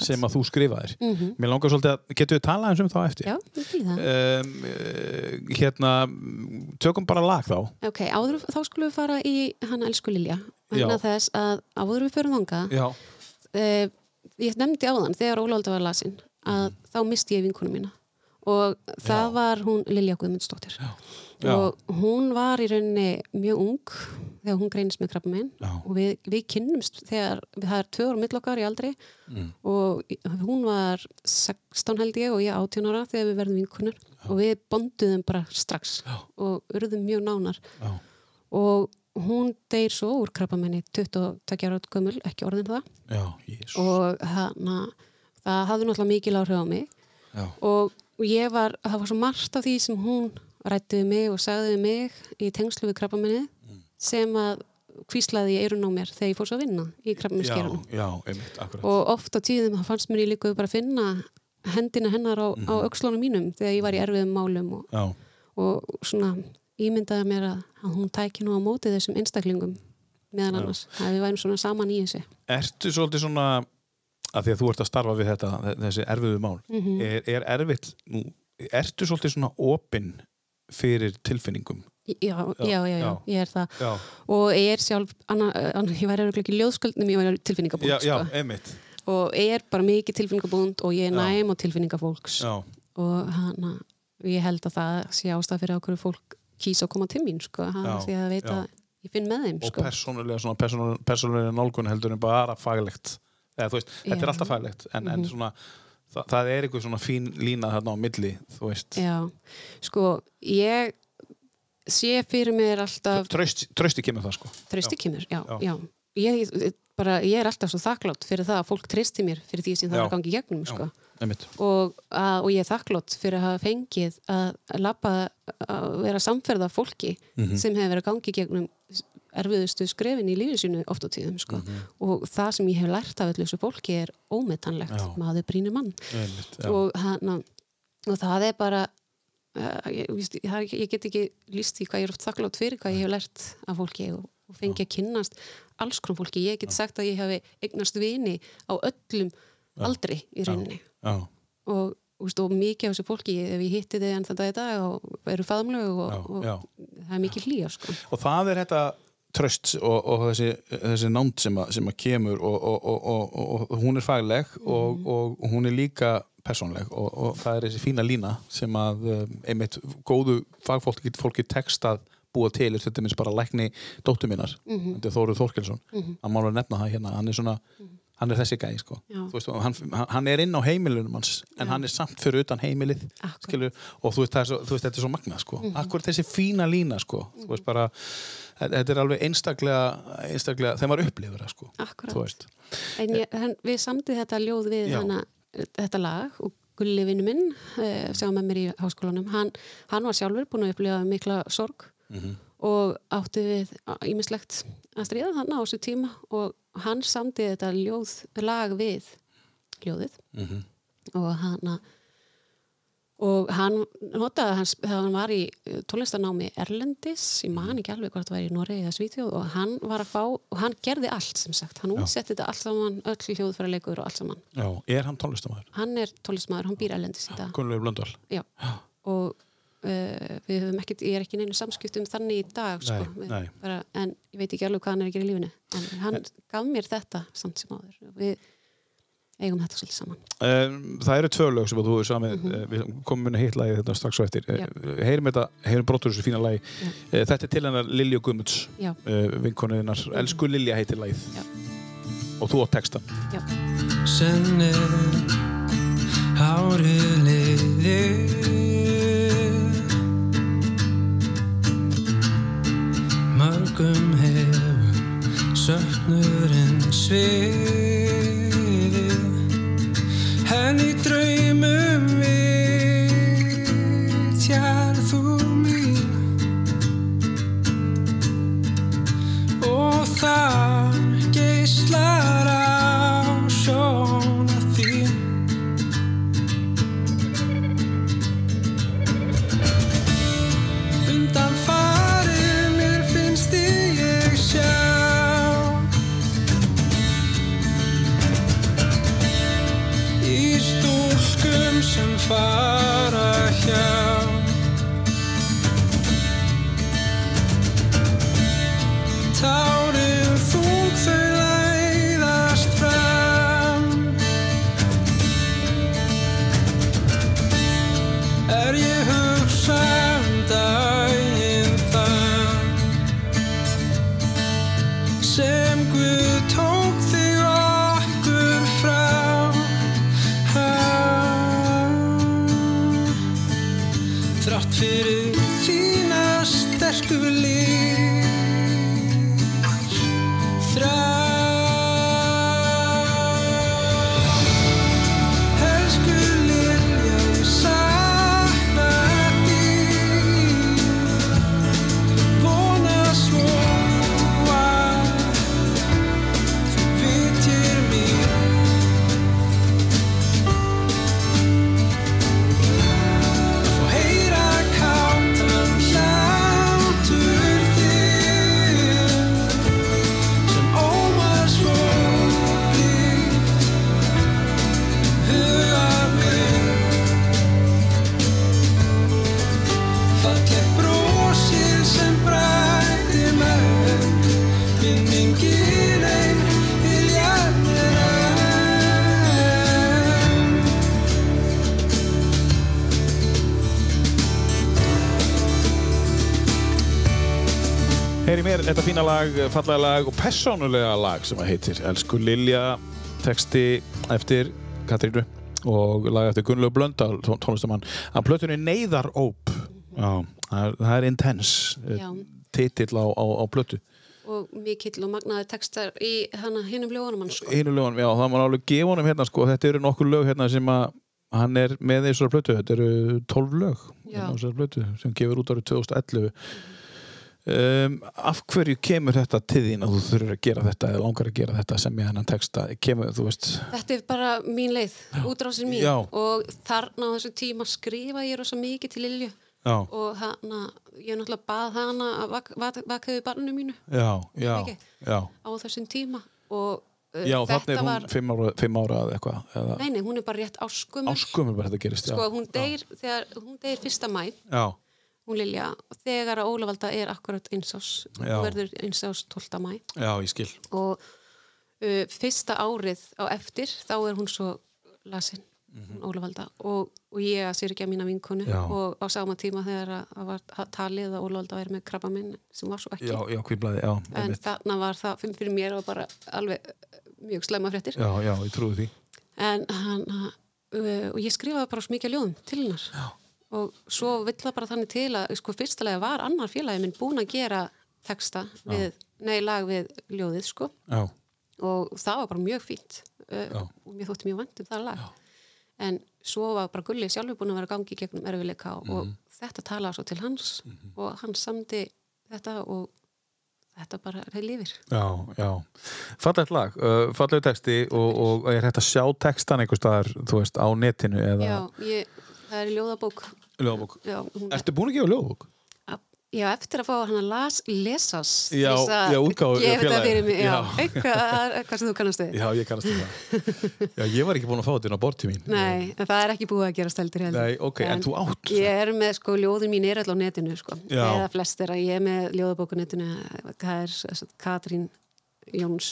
sem að þú skrifaðir. Mhm. Mér langar svolítið að, getur við talað eins um þá eftir? Já, ég fýð það. Um, hérna, tökum bara lag þá. Ok, áður, þá skulum við fara í hana elsku Lilja vegna Já. þess að áður við förum þangað Já. uh, ég nefndi áðan þegar Ólálda var lasin að þá misti ég vinkonu mína og það Já. var hún Lilja Guðmundsdóttir Já. Og hún var í rauninni mjög ung þegar hún greinist með krabba minn Já. og við, við kynnumst þegar það er tvö ára millokkar í aldri Mm. og hún var 16 held ég og ég 18 ára þegar við verðum vinkunur og við bonduðum bara strax Já. og urðum mjög nánar Já. og hún deyr svo úr krabbamenni 22 ára gömul, ekki orðin það Já, jésus. og hana, það hafði náttúrulega mikil áhrif á mig Já. og, og ég var, það var svo margt af því sem hún rætti við mig og sagði við mig í tengslu við krabbamenni Mm. sem að kvíslaði í eirun á mér þegar ég fór svo að vinna í Já, já, akkurat. og oft á tíðum það fannst mér ég líka bara að finna hendina hennar á, á öxlunum mínum þegar ég var í erfiðum málum og, Já, og svona ímyndaði mér að, að hún tæki nú á móti þessum einstaklingum meðan annars, að við værum svona saman í þessu ertu svolítið svona að því að þú ert að starfa við þetta þessi erfiðu mál Mhm. er, er erfitt, nú, ertu svolítið svona opinn fyrir tilfinningum. Já, já, já, já, ég er það. Já, og ég er sjálf, anna, anna, ég væri ekki ljóðsköldnum, ég væri tilfinningabúnd já, já, sko. einmitt. Og ég er bara mikið tilfinningabúnd og ég er næm á tilfinningafólks. Já, og hana, ég held að það sé ástæð fyrir ákveður fólk kýsa að koma til mín sko, hana, því að veit að ég finn með þeim og sko. persónulega svona persónulega, nálgun heldur en bara faglegt. Eða þú veist, þetta er alltaf faglegt en, en Mhm. svona, það, það er eitthvað svona fín lína þarna á milli, þú veist Já, sko, ég sé fyrir mér alltaf Traust, trausti kemur það sko treysti kemur, já, Já. já. Ég, bara, ég er alltaf svo þakklátt fyrir það að fólk treysti mér fyrir því sem það er að gangi í gegnum sko. og, að, og ég er þakklátt fyrir að hafa fengið að lappa að vera samferða fólki Mhm. sem hefur verið að gangi í gegnum erfiðustu skrefin í lífið sínu oft á tíðum sko. og það sem ég hef lært af öllu þessu fólki er ómetanlegt. Já. maður brýnir mann einmitt og, hana, og það er bara uh, ég, það, ég get ekki líst því hvað ég er oft þakklátt fyrir hvað ég hef lært af fólki og, og fengi að kynnast alls konar fólki, ég get sagt að ég hefi eignast vini á öllum aldri í rauninni já, og, og, og mikið af þessu fólki ef ég hitti þið enn þetta í dag og eru faðumlögu og, Já, og já. það er mikið hlýja sko. og það er þetta tröst og, og þessi, þessi nánd sem, að, sem að kemur og, og, og, og, og hún er fagleg og, og hún er líka persónleg og, og það er þessi fína lína sem að um, einmitt góðu fagfólki fólki tekst að búa til þetta minnst bara lækni dóttur minnar þetta er Þóruð Þorkelsson. Að mála að nefna það hérna, hann er svona hann er þessi gæði sko. Já. Veist, hann, hann er inn á heimilunum hans en hann er samt fyrir utan heimilið skilur, og þú veist, er svo, þú veist, þetta er svo magna sko. akkur þessi fína lína sko. þú veist bara, þetta er alveg einstaklega, einstaklega þegar maður upplifur sko. En ég, hann, við samtið þetta ljóð við hana, þetta lag og Gulli vinnu minn uh, sem var með mér í háskólanum hann, hann var sjálfur búin að upplifa mikla sorg og átti við ímislegt að stríða þannig á þessu tíma og hann samtið þetta ljóð lag við ljóðið. Og hann og hann notaði hans, þegar hann var í uh, tónlistanámi Erlendis, ég man ekki alveg hvort það var í Noregi eða Svítjóð og hann var að fá og hann gerði allt sem sagt, hann útsetti þetta allt saman öll hljóðfæraleikur og allt saman. Já, er hann tónlistamæður? hann er tónlistamaður, hann býr Erlendis í dag. Gunnlegu Blöndal? Já. og uh, við höfum ekkert, ég er ekki neinu samskiptum þannig í dag sko. Nei, nei. Bara, en ég veit ekki alveg hvað hann er að gera í lífinu en hann gaf mér þetta samt sem áður. Við eigum þetta svolítið saman. Um, Það eru tvö lög sem að þú hefur samið. Mm við komum inn að hitt lagi þetta strax svo eftir. Já. heyrum þetta, heyrum brotur þessu fína lagi. Já. þetta er til hennar Lilju Guðmunds Já. uh, vinkonuðinnar, Elsku Lilja heitir lagið. Já. og þú á textan Já. Senni hárið liðið. Mörgum hefur söknurinn sviðið þar geyslar að lag, fallega lag og persónulega lag sem að heitir Elsku Lilja, texti eftir Katrínu og lag eftir Gunnlaug Blöndal, tón- tónlistamann. Að plötunni Neyðaróp. Já, það er, intense Já. titill á, á, á plötu. Og mikill og magnaði textar í hinnum ljóðanum hans sko. Einu lögunum, já, það má alveg gefa honum hérna sko, þetta eru nokkur lög hérna sem að hann er með í þessari plötu, þetta eru 12 lög hérna á þessari plötu sem gefur út árið 2011 um, Af hverju kemur þetta til þín að þú þurfur að gera þetta eða langar að gera þetta sem ég hennan texta? Kemur, Þetta er bara mín leið, útrásir mín. Já. og þarna á þessu tíma skrifa ég rosa mikið til Lilju. Já, og hana, ég náttúrulega bað hana að vak, vak, vaka við barninu mínu. Já, á þessum tíma. Og uh, Já, þetta þannig er hún var, fimm ára, fimm ára eða eitthvað, eða nei, nei, hún er bara rétt áskumur áskumur bara þetta gerist, sko, hún deyr, þegar, hún deyr fyrsta mæ Já, hún Lilja, þegar að Ólavalda er akkurat eins ás, Já. hún verður eins ás 12. mæ já, ég skil og uh, fyrsta árið á eftir þá er hún svo lasin mm Ólavalda og, og ég að sér ekki að mína vinkonu. Já. og á sama tíma þegar að, var talið að Ólavalda væri með krabba minn sem var svo ekki Já, já, kvíblaði, já, en þarna var það fyrir, mér og bara alveg mjög slemma fréttir já, já, ég trúi því en hann uh, og ég skrifaði bara svo mikið ljóðum til hennar Já. Og svo vill það bara þannig til að sko fyrstulega var annar félagi minn búin að gera texta við, nei lag við ljóðið sko. Já, og það var bara mjög fínt. Já. og mér þótti mjög vænt um það lag. En svo var bara Gulli sjálfur búin að vera gangi gegnum erfileika og Mhm. þetta talaði svo til hans og hann samdi þetta og þetta bara er lifir já, já. Fallegt lag, uh, fallegu texti og, og er að sjá textan einhvers staðar, þú veist, á netinu eða Já, ég, það er ljóðabók hún, Ertu búin að gefa ljóðabók? já, eftir að fá hann að las, lesas Já, já, útgáfu gefa þetta fyrir mig, já, eitthvað, eitthvað sem þú kannast við. Já, ég kannast við það. Já, ég var ekki búin að fá þetta inn á borti mín. Nei, en það er ekki búið að gera steldur heldur. Nei, ok, en þú átt Ég er með, sko, ljóðin mín er alltaf á netinu, sko. Já. eða flest er að ég er með ljóðabóku á netinu. Það er Katrín Jóns.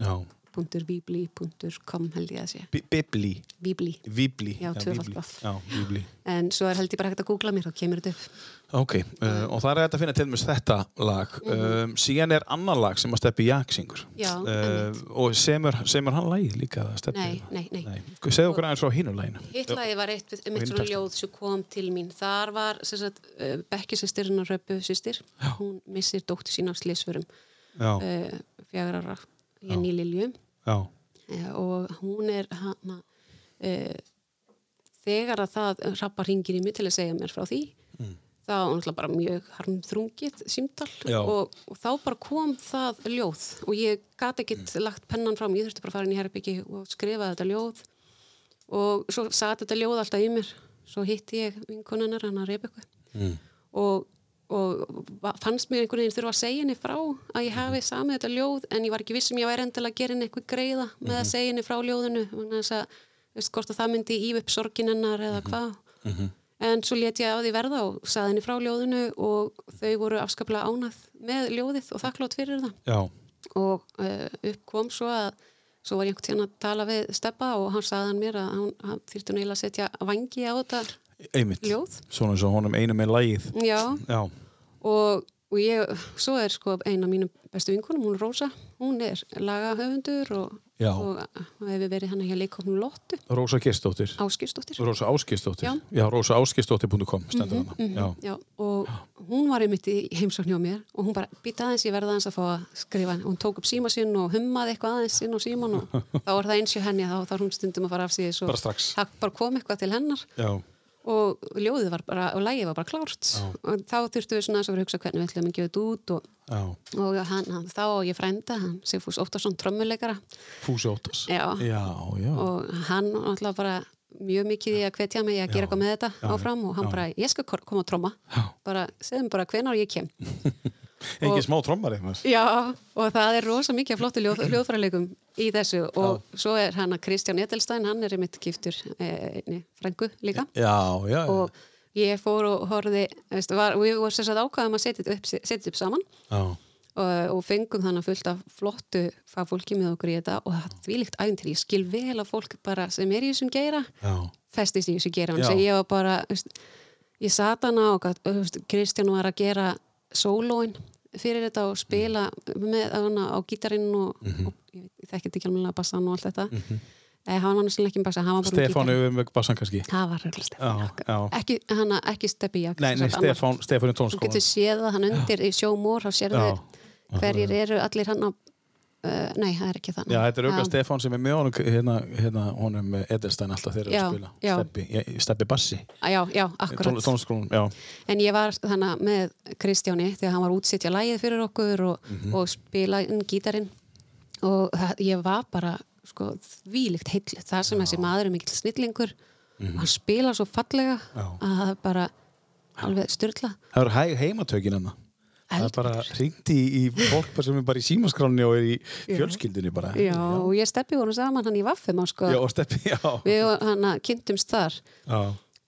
Já, .bibli.com held ég að sé. Bi- Bibli. Bibli, Vibli Já, baf. Já, Bibli. En svo er held ég bara hægt að googla mér og kemur þetta upp. Ok, uh, og það er hægt að finna til með þetta lag. Um, síðan er annar lag sem að Steppi Jak syngur. Mhm. Já, uh, og semur, semur hann lagið líka eða Stebbi? Nei, nei, nei. nei. Segðu okkur aðeins frá hínu laginu. Hitlaði var eitt, um eitt hinn svona ljóð sem kom til mín. Þar var sem sagt, uh, Bekki sýstirinn og Röppu sýstir. Hún missir dóttir sín af slísförum Já, uh, fjagra ára. Jenny Lilju já, uh, og hún er hana uh, þegar að það rappa ringir í mig til að segja mér frá því þá var náttúrulega bara mjög harmþrungið símtal Já. og, og þá bara kom það ljóð og ég gat ekkit lagt pennan fram, ég þurfti bara að fara inn í herbyggi og skrifa þetta ljóð og svo satt þetta ljóð alltaf í mér svo hitti ég vinkonunnar hann að Rebekku Mm. og, og fannst mér einhvern veginn þurfa að segja henni frá að ég hafi samið þetta ljóð en ég var ekki viss sem ég væri endilega að gera henni eitthvað greiða með að segja henni frá ljóðinu þess að veist hvort að það myndi ív upp sorgin hennar eða hvað. En svo let ég á því verða og saði henni frá ljóðinu og þau voru afskaplega ánað með ljóðið og þakklátt fyrir það. Já, og uh, upp kom svo að svo var ég einhvern tíðan að tala við Steppa og hann saði hann mér að að og og, og ég, svo er sko eina af mínum bestu vinkonum, hún er Rósa hún er lagahöfundur og, og, og hefur verið hann hjá leikofnum Lottu, Rósa Kirsdóttir. Áskistóttir Rósa Áskistóttir. Já. Já, Rósa Áskistóttir.com stendur hana. Já. Já, og hún var einmitt í heimsókn hjá mér og hún bara býta aðeins, ég verða aðeins að fá að skrifa hún tók upp síma sinn og hummaði eitthvað aðeins inn á síman og þá var það eins hjá henni þá þarf hún stundum að fara af sig svo Bara bara kom eitthvað til hennar Já. Og ljóðið var bara, og lægið var bara klárt og þá þurftum við svona að hugsa hvernig við ætlum að gefa þetta út og, Já. og hann, hann, þá á ég frænda hann Sigfús Óttarsson trommuleikara Fúsi Óttas. Já. Já, já. og hann alltaf bara mjög mikið í að hvetja mig að gera eitthvað með þetta áfram og hann bara, ég skal koma að tromma bara, segðum bara hvenar ég kem Engin og- smá maður. Já, og það er rosa mikið flottu ljóð, hljóðfærarleikum í þessu og svo er hann að Kristján Edelstein, hann er einmitt giftur eh, einni frængu líka Já, já. og ég fór og var, og við vorum sér satt ákvaðum að setja upp, setja upp saman Já. og, og fengum þannig fullt af flottu fagfólki með okkur í þetta og það er þvílíkt æfintir, ég skil vel að fólk bara sem er í þessum geira Já. festist í þessu geira, Já. þannig að ég var bara veist, ég sat hana og veist, Kristján var að gera sólóin fyrir þetta og spila með hana á gítarinn og, Mhm. og ég, þekkit ekki alveg bassan og allt þetta mm -hmm. hann var náttúrulega ekki með bassa, hann var bara með Stefán með bassan kannski. það var röglega Stefán Já, já. ekki, ekki nei, Stefán, Stefán í þú getur séð það hann undir í sjómór þá sérðu Já. hverjir eru allir hann á uh, nei, það er ekki þannig Já, þetta er auðvitað Já. Stefán sem er með honum, hérna, hérna, honum Edelstein alltaf þegar Já, að spila. já. Steppi, ég- Steppi Bassi. já, já, akkurat Tónskólan, já. En ég var þannig með Kristjáni þegar hann var útsetja lægið fyrir okkur og, Mhm. og spila inn gítarinn og það, ég var bara sko, þvílíkt heill það sem þessi maður er mikill snillingur og hann spila svo fallega. Já. að það er bara alveg styrla Það eru hæg heimatökin hennar. Það er bara ringt í, í fólk sem er bara í símaskráni og er í fjölskyldunni bara. Já, og ég steppi voru saman hann í vaffum á sko Já, og Steppi, já. við hann kynntumst þar Já,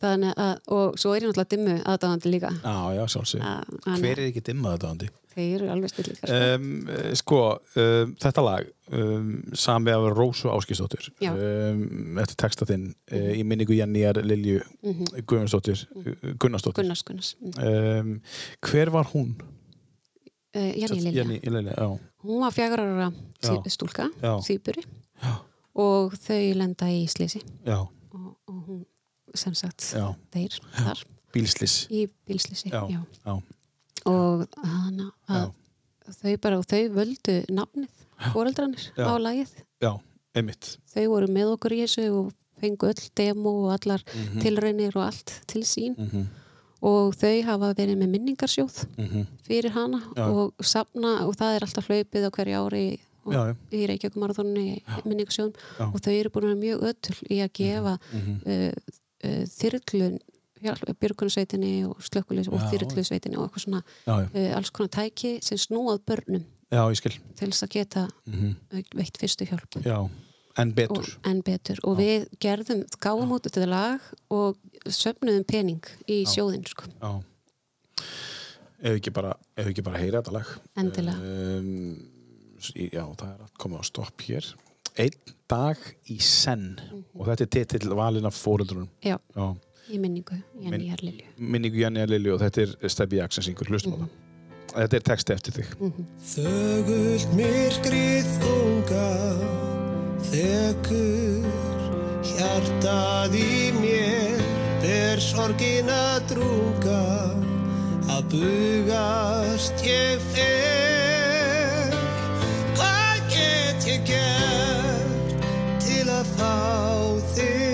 þannig að, og svo er ég náttúrulega dimmu aðdáðandi líka já, já hann- Hver er ekki dimmað þetta andi? Þeir eru alveg snillingar sko. Um, eh, sko, um, þetta lag um, sami af Rósu Áskistóttur Já. eftir texta þinn uh, í minningu Janníjar Lilju Guðmundsdóttir Gunnarsdóttir Gunnars Gunnars mm. hver var hún? uh, Jenny Lilja já, Hún var fjagur ára Já. stúlka, Já. síburi og þau lenda í slisi já, og, og hún sem sagt Já. þeir þar bílslis í bílslisi já, já. Og hana að þau bara, og þau völdu nafnið, fóreldrarnir á lagið. Já, einmitt. Þau voru með okkur í þessu og fengu öll demo og allar Mhm. tilraunir og allt til sín. Mhm. og þau hafa verið með minningarsjóð Mhm. fyrir hana Já. og safna og það er alltaf hlaupið á hverju ári Já, í Reykjavík marathónni minningarsjóðum. Og þau eru búin að vera mjög öll í að gefa Mhm. uh, uh, þyrlun björgunarsveitinni og slökkulis og Já, þyrlusveitinni og eitthvað svona Já, já. uh, alls konar tæki sem snúað börnum til þess að geta Mhm. uh, veitt fyrstu hjálp. Já, en betur. Og, en betur. Og við gerðum, gáum út þetta lag og söfnuðum pening í sjóðin sko. já. Ef ekki bara, ef ekki bara heyra þetta lag? Endilega. um, já, það er að koma á stopp hér. Einn dag í senn. Og þetta er titill valin af fóruldrunum já, já í minningu Jenny Minn- Herlilju minningu Janni að Lilju og þetta er Stebbi Jackson syngur hlustum á það. Þetta er texti eftir þig. Þögult myrkrið þunga Þekur hjartað í mér Ber sorgin að drunga Að bugast ég fer. Hvað get ég gert Til að fá þig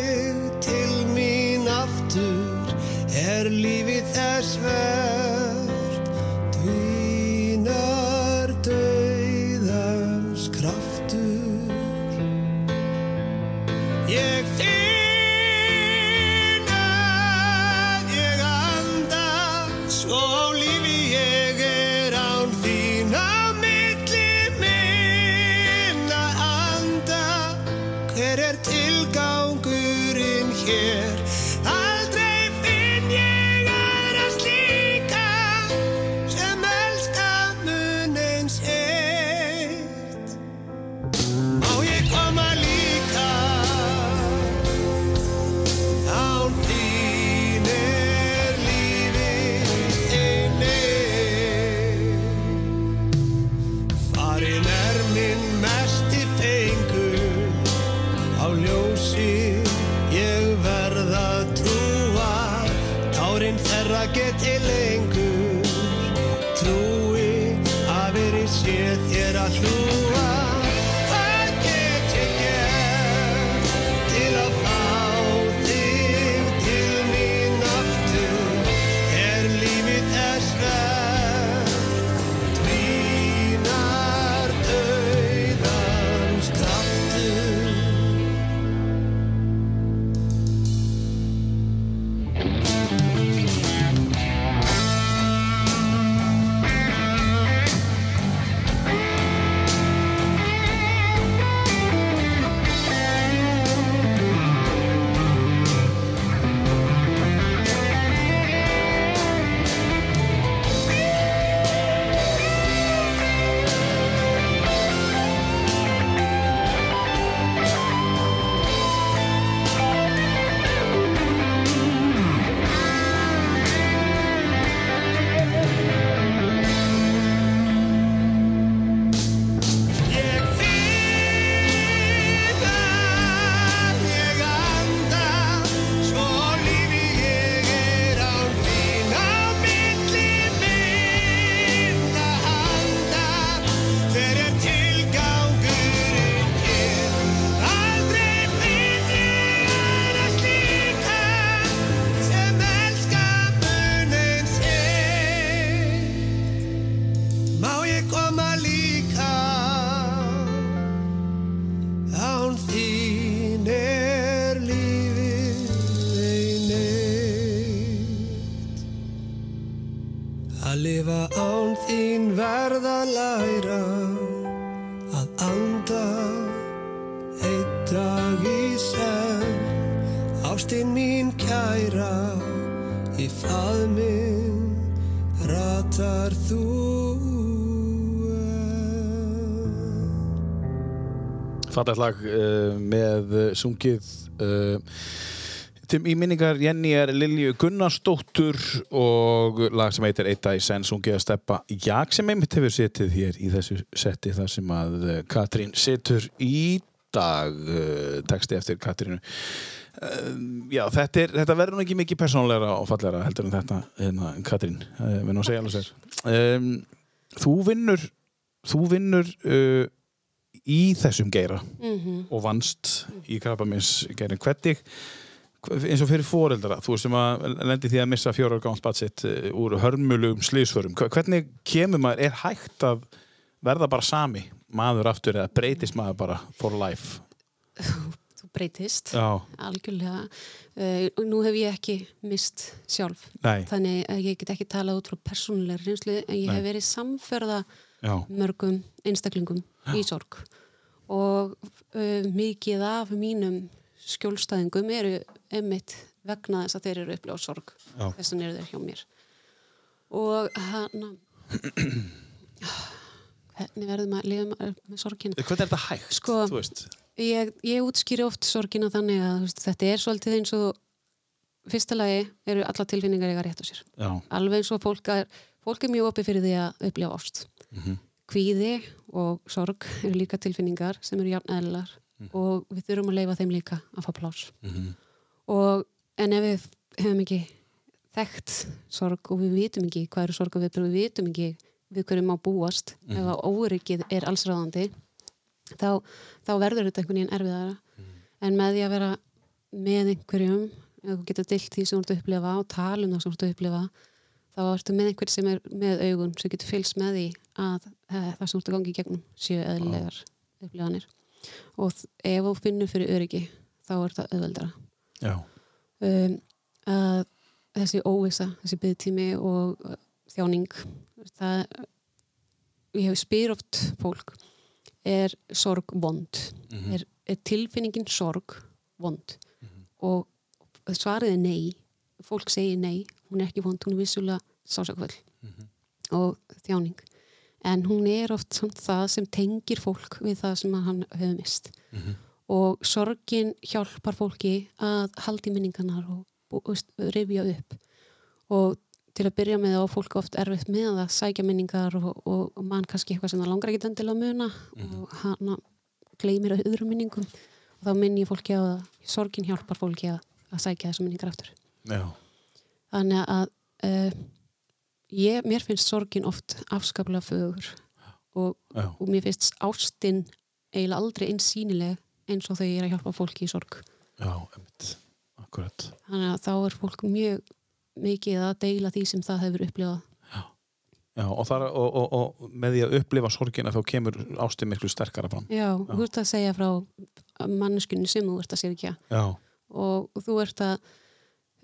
Fallegt lag uh, með uh, sungið uh, til í minningar Jenny er Lilju Gunnarsdóttur og lag sem heitir Eitt dag í senn sungið að steppa Jak sem einmitt hefur setið hér í þessu setti þar sem að Katrín situr í dag texti eftir Katrínu. Já, þetta, er, þetta verður nú ekki mikið persónlegra og fallegra heldur en þetta hérna, Katrín, við nú að segja alveg sér. Um, Þú vinnur þú vinnur uh, í þessum geira og vannst í krabbamins geirin hvernig eins og fyrir foreldra þú sem að lendi því að missa fjóra ára gátt sitt uh, úr hörmulugum slísförum hvernig kemur maður, er hægt að verða bara sami maður aftur eða breytist maður bara for life Þú breytist, Já, algjörlega. Og nú hef ég ekki mist sjálf. Nei. Þannig að ég get ekki talað út frá persónulega reynslu en ég Nei. hef verið samferða já, mörgum einstaklingum í sorg. Og uh, mikið af mínum skjólstæðingum eru emmitt vegna þess að þeir eru upplifað sorg. Já. Þess vegna eru þeir hjá mér. Og hann hvernig verður maður að lifa með sorgina? hvernig er þetta hægt Sko, ég, ég útskýri oft sorgina þannig að veist, þetta er svolítið eins og fyrsta lagi eru alla tilfinningar eiga rétt á sér já, alveg eins og fólk er, fólk er mjög opið fyrir því að upplifa ást kvíði og sorg eru líka tilfinningar sem eru jafn eðlilar og við þurfum að leifa þeim líka að fá plás og en ef við hefum ekki þekkt sorg og við vitum ekki hvað eru sorg og við, við vitum ekki við hverju má búast ef að óryggið er allsráðandi þá, þá verður þetta einhvern veginn erfiðara. En með því að vera með einhverjum þú getur dilt því sem þú ert að upplifa og tala um það sem þú ert að upplifa þá ertu með einhver sem er með augun sem getur fylgst með því að e, það sem þú ert að gangi í gegnum séu eðlilegar upplifanir. Og ef þú finnur fyrir öryggi þá er það auðveldara. Já, um, að þessi óvisa, þessi byggtími og uh, þjáning það ég hef spyr oft fólk er sorg vond? Er, er tilfinningin sorg vond? Og svarið er nei. Fólk segir nei, hún er ekki vond hún er vissulega sásakvöld og þjáning. En hún er oft samt það sem tengir fólk við það sem hann hefur mist og sorgin hjálpar fólki að haldi minningarnar og, og, og rifja upp. Og til að byrja með á fólk oft erfitt með að sækja minningar og, og, mann kannski eitthvað sem það langar ekki endilega að muna og hann gleymir að öðrum minningum. Og þá minn ég fólki að sorgin hjálpar fólki að, að sækja þessum minningar aftur. Já, þannig að uh, ég, mér finnst sorgin oft afskaplega fögur og, Já. og mér finnst ástin eiginlega aldrei eins sýnileg eins og þegar ég er að hjálpa fólki í sorg. Já, einmitt, akkurat. þannig að þá er fólk mjög mikið að deila því sem það hefur upplifað. Já, og, þar, og, og, og með því að upplifa sorgina þá kemur ástin miklu sterkara fram. Já, þú ert að segja frá manneskunni sem þú ert að sérkja Já, og þú ert að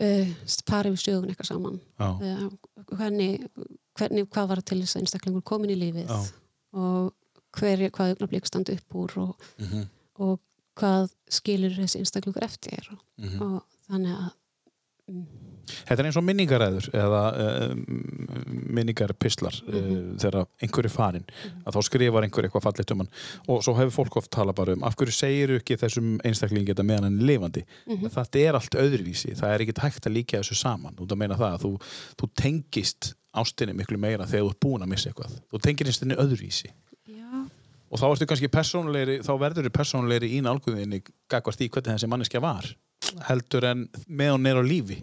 uh, fara við sögun eitthvað saman uh, hvernig, hvernig, hvað var til þess að einstaklingur komin í lífið Já. og hver, hvað augnablík standa upp úr og, Mhm. og hvað skilur þessi einstaklingur eftir og, Mhm. og þannig að Þetta er eins og minningaræður eða uh, minningarpistlar uh, þegar einhver er farinn að þá skrifar einhver eitthvað fallegt um hann. Og svo hefur fólk oft talað bara um af hverju segir ekki þessum einstaklingi þetta meðan hann er lifandi? Mhm. þetta er allt öðruvísi, það er ekki hægt að líka þessu saman, þú meina það að þú, þú tengist ástinni miklu meira þegar þú ert búin að missa eitthvað, þú tengist henni öðruvísi. Já, og þá ertu kannski persónulegri þá verður þið persónulegri í nálguðinni gagvart því hvernig þessi manneskja var heldur en með hún er á lífi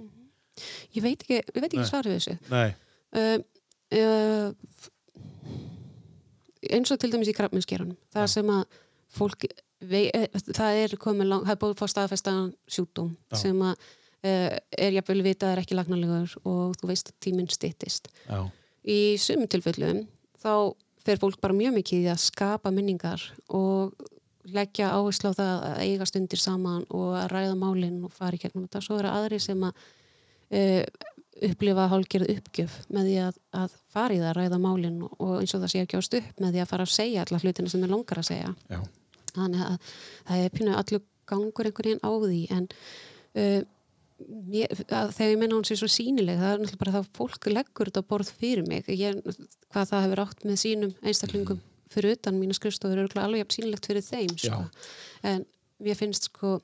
ég veit ekki, ég veit ekki svarið þessu. Nei, uh, uh, eins og til dæmis í krabbminskerunum það sem að fólk vei, eh, það er komið lang, það er búið staðfestan sjúkdóm Já. sem að uh, er jafnvel vitað er ekki lagnarlegur og þú veist að tíminn styttist. Já, í sumum tilfellum þá fer fólk bara mjög mikið í að skapa minningar og leggja áherslu á það að eiga stundir saman og að ræða málinn og fara í gegnum þetta. Svo eru aðri sem að uh, upplifa hálgerð uppgjöf með því að, að fara í það að ræða málinn og, eins og það sé ekki ást upp með því að fara að segja alla hlutina sem er langar að segja. já, Þannig að það er pínu allur gangur einhvern veginn á því en uh, mér, að þegar ég menna hún sé svo sínileg það er náttúrulega bara að fólk leggur þetta borð fyrir mig ég, hvað það hefur átt með sínum einstaklingum fyrir utan mína skrifstofur er alveg jafn sýnilegt fyrir þeim sko. en mér finnst sko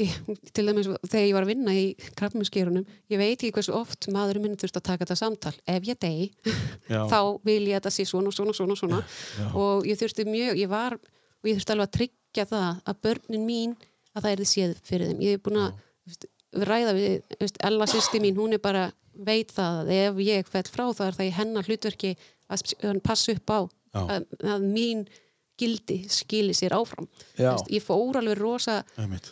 ég, til dæmis þegar ég var að vinna í krabbminskerunum, ég veit ekki hversu oft maðurinn minn þurft að taka þetta samtal. Ef ég Já. þá vil ég að þetta sé svona, svona, svona, svona. Og ég þurfti mjög, ég var og ég þurfti alveg að tryggja það að börnin mín að það er þið séð fyrir þeim. Ég er búin að ræða við Ella sýsti mín, hún er bara veit það að ef ég fell frá það er það í hennar hlutverki að passa upp á að, að mín gildi skili sér áfram. Veist, ég fór alveg rosa einmitt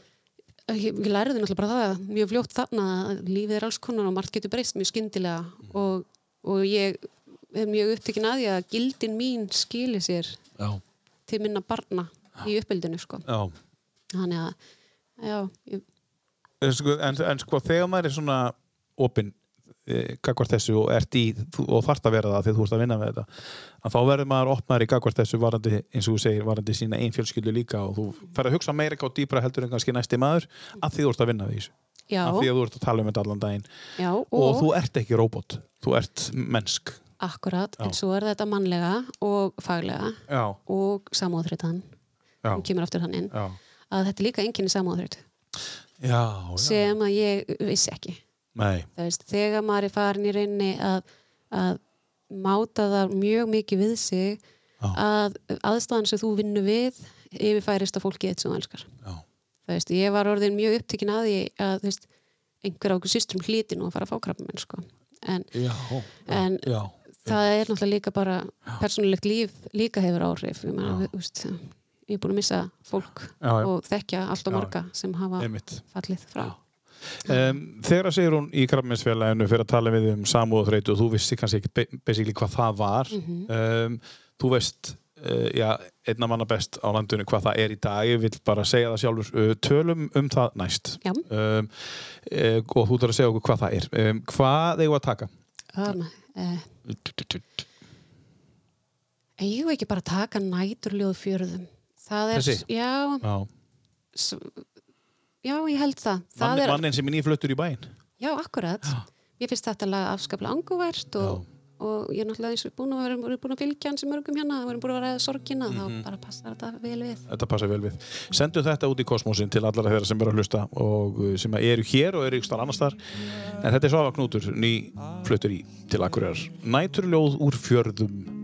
ég, ég læriði náttúrulega bara það mjög fljótt þarna að lífið er alls konar og margt getur breyst mjög skyndilega og, og ég er mjög upptekinn að því að gildin mín skili sér Já, til minna barna í uppbyldinu sko. já. Þannig að já, ég, En sko, en, en sko þegar maður er svona opinn gagvart þessu og ert í og þarft að vera það þegar þú ert að vinna með þetta að þá verður maður opnaður í gagvart þessu varandi, eins og þú segir, varandi sína einn fjölskyldu líka og þú fer að hugsa meira á dýpra heldur en kannski næsti maður að því þú ert að vinna já, að því að þú ert að tala um þetta allan daginn. Já og, og, þú ert ekki róbot, þú ert mennsk. Akkurat, Já. en svo er þetta mannlega og faglega Já, og samóðhritan, já, hún kemur aftur hann inn. Já. Að þetta er líka Já, já, sem að ég vissi ekki veist, þegar maður er farin í reyni að, að máta það mjög mikið við sig Já. að aðstæðan sem þú vinnur við yfirfærist að fólki eitt sem þú elskar. Já, það veist, ég var orðin mjög upptekinn að því að veist, einhver á okkur systrum hlíti nú að fara að fá krabba sko. en já, En- já, það er náttúrulega líka bara persónulegt líf líka hefur áhrif. Ég, meina, þú veist, ég er búin að missa fólk Já, já. og þekkja allt og Já. marga sem hafa einmitt. fallið frá Um, þegar að segir hún í krabbmeinsfélaginu fyrir að tala við um samúðaþreytu og þú vissi kannski ekki hvað það var Mhm. um, þú veist uh, já, einna manna best á landinu hvað það er í dag ég vil bara segja það sjálfur uh, tölum um það næst um, uh, og þú þarf að segja okkur hvað það er hvað eigum að taka? um, eh, ég veit ekki bara taka næturljóð fjörðum það er, Þessi? já, Já. Já, ég held það, það Mann, er, mannin sem er nýfluttur í bæinn já, akkurat ég finnst þetta lag afskaplega anguvært og, og ég er náttúrulega eins og búin að vera búin að fylgja hans í mörgum hérna við erum búin að ræða sorgina, Mhm. þá bara passar þetta vel við Þetta passa vel við. Sendum þetta út í kosmosin til allara þeirra sem eru að hlusta og uh, sem eru hér og eru ykkur starf annars þar. En þetta er Svafa Knútur, ný fluttur í til Akureyrar. Næturljóð úr fjörðum.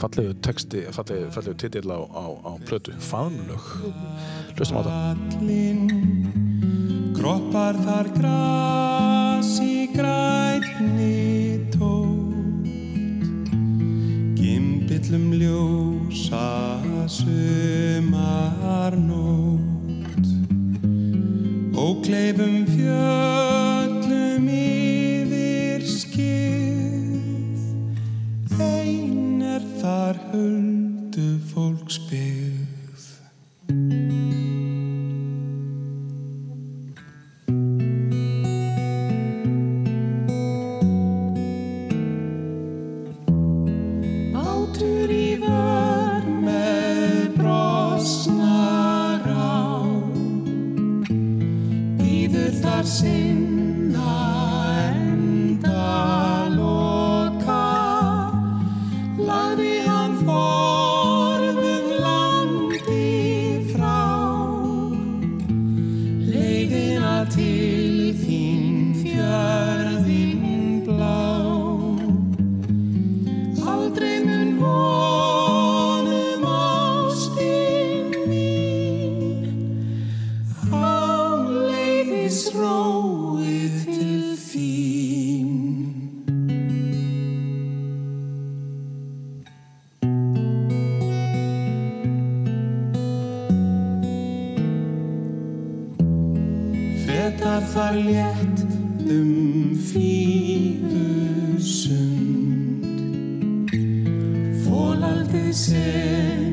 Fallegu texti, fallegu, fallegu titill á, á, á plötu. Faðmlög. Hlustum á þetta. Kroppar þar gras í grænni tótt Gimbillum ljósa sumarnótt Ókleifum fjöllum yfir skið Ein er þar huldu fólksbyggð Bátur í vör með brosnar á. Býður þar sinna enda létt um fífusund Fólaldið sem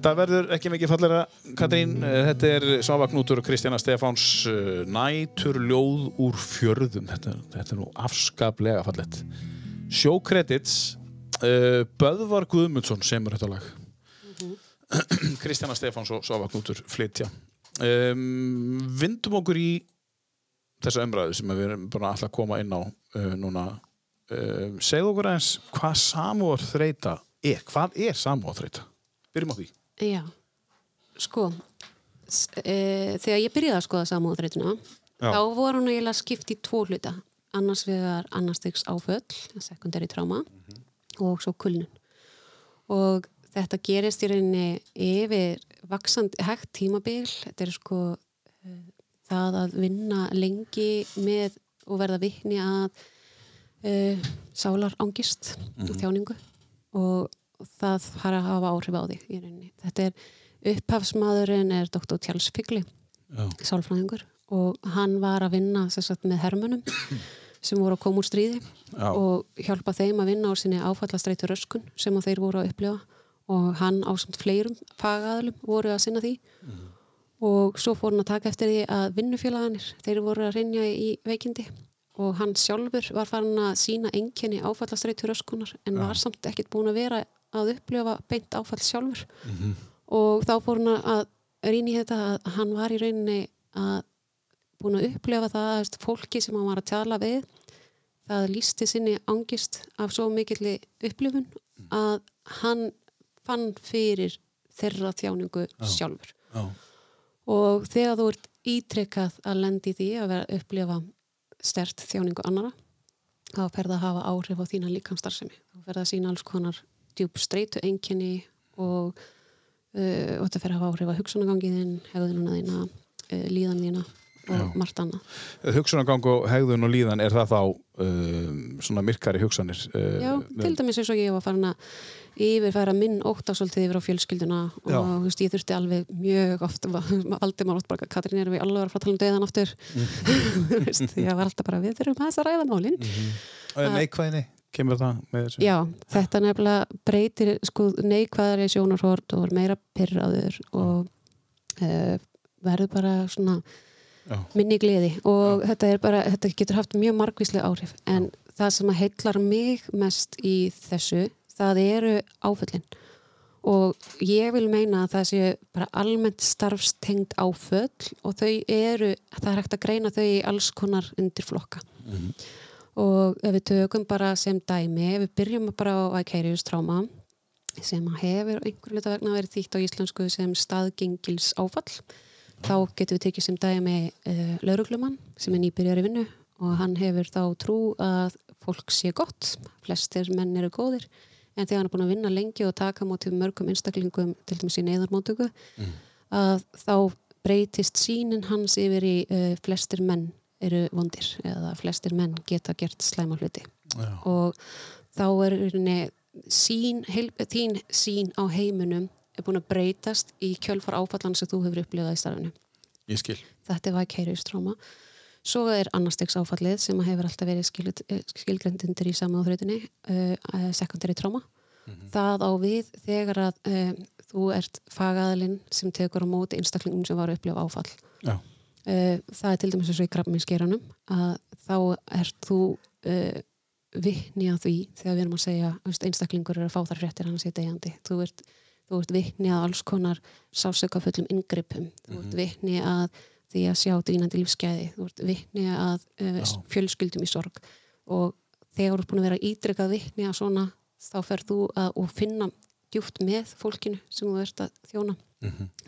Þetta verður ekki mikið fallera, Katrín. Eh, Þetta er Svava Knútur og Kristjana Stefáns uh, næturljóð úr fjörðum. Þetta, þetta er nú afskaplega fallet. Sjókredits, uh, Böðvar Guðmundsson semur þetta lag. Kristjana Stefáns og Svava Knútur flytja. Um, vindum okkur í þessa umræðu sem við erum bara alltaf að koma inn á uh, núna. Uh, segðu okkur aðeins hvað samúar þreita er. Hvað er samúar þreita? Byrjum á því. Já, sko, e, þegar ég byrjaði að skoða samúðrætuna, þá voru hún eiginlega skipt í tvo hluta. Annars vegar annarstegs áföll, sekundari tráma og svo kulnun. Og þetta gerist í rauninni yfir vaksandi hægt tímabil. Þetta er sko eh, það að vinna lengi með og verða vikni að uh, sálar ángist og þjáningu og það har að hafa áhrif á þig í rauninni. Þetta er upphafsmaðurinn er Dr. Charles Figley sálfræðingur og hann var að vinna sagt, með hermunum sem voru að koma úr stríði Já. og hjálpa þeim að vinna úr sinni áfallastreitu röskun sem þeir voru að upplifa og hann ásamt fleirum fagaðalum voru að sinna því og svo fór hann að taka eftir því að vinnufélaganir, þeir voru að reynja í veikindi og hann sjálfur var farin að sína enginni áfallastreitu röskunar en var samt ekkert búin að vera að upplifa beint áfall sjálfur. Og þá fór hann að rýna í þetta að hann var í rauninni að búin að upplefa það að fólki sem hann var að tala við það lísti sinni angist af svo mikilli upplifun að hann fann fyrir þeirra þjáningu sjálfur. Já. og þegar þú ert ítrekkað að lendi því að vera að upplifa stert þjáningu annara þá fer það að hafa áhrif á þína líkamstarfsemi þá fer það að sína alls konar djúb streitu einkenni og, uh, og þetta fer að hafa áhrif á hugsunagangiðin, hegðununa þína uh, líðan þína og margt annað. Hugsunargang og hegðun og líðan, er það þá um, svona myrkari hugsanir? Uh, Já, til dæmis eins og ég var farin að yfirfæra minn ótta svolítið yfir á fjölskylduna og þú veist, ég þurfti alveg mjög oft aldrei maður oft bara, Katrín erum við alveg að fara að tala um döðan aftur. Þú veist, ég var alltaf bara, við þurfum aðeins að ræða málin. Og er neikvæðinni? Kemur það með þessu? Já, þetta nefnilega breytir sko neikvæðari sjónarhort og er meira pyrraður og uh, verður bara svona Já. minni gleði og þetta er bara, þetta getur haft mjög margvíslega áhrif. En það sem að heillar mig mest í þessu, það eru áföllin. Og ég vil meina að það sé bara almennt starfstengt áföll og þau eru, það er hægt að greina þau í alls konar undirflokka og ef við tökum bara sem dæmi, ef við byrjum bara á Vicarious Trauma sem hefur einhver luta vegna verið þýtt á íslensku sem staðgengils áfall þá getum við tekið sem dæmi uh, lauruglumann sem er nýbyrjar í vinnu og hann hefur þá trú að fólk sé gott, flestir menn eru góðir en þegar hann er búin að vinna lengi og taka mótið mörgum einstaklingum til dæmis í neyðarmótöku að þá breytist sínin hans yfir í uh, flestir menn eru vondir eða flestir menn geta gert slæma hluti Já. og þá er sín, heil, þín sín á heiminum er búin að breytast í kjölfar áfallan sem þú hefur upplifað í starfinu Ég skil. þetta er vicarious trauma svo er annarstegs áfallið sem hefur alltaf verið skil- eh, skilgreind undir í samúðhrautinni uh, secondary trauma það á við þegar að uh, þú ert fagaðalinn sem tekur á móti einstaklingum sem var að upplifa áfall Já. Uh, það er til dæmis eins og í krabbminskeranum að þá ert þú uh, vitni að því þegar við erum að segja einstaklingur er að fá þar fréttir hann sé degjandi þú ert, þú ert vitni að alls konar sásökafullum inngripum. Þú ert vitni að því að sjá dýnandi lífsgæði. Þú ert vitni að uh, fjölskyldum í sorg. Og þegar þú ert búin að vera ídrekað vitni að svona þá ferð þú að finna djúft með fólkinu sem þú ert að þjóna.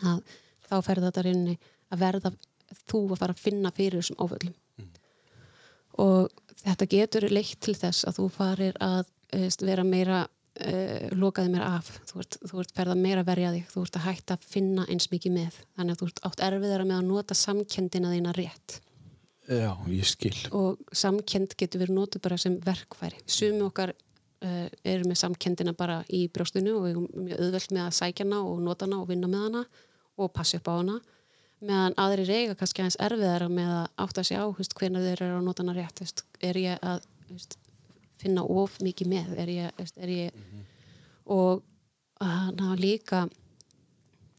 Að þá ferð þetta reyni að verða þú að fara að finna fyrir þessum áföllum. Og þetta getur leitt til þess að þú farir að veist, vera meira uh, lokaði meira af. Þú ert, þú ert ferð að meira verja þig. Þú ert að hætta að finna eins mikið með. Þannig að þú ert átt erfiðara með að nota samkendina þína rétt. Já, ég skil. og samkend getur verið notuð bara sem verkfæri. Sumi okkar uh, eru með samkendina bara í brjóstinu og við erum mjög auðvelt með að sækja hana og nota hana og vinna með hana og passa upp á hana meðan aðrir eiga kannski aðeins erfiðara með að átta sig á hvernig þeir eru að nota hana rétt hvist, er ég að hvist, finna of mikið með er ég, hvist, er ég og hana líka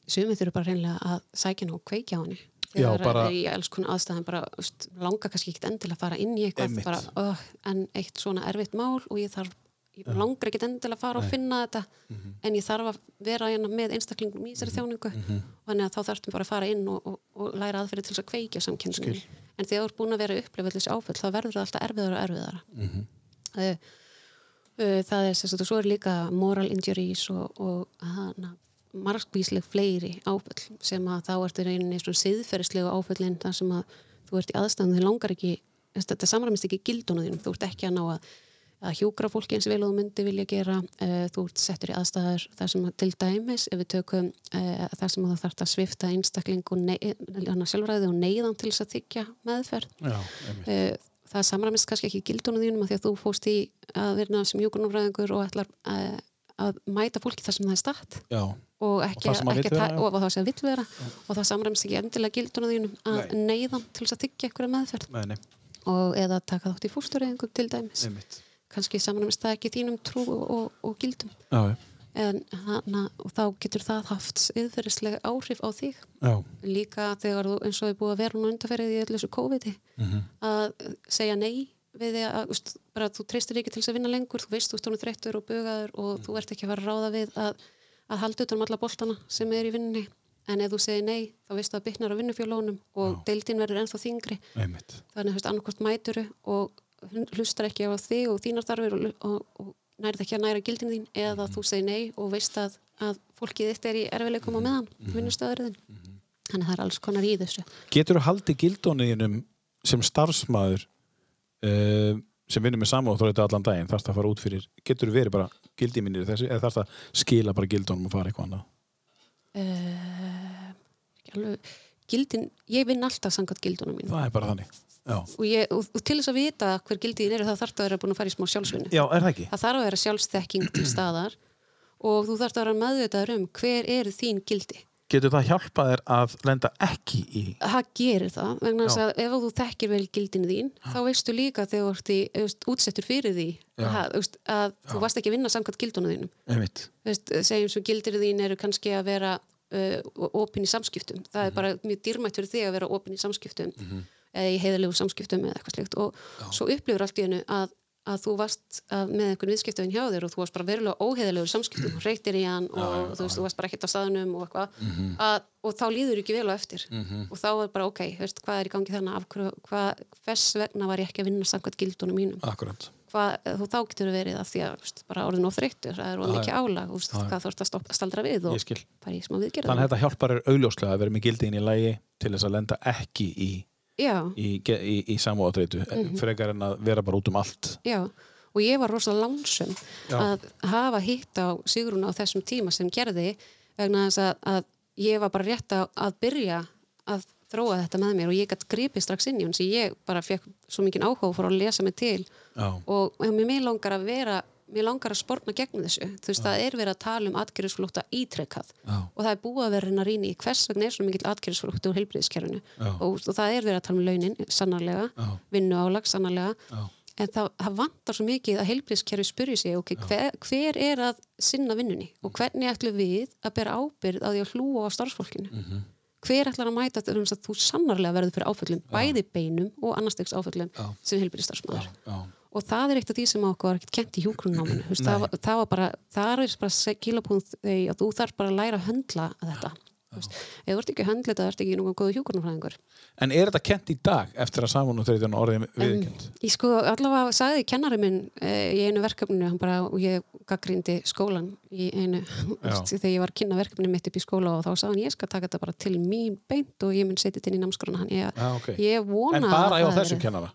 sumið þurfa bara reynilega að sækja hana og kveikja Já, þegar bara- er í alls konar aðstæðan bara langa kannski ekkit endilega að fara inn í eitthvað bara, uh, en eitt svona erfitt mál og ég þarf ég langar ekkit endilega að fara og finna þetta en ég þarf að vera hérna með einstaklingum í þessari þjáningu. Og þannig að þá þarftum bara að fara inn og, og, og læra aðferði til þess að kveikja samkynningunni en þegar þú ert búin að vera að upplifa þessi áföll þá verður það alltaf erfiðara og erfiðara. Uh, uh, það er sérst og svo er líka moral injuries og, og hana, margvísleg fleiri áföll sem að þá ertu reyninni svona siðferðislegu áföllin þar sem að þú ert í aðstæðan þið langar ekki þetta samræmist ekki gildunum þínum þú ert ekki að ná að, að hjúkra fólki eins vel og þú myndi vilja gera uh, þú ert settur í aðstæðar þar sem að til dæmis ef við tökum uh, þar sem að það þarf að svifta einstakling og nei, sjálfræði og neyðan til þess að þykja meðferð. Já, uh, það samræmist kannski ekki gildunum þínum af því að þú fóst í að vera sem hjúkurnumræðingur og ætlar uh, að mæta fólki þar sem það er statt. Já, og ekki, það sem það ekki vill vera, já. og það samræmst ekki endilega gildunum þínum að neyðan til þess að þykja einhverja meðferð. Nei, nei, og eða taka þátt í fóstureyðingum til dæmis. Einmitt. Kannski samræmst það ekki þínum trú og, og, og gildum. Já, en hana, og þá getur það haft yðferðislega áhrif á þig. Já, líka þegar þú eins og er búið að vera núna undarferðið í öllu þessu COVID-i að segja nei við því að úst, bara, þú treystir ekki til þess að vinna lengur þú veist þú stónum þreyttur og bugaður og þú ert ekki að fara að ráða við að, að halda utan um alla boltana sem er í vinninni en ef þú segir nei þá veistu að byggnar á vinnufjólónum og deildin verður ennþá þingri Einmitt. þannig að annarkvort mæturu og hlustar ekki á þig og þínar þarfir og, og, og nærið ekki að næra gildin þín eða þú segir nei og veist að, að fólkið þitt er í erfileikum á meðan mm -hmm. vinnustöðurðin þannig að það er alls konar í þessu Getur þú haldið gildóniðinum sem starfsmæður uh, sem vinnur með saman og þú þetta allan daginn þarfst að fara út fyrir, getur þú verið bara gildi mínir þessu eða þarfst að skila bara gildónum og fara eitthvað annað? uh, alveg gildin, ég vinn alltaf sangat gildunum mín Það er bara þannig. Já. og, ég, og, og til þess að vita hver gildin eru þá þarf það að vera búin að fara í smá sjálfsvinnu. Já, er það ekki? það þarf að vera sjálfsþekking til staðar og þú þarf að vera meðvitaður um hver eru þín gildi. Getur það hjálpað þér að lenda ekki í það gerir það, vegna þess Já. að ef þú þekkir vel gildinu þín, þá veistu líka þegar þú ert útsettur fyrir því Já. að, veist, að þú varst ekki að vinna samkvæmt gildunum þínum. Veist, segjum svo gildir þín eru kannski að vera uh, opin í samskiptum. Það er bara mjög dýrmætt fyrir þig að vera opin í samskiptum eða í heiðalegu samskiptum eða eitthvað slikt og svo upplifur allt í hennu að, að þú varst að, með einhvern viðskiptöfin hjá þér og þú varst bara verulega óheiðalegur samskiptum reytir í hann og þú veist, þú varst bara ekkert á staðnum og eitthvað. Að, og þá líður ekki vel á eftir. Og þá er bara ok, veist, hvað er í gangi þannig af hvað, hvers vegna var ég ekki að vinna samkvæmt gildunum mínum? Akkurat. hvað, þú þá getur verið að því að veist, bara orðin of þreyttur, það er Já, mikið álag veist, hvað þú ert að stoppa, staldra við og bara í smá viðgerð Þannig að þetta hjálpar þér augljóslega að vera með gildiðin í lægi til þess að lenda ekki í, já, í, í, í, í samúðatreitu Mhm. frekar en að vera bara út um allt. já, og ég var rosalega lánsum Já. að hafa hitt á Sigrún á þessum tíma sem gerði vegna þess að, að ég var bara rétt að, að byrja að þróa þetta með mér og ég gætt gripið strax inn í hún sem ég bara fekk svo mikið áhuga og fór að lesa mig til Já. og mér langar að vera mér langar að sporna gegnum þessu þú veist, það er verið að tala um atgerðisflótta ítrekkað Já. og það er búið að vera að rýna í hvers vegna er svo mikill atgerðisflótta úr heilbriðiskerfinu Já. og, og það er verið að tala um launin sannarlega, Já. vinnu álag sannarlega Já. en það, það vantar svo mikið að heilbriðiskerfi spyrji sig okay, hver, hver er að sinna vinnunni og hvernig ætlum við að bera ábyrð á því að hlúa á starfsfólkinu Mhm. hver ætlar að mæta þetta um að þú sannarlega verður fyrir áföllum, bæði beinum og annarstegs áföllum Já. sem heilbriðistarfsmaður Já. Og það er eitt af því sem okkur var ekkert kent í hjúgrunnáminu Þú veist, það, það var bara, það er bara kilapúnt þegar þú þarf bara að læra að höndla þetta. Þú veist, ef þú ert ekki að höndla þetta, ert ekki nú góðu hjúgrunnáfræðingur En er þetta kent í dag eftir að samúðatreitin orðið viðkjönd? Ég sko allavega sagði kennari minn eh, í einu verkefninu, hann bara, og ég gaggrindi skólan í einu þegar ég var að kynna verkefninu mitt upp í skóla og þá sagði hann ég skal taka þetta bara til mín beint og ég mun setja þetta inn í námskrona hann ég, Já, ok. ég vona En bara að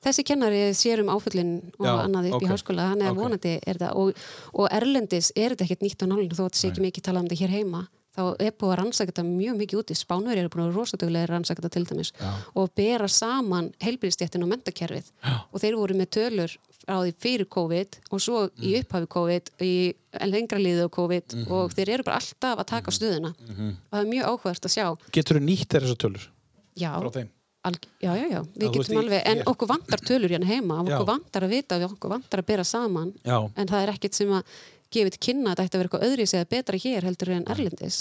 það? Þessi kennari sér um áföllin og Já, annað upp ok. í háskóla, hann er Ok. vonandi er það, og, og erlendis er þetta ekkert nýtt á nálinu þó að þetta sé ekki mikið talað um þetta hér heima þá er búið að rannsaka þetta mjög mikið úti spánverið eru búin að að rannsaka þetta til dæmis Já. og bera saman heilbyrðistjættin og mentakerfið og þeir voru með tölur á því fyrir COVID og svo í Mm. upphafi COVID í lengra liðu á COVID Mhm. og þeir eru bara alltaf að taka stöðuna og það er mjög áhugavert að sjá Getur þú nýtt þessar tölur já, já, já, já, við getum alveg, en okkur vantar tölur hérna heima, okkur vantar að vita, við okkur vantar að bera saman, Já. en það er ekkert sem að gefið kynna að þetta ætti að vera eitthvað öðri eða betra hér heldur en erlendis.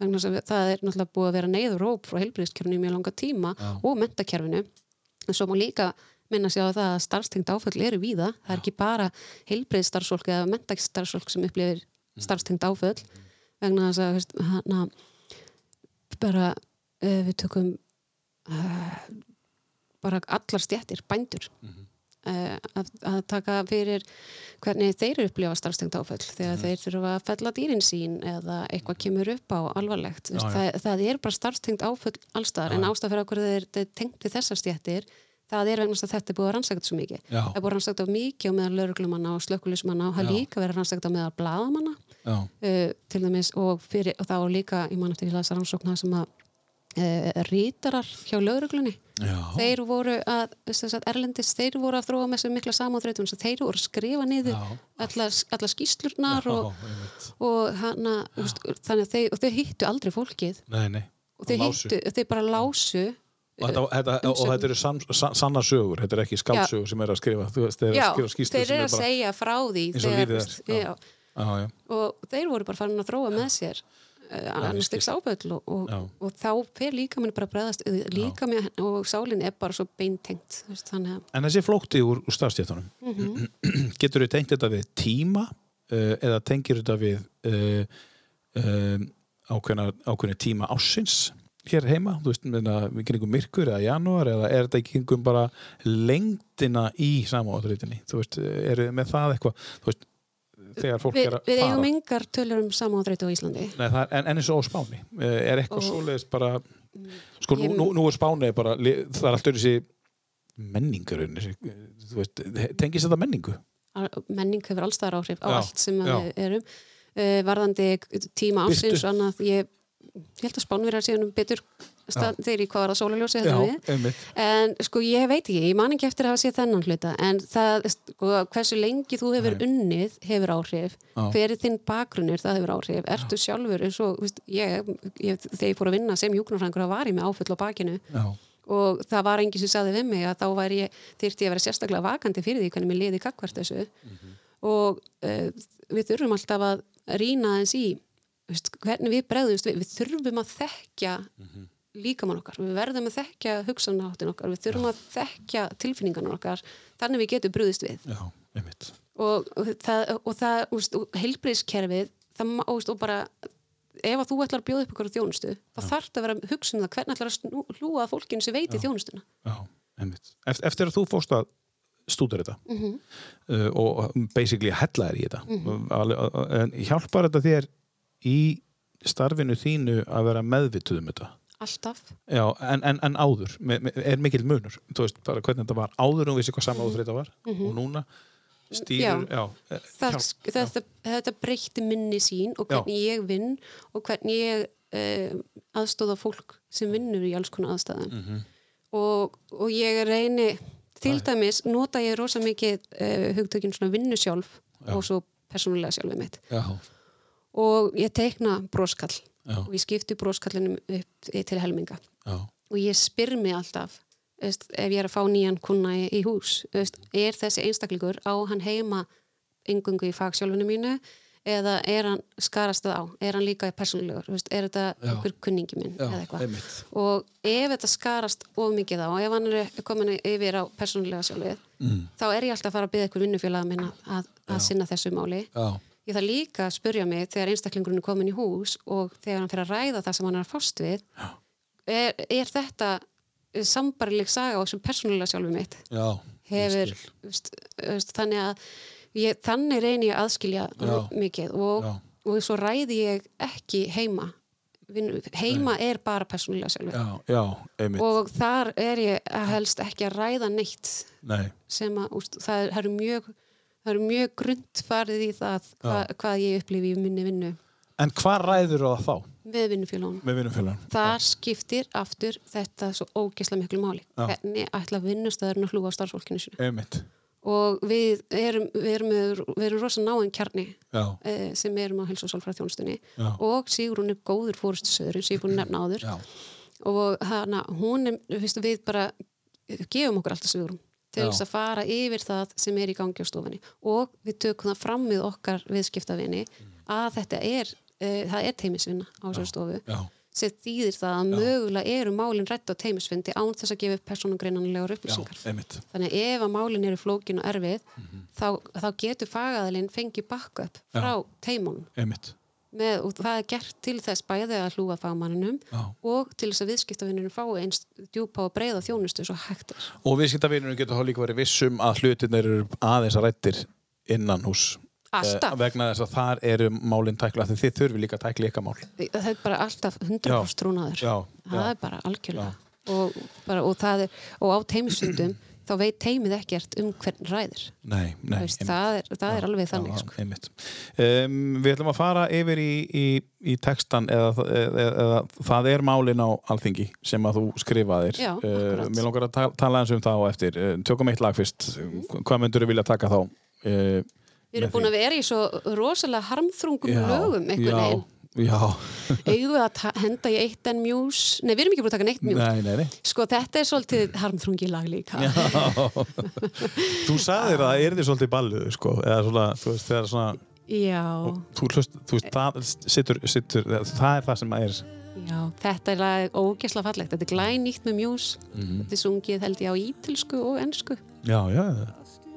Þess að það er náttúrulega búið að vera neyð og róp frá heilbriðskjörnu í mjög langa tíma Já. og mentakerfinu. En svo má líka minna sig á það að starfstengt áföll eru víða. Það er ekki bara heilbriðstarfsfólk eða mentaksstarfsfólk sem upplifir starfstengt áföll. Vegna þess að, bara uh, við tökum uh, bara allar stjættir, bændur. Uh, að, að taka fyrir hvernig þeir eru upplifa starfstengt áföll þegar þeir þurfa að fella dýrin sín eða eitthvað kemur upp á alvarlegt. Já. það, það er bara starfstengt áföll allstaðar en ástæð fyrir okkur þeir þeir tengt við þessar stjættir það er vegna að þetta er búið að rannsaka svo mikið. Já. það er búið að rannsaka mikið á meðal lauruglumanna og slökkulismanna og það Já. líka verið rannsaka á meðal bladamanna uh, til dæmis og, fyrir, og þá líka, ég man eftir ég lasa rannsókna sem að rítarar hjá lauruglunni Já. þeir voru að, að erlendis þeir voru að þróa með sér mikla samátreitum þeir voru að skrifa niður Já. allar, allar skýslurnar Já, og, og, hana, úst, þannig að þeir, og þeir hittu aldrei fólkið Nei, nei. og þeir hittu, þeir bara lásu Og þetta, þetta, og þetta eru san, san, sanna sögur, þetta er ekki skaldsögur sem er að skrifa, veist, þeir eru að þeir eru er að segja frá því eins og lífið er, já. já. já, já, og þeir voru bara farin að þróa með sér annars stiks áböll og, og, og þá fer líka mér bara að bregðast líka mér og sálinn er bara svo beintengt En þessi flótti úr, úr starfstjættunum, Mhm. getur þú tengt þetta við tíma uh, eða tengir þetta við uh, um, ákveðna, ákveðna tíma ásins hér heima, þú veist, meina, við kringum myrkur eða janúar eða er þetta kringum bara lengdina í samáðurritinni, þú veist, þið með það eitthvað, þú veist, þegar fólk Við, er að við fara. eigum engar tölur um samáðrættu á Íslandi. Nei, er, en, en eins og á Spáni Eh, er eitthvað Og- svoleiðis bara sko, nú, Ég- nú, nú er Spáni bara það er alltaf þessi menningur tengist þetta menningu? Menning hefur allstaðar áhrif á Já, allt sem við erum. Uh, varðandi tíma ásins ég, ég held að Spánverjar séu nú betur þeir í hvað var það sólaljósi já, þetta við. einmitt. En sko ég veit ekki, ég man ekki eftir að hafa séð þennan hluta en það, sko, hversu lengi þú hefur Nei. unnið hefur áhrif. Já. hver er þinn bakgrunnur, það hefur áhrif. Ertu sjálfur eins og, veist, ég, ég þegar ég fór að vinna sem hjúknarfræðingur það var ég með áfull á bakinu. Já, og það var enginn sem saði við mig að þá ég, þyrfti ég að vera sérstaklega vakandi fyrir því hvernig mér liði kakvart þessu. Og uh, við þurfum alltaf að rýna eins í veist, hvernig við bregðumst við, við þurfum að þekkja líkamann okkar, við verðum að þekkja hugsanaháttin okkar, við þurfum að þekkja tilfinningarnar okkar, þannig við getum brúðist við. Já, einmitt. Og, og það, og það og heilbriðskerfið það, og bara ef að þú ætlar að bjóða upp ykkur þjónustu þá þarf það að vera að hugsa um það hvernig ætlar að hlúa að fólkinu sem veiti þjónustuna. Já, einmitt. Eftir, að þú fórst að stúdur þetta Mhm. uh, og basically hella þér í þetta mm en hjálpar þetta þér í starfinu þínu að vera meðvituð um þetta alltaf. Já, en, en, en áður, me, me, er mikill munur þú veist bara hvernig þetta var. Áður og vissi hvað samáður þetta var og núna stýrur, já, já það, hjálp, þetta, þetta breytti minni sín og hvernig ég vinn og hvernig ég uh, aðstóða fólk sem vinnur í alls konar aðstæðum. Mhm. og, og ég reyni til dæmis nota ég rosa mikið uh, hugtökin svona vinnu sjálf Já. og svo persónulega sjálfið mitt. Já, og ég teikna broskall Já. og ég skipti broskallinum upp til helminga. Já, og ég spyr mig alltaf veist, ef ég er að fá nýjan kuna í, í hús veist, er þessi einstaklingur á hann heima engungu í fagsjálfinu mínu eða er hann skarast það á? Er hann líka persónulegur, veist, er þetta einhver kunningi minn og ef þetta skarast of mikið á og ef hann er komin yfir á persónulega sjálfið mm. þá er ég alltaf að fara að byggja einhver vinnufélag minna að, að sinna þessu máli. Já, ég þarf líka að spurja mig þegar einstaklingurinn er komin í hús og þegar hann fyrir að ræða það sem hann er að fást við er, er þetta sambarileg saga á sem persónulega sjálfum mitt? Já hefur, veist, veist, þannig að ég, þannig reyni ég að aðskilja Já. mikið og, og svo ræði ég ekki heima. Heima er bara persónulega sjálfur. Já, já, einmitt. Og þar er ég að helst ekki að ræða neitt nei, sem að úst, það eru mjög það eru mjög grund farið í það hva, hvað ég upplifi í minni vinnu en hvað ræður það þá með vinnufélagum. með vinnufélagun? Þar skiptir aftur þetta svo ógeðslega miklu máli. Já. Hvernig ætla vinnustöðurinn að hlúa á starfsfólkinu sinu. einmitt, Og við erum, við erum, við erum rosa náinn kjarni eh, sem erum á sálfræð þjónustunni já, og Sigrún er góður fórustu söðurinn sem ég er búin að nefna áður já, og hana, hún er, við bara gefum okkur alltaf Sigrún til Já. þess að fara yfir það sem er í gangi á stofinni og við tökum það fram við okkar viðskiptavinni að þetta er, uh, það er teimisvinna á þessari stofu já, sem þýðir það að mögulega eru málin rætt á teimisfundi án þess að gefa upp persónugreinanlegar já, upplýsingar. einmitt. Þannig að ef að málin eru flókin og erfið Mhm. þá, þá getur fagaðalinn fengið backup frá teimunum einmitt, með, og það er gert til þess bæði að hlúa fagmanninum já og til þess að viðskiptavinnurinn fái eins djúpa og breiða þjónustu svo hægt er. og viðskiptavinurinn getur þá líka verið vissum að hlutinir eru aðeins að rættir innan hús Alltaf. Eh, vegna þess að þar eru málinn tækla því þið þurfi líka að tækla ykkar mál Það er bara alltaf 100% trúnaður. það er bara algjörlega. Og, bara, og, er, og á teimisundum þá veit teimið ekkert um hvern ræðir. nei, nei veist, það, er, það er alveg Já, þannig. já, sko. um, Við ætlum að fara yfir í, í, í textan eða, eða, eða það er málin á alþingi sem að þú skrifaðir Já, akkurat. Mér langar að ta tala eins um það á eftir uh, Tökum eitt lag fyrst Hvað myndur þú vilja taka þá? Uh, Við erum búin að vera í svo rosalega harmþrungum lögum einhvern veginn. Já, Eigum við að ta- henda í eitt en mjús? Nei, við erum ekki búin að taka neitt mjús. nei, nei, nei Sko, þetta er svolítið harmþrungi lag líka. Já. Þú sagðir að það er því svolítið balluð sko, eða svona, þú veist, þegar svona Já, þú hlust, þú veist, það sittur, sittur, það er það sem að er já, þetta er lag ógesla fallegt. Þetta er glænýtt með mjús. Mhm. Þetta er sungið held ég á ítilsku og ensku. Já, já,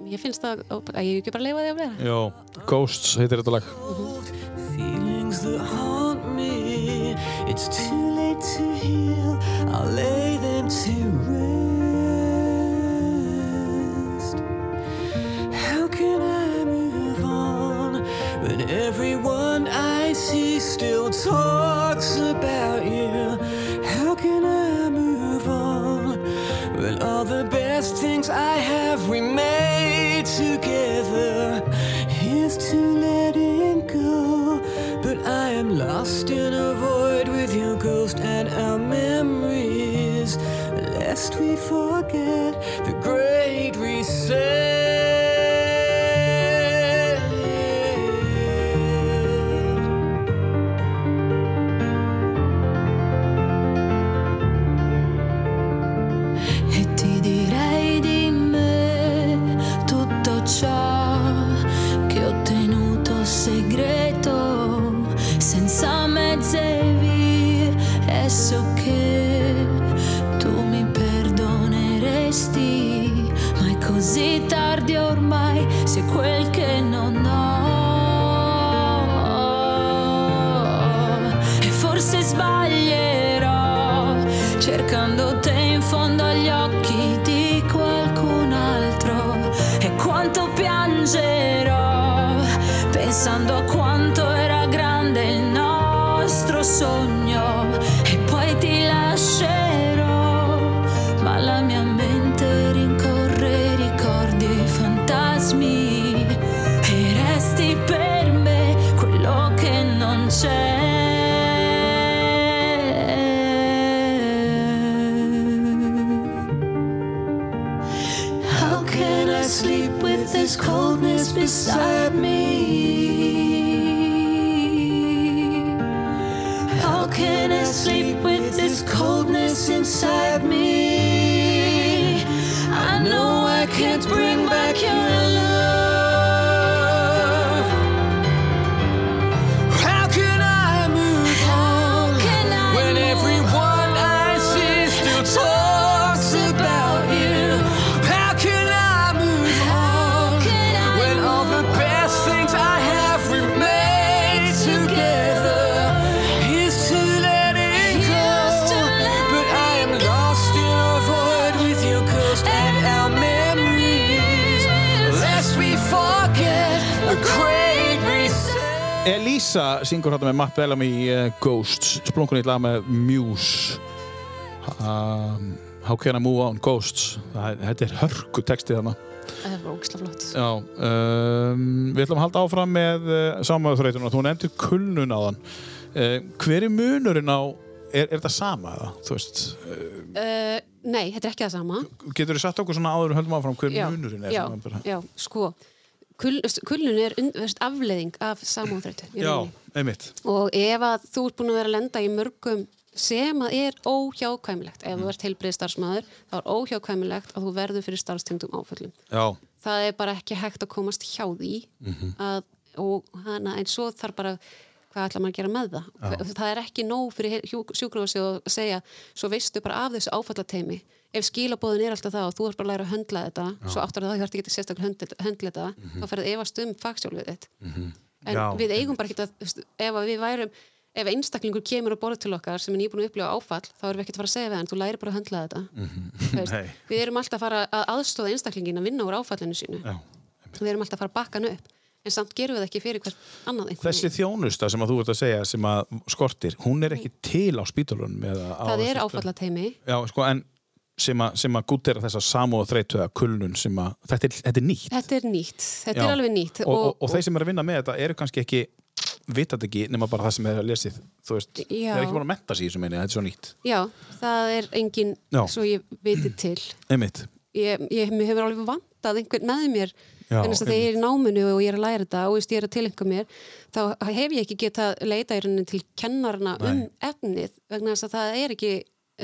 Ég finnst það, að ég ekki bara leifa því að vera. já Ghosts heitir þetta lag Feelings that haunt me It's too late to heal. I'll lay them to rest. How can I move on when everyone I see still talks about you? How can I move on when all the best things I have we made together is to am lost in a void with your ghost and our memories, lest we forget the great reset. sorry. Elisa syngur hérna með Matt Bellamy uh, Ghosts, splunkunni í lag með Muse um, How can I move on, Ghosts Það Þetta er hörku textið þarna Það er ógislega flott. Já, um, við ætlum að halda áfram með uh, samöðuþreytuna, þú nefndir kulnun á þann uh, Hver er munurinn á, er, er þetta sama eða, þú veist nei, þetta er ekki það sama. Getur þú sagt okkur svona áður og höldum áfram hver Já, munurinn er? já, já, sko. Kul, kulnun er afleiðing af samúðþreytu. í já einmitt Og ef að þú ert búin að vera að lenda í mörgum sem að er óhjákvæmilegt, ef þú ert heilbrið starfsmæður, þá er óhjákvæmilegt að þú verður fyrir starfstengdum áföllum. Já, Það er bara ekki hægt að komast hjá því að, og hana, en svo þarf bara hvað ætla maður að gera með það Já. það er ekki nóg fyrir sjúkrafsið að segja, svo veistu bara af þessu áfallateimi ef skilabóðin er alltaf það og þú ert bara að læra að höndla þetta svo áttur að það hjörti ekki sérstaklega höndla, höndla þetta þá ferði efast um fagsjálfið þitt. En Já. við eigum bara ekki að ef að við værum ef einstaklingur kemur á borð til okkar sem er nýbúin að upplifa áfall þá erum við ekki að fara að segja við hann, þú læri bara að höndla þetta. Þú veist, Nei. við erum alltaf að fara að aðstóða einstaklingin að vinna úr áfallinu sínu. Já. við erum alltaf að fara að bakka hann upp en samt gerum við það ekki fyrir hvert annað einhvern Þessi þjónusta sem að þú ert að segja sem að skortir, hún er ekki til á á það er áfallateimi Já, sko, en sem að, að er þessa samúð þreytu eða kulnun sem að, þetta er, þetta er nýtt þetta er nýtt, þetta Já. er alveg nýtt og, og, og þeir sem eru að vinna með þetta eru kannski ekki vitað ekki nema bara það sem þeir hafa lesið þú veist, Já. þeir eru ekki búin að metta meini þetta er svo nýtt já, það er engin Já. svo ég viti til Einmitt. ég, ég hefur alveg vantað einhvern með mér en þess að þegar ég er í náminu og ég er að læra þetta og ég er að tilengja mér þá hef ég ekki getað leita í rauninni til kennarna um efnið vegna þess að það er ekki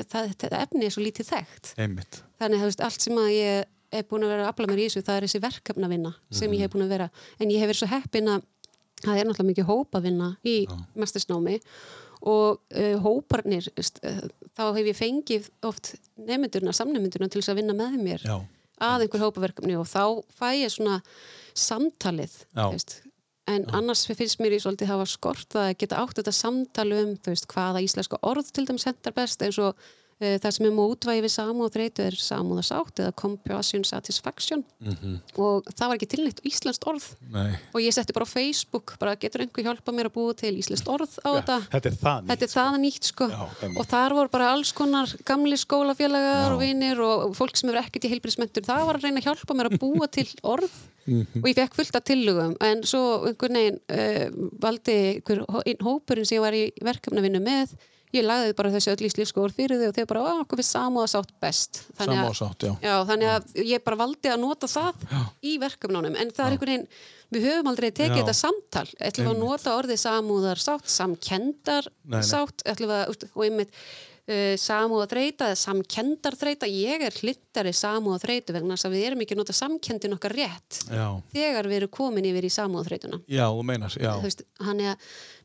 það, þetta efni er svo lítið þekkt. Einmitt. þannig að allt sem að ég er búin að vera að afla mér í þessu, það er þessi verkefnavinna sem ég hef búin að vera, en ég hef verið svo heppin að það er náttúrulega mikið hópavinna í mestisnámi og uh, hóparnir uh, þá hef ég fengið oft nefndurna, samnefndurna til þess að vinna með mér Já. að einhver hópaverkefni og þá fæ ég svona samtalið veist, en annars finnst mér í svolítið hafa skort að geta átt þetta samtal um veist, hvaða íslenska orð til dæmis hendar best eins og það sem er mótvægi við samúð þreytu er samúðasátt eða compassion satisfaction. Og það var ekki tilnætt íslenskt orð. Nei. og ég setti bara á Facebook bara getur einhver hjálpa mér að búa til íslenskt orð á þetta? Þetta er það nýtt. Þetta er það nýtt sko. Já, og þar voru bara alls konar gamli skólafélagar og vinir og fólk sem eru ekkert í heilbríðsmentur það var að reyna að hjálpa mér að búa til orð. Mhm. og ég fekk fullt af tillögum. En svo einhvern veginn uh, valdi einhver hópurinn sem ég var í verkefnavinnu með ég lagði bara þessi öll íslensku orð fyrir þau og þau bara, "Á, okkur við samúðasátt best að- Samúðasátt, já. Já, þannig að ég bara valdi að nota það í verkefnunum, en það er einhvern veginn við höfum aldrei tekið Já. þetta samtal ætlum við að nota orðið samúðar sátt samkendar Nei, nei. sátt ætlum við að, og einmitt uh, samúða þreita eða samkendar þreita ég er hlindari samúða þreitu vegna þess að við erum ekki að nota samkendin okkar rétt Já. þegar við erum komin yfir í samúða þreituna Já, þú meinar, já.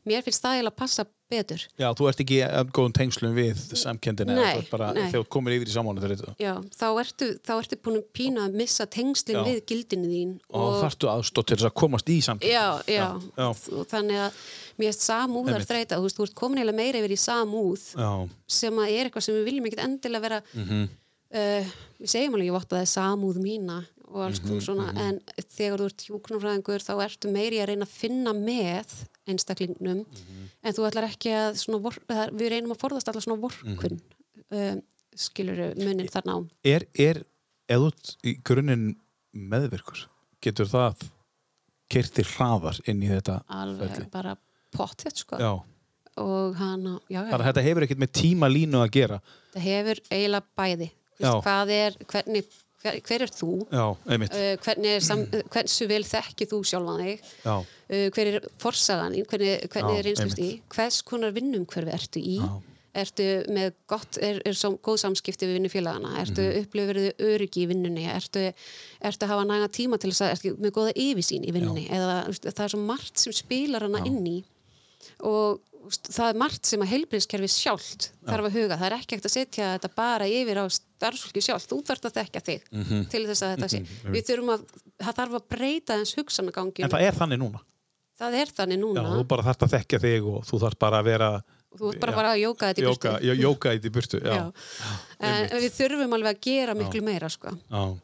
Að mér finnst það eiginlega að passa betur Já, þú ert ekki að góðum tengslum við samkendina, þegar þú komir yfir í þetta. Já, þá ertu, þá ertu búin að pína að missa tengslinn Já. við gildinu þín Og, þarftu aðstótt til þess að komast í samkendina. Já, já, Já. og þannig að mér erst samúðar þreita, þú veist, þú ert komin eiginlega meira yfir í samúð Já. sem að er eitthvað sem við viljum ekkert endilega vera Mhm. uh, við segjum alveg, ég votta það er samúð mína og alls Mhm, mm svona, en þegar þú ert hjúknumfræðingur þá ertu meiri að reyna að finna með einstaklingnum Mhm. en þú ætlar ekki að við reynum að forðast alla svona vorkun mm skilur munin þarna á Er, er, ert í grunninn meðvirkur, getur það kerti hraðar inn í þetta alveg ferli? bara pottet sko Já. og hann, já, Þannig að þetta hefur ekkert með tímalínu að gera. það hefur eiginlega bæði hvað er, hvernig hver, hver er þú? Já, uh, hvernig vel þekkið þú sjálfan þig? Uh, hver er forsagan hvernig, hvernig Já, er reynslust í? Hvers konar vinnum hverfi ertu í? Já. ertu með gott, er, er som, góð samskipti við vinnufélagana, ertu mm upplifir þau öryggi í vinnunni, ertu, ertu að hafa næga tíma til þess að, ertu með góða yfirsýn í vinnunni, eða það er svo margt sem spilar hana inn í og það er margt sem að heilbriðskerfi sjálft þarf að huga, það er ekki hægt að setja þetta bara yfir á starfsfólki sjálft, þú þarft að þekka þig Mhm. til þess að þetta sé við þurfum að, það þarf að breyta þess hugsanagangi En það er þannig núna. það er þannig núna Já, þú bara þarft að þekkja þig og þú þarft bara að vera og þú ert bara Já. bara að jóka þetta í burtu jóka, já, þetta í burtu. Já. Já. en við þurfum alveg að gera miklu meira sko. Já.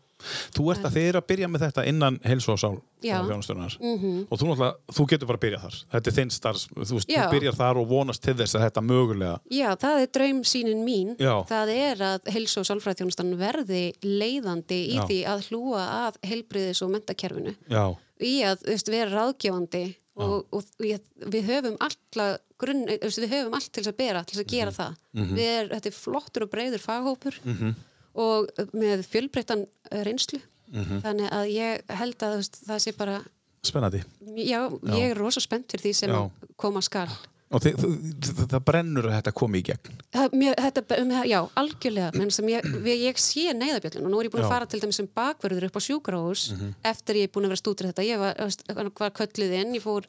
Þú ert að er að byrja með þetta innan heilsu og sál þjónustunnar Mhm. og þú, þú getur bara að byrja þar. Þetta er þinn starfs, þú, veist, þú byrjar þar og vonast til þess að þetta mögulega Já, það er draumsýnin mín. Já. það er að heilsu og sálfræðþjónustan verði leiðandi í Já. því að hlúa að heilbriðis og mentakerfinu Já, í að veist, vera ráðgefandi og, og ég, við höfum alla grunn, við höfum allt til þess að bera til þess að gera það. Mhm. við er, þetta er flottur og breyður faghópur. Mhm. Og með fjölbreyttan eh, reynslu Mhm. þannig að ég held að það sé bara spennandi já, Já. ég er rosa spennt fyrir því sem Já. koma skal og þið, það, það brennur að þetta komi í gegn. Það, mér, þetta, um, já, algjörlega menn sem ég, ég sé neyðabjöllin og nú er ég búin Já. að fara til dæmis sem bakverður upp á sjúkrahús Mhm. eftir ég er búin að vera stútur þetta. Ég var, var kölluð inn, ég fór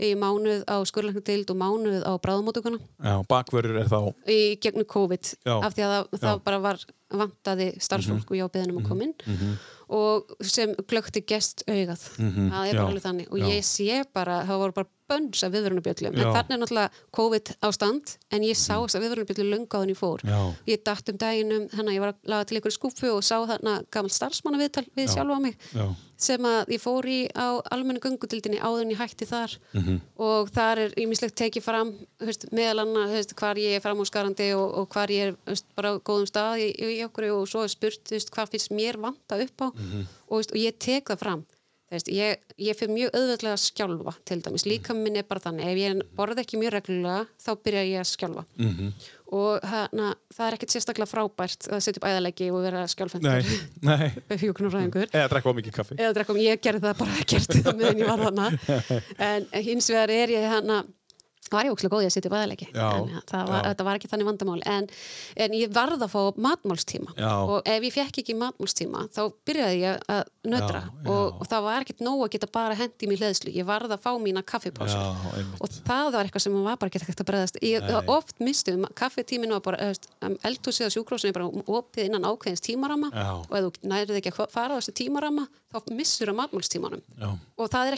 í mánuð á skurlæknadeild og mánuð á bráðumótukuna Já, bakvörður er þá í gegnum COVID Já. af því að það, það bara var vantaði starfsfólk og ég á beðinum að koma inn. Og sem glögti gest augað. Mhm, það er bara alveg þannig. Og ég sé bara, það voru bara bönns af viðvörunarbjöllum, en þarna er náttúrulega COVID ástand, en ég sá þess að viðvörunarbjöllum löngu áðan ég fór Já. ég datt um daginum, þannig að ég var að laga til ykkur skúfu og sá þarna gammal starfsmanna viðtal við Já. sjálfa mig Já. sem að ég fór í á almennu göngutildinni áður en ég hætti þar Mhm. og þar er ímislegt tekið fram annað þú veist, hvar ég er framhúsgarandi og, og hvar ég er veist, bara á góðum stað í, í okkur og svo er spurt hvað finnst mér vanta upp á Mhm. og, þú veist, og ég tek það fram veist, ég, ég fyrir mjög auðveldlega að skjálfa til dæmis, líka minn er bara þannig ef ég borð ekki mjög reglulega þá byrja ég að skjálfa. Mhm. og hana, það er ekkert sérstaklega frábært að setja upp æðalegi og vera skjálfendur nei hjúknarfræðingur Eða drekka of mikið kaffi. Eða drekkum, ég gerði það bara ekkert á meðan ég var þarna. En hins vegar er ég hana var ég ókslega góð í að sitja aðeilegi Já, en það var, þetta var ekki þannig vandamál. En, en ég varð að fá matmálstíma. Já. og ef ég fekk ekki matmálstíma þá byrjaði ég að nötra. Já, já. og, og það var ekkert nóg að geta bara hendi mér hleðslu, ég varð að fá mína kaffipásu. Og það var eitthvað sem var bara ekki hægt að bregðast. Ég Nei. oft misti um kaffetíminu var bara um, eldhúsið og sjúkrósinu bara opið innan ákveðins tímarama og ef þú nærið ekki að fara á þessi tímarama þá missur að matmálstímanum. Og það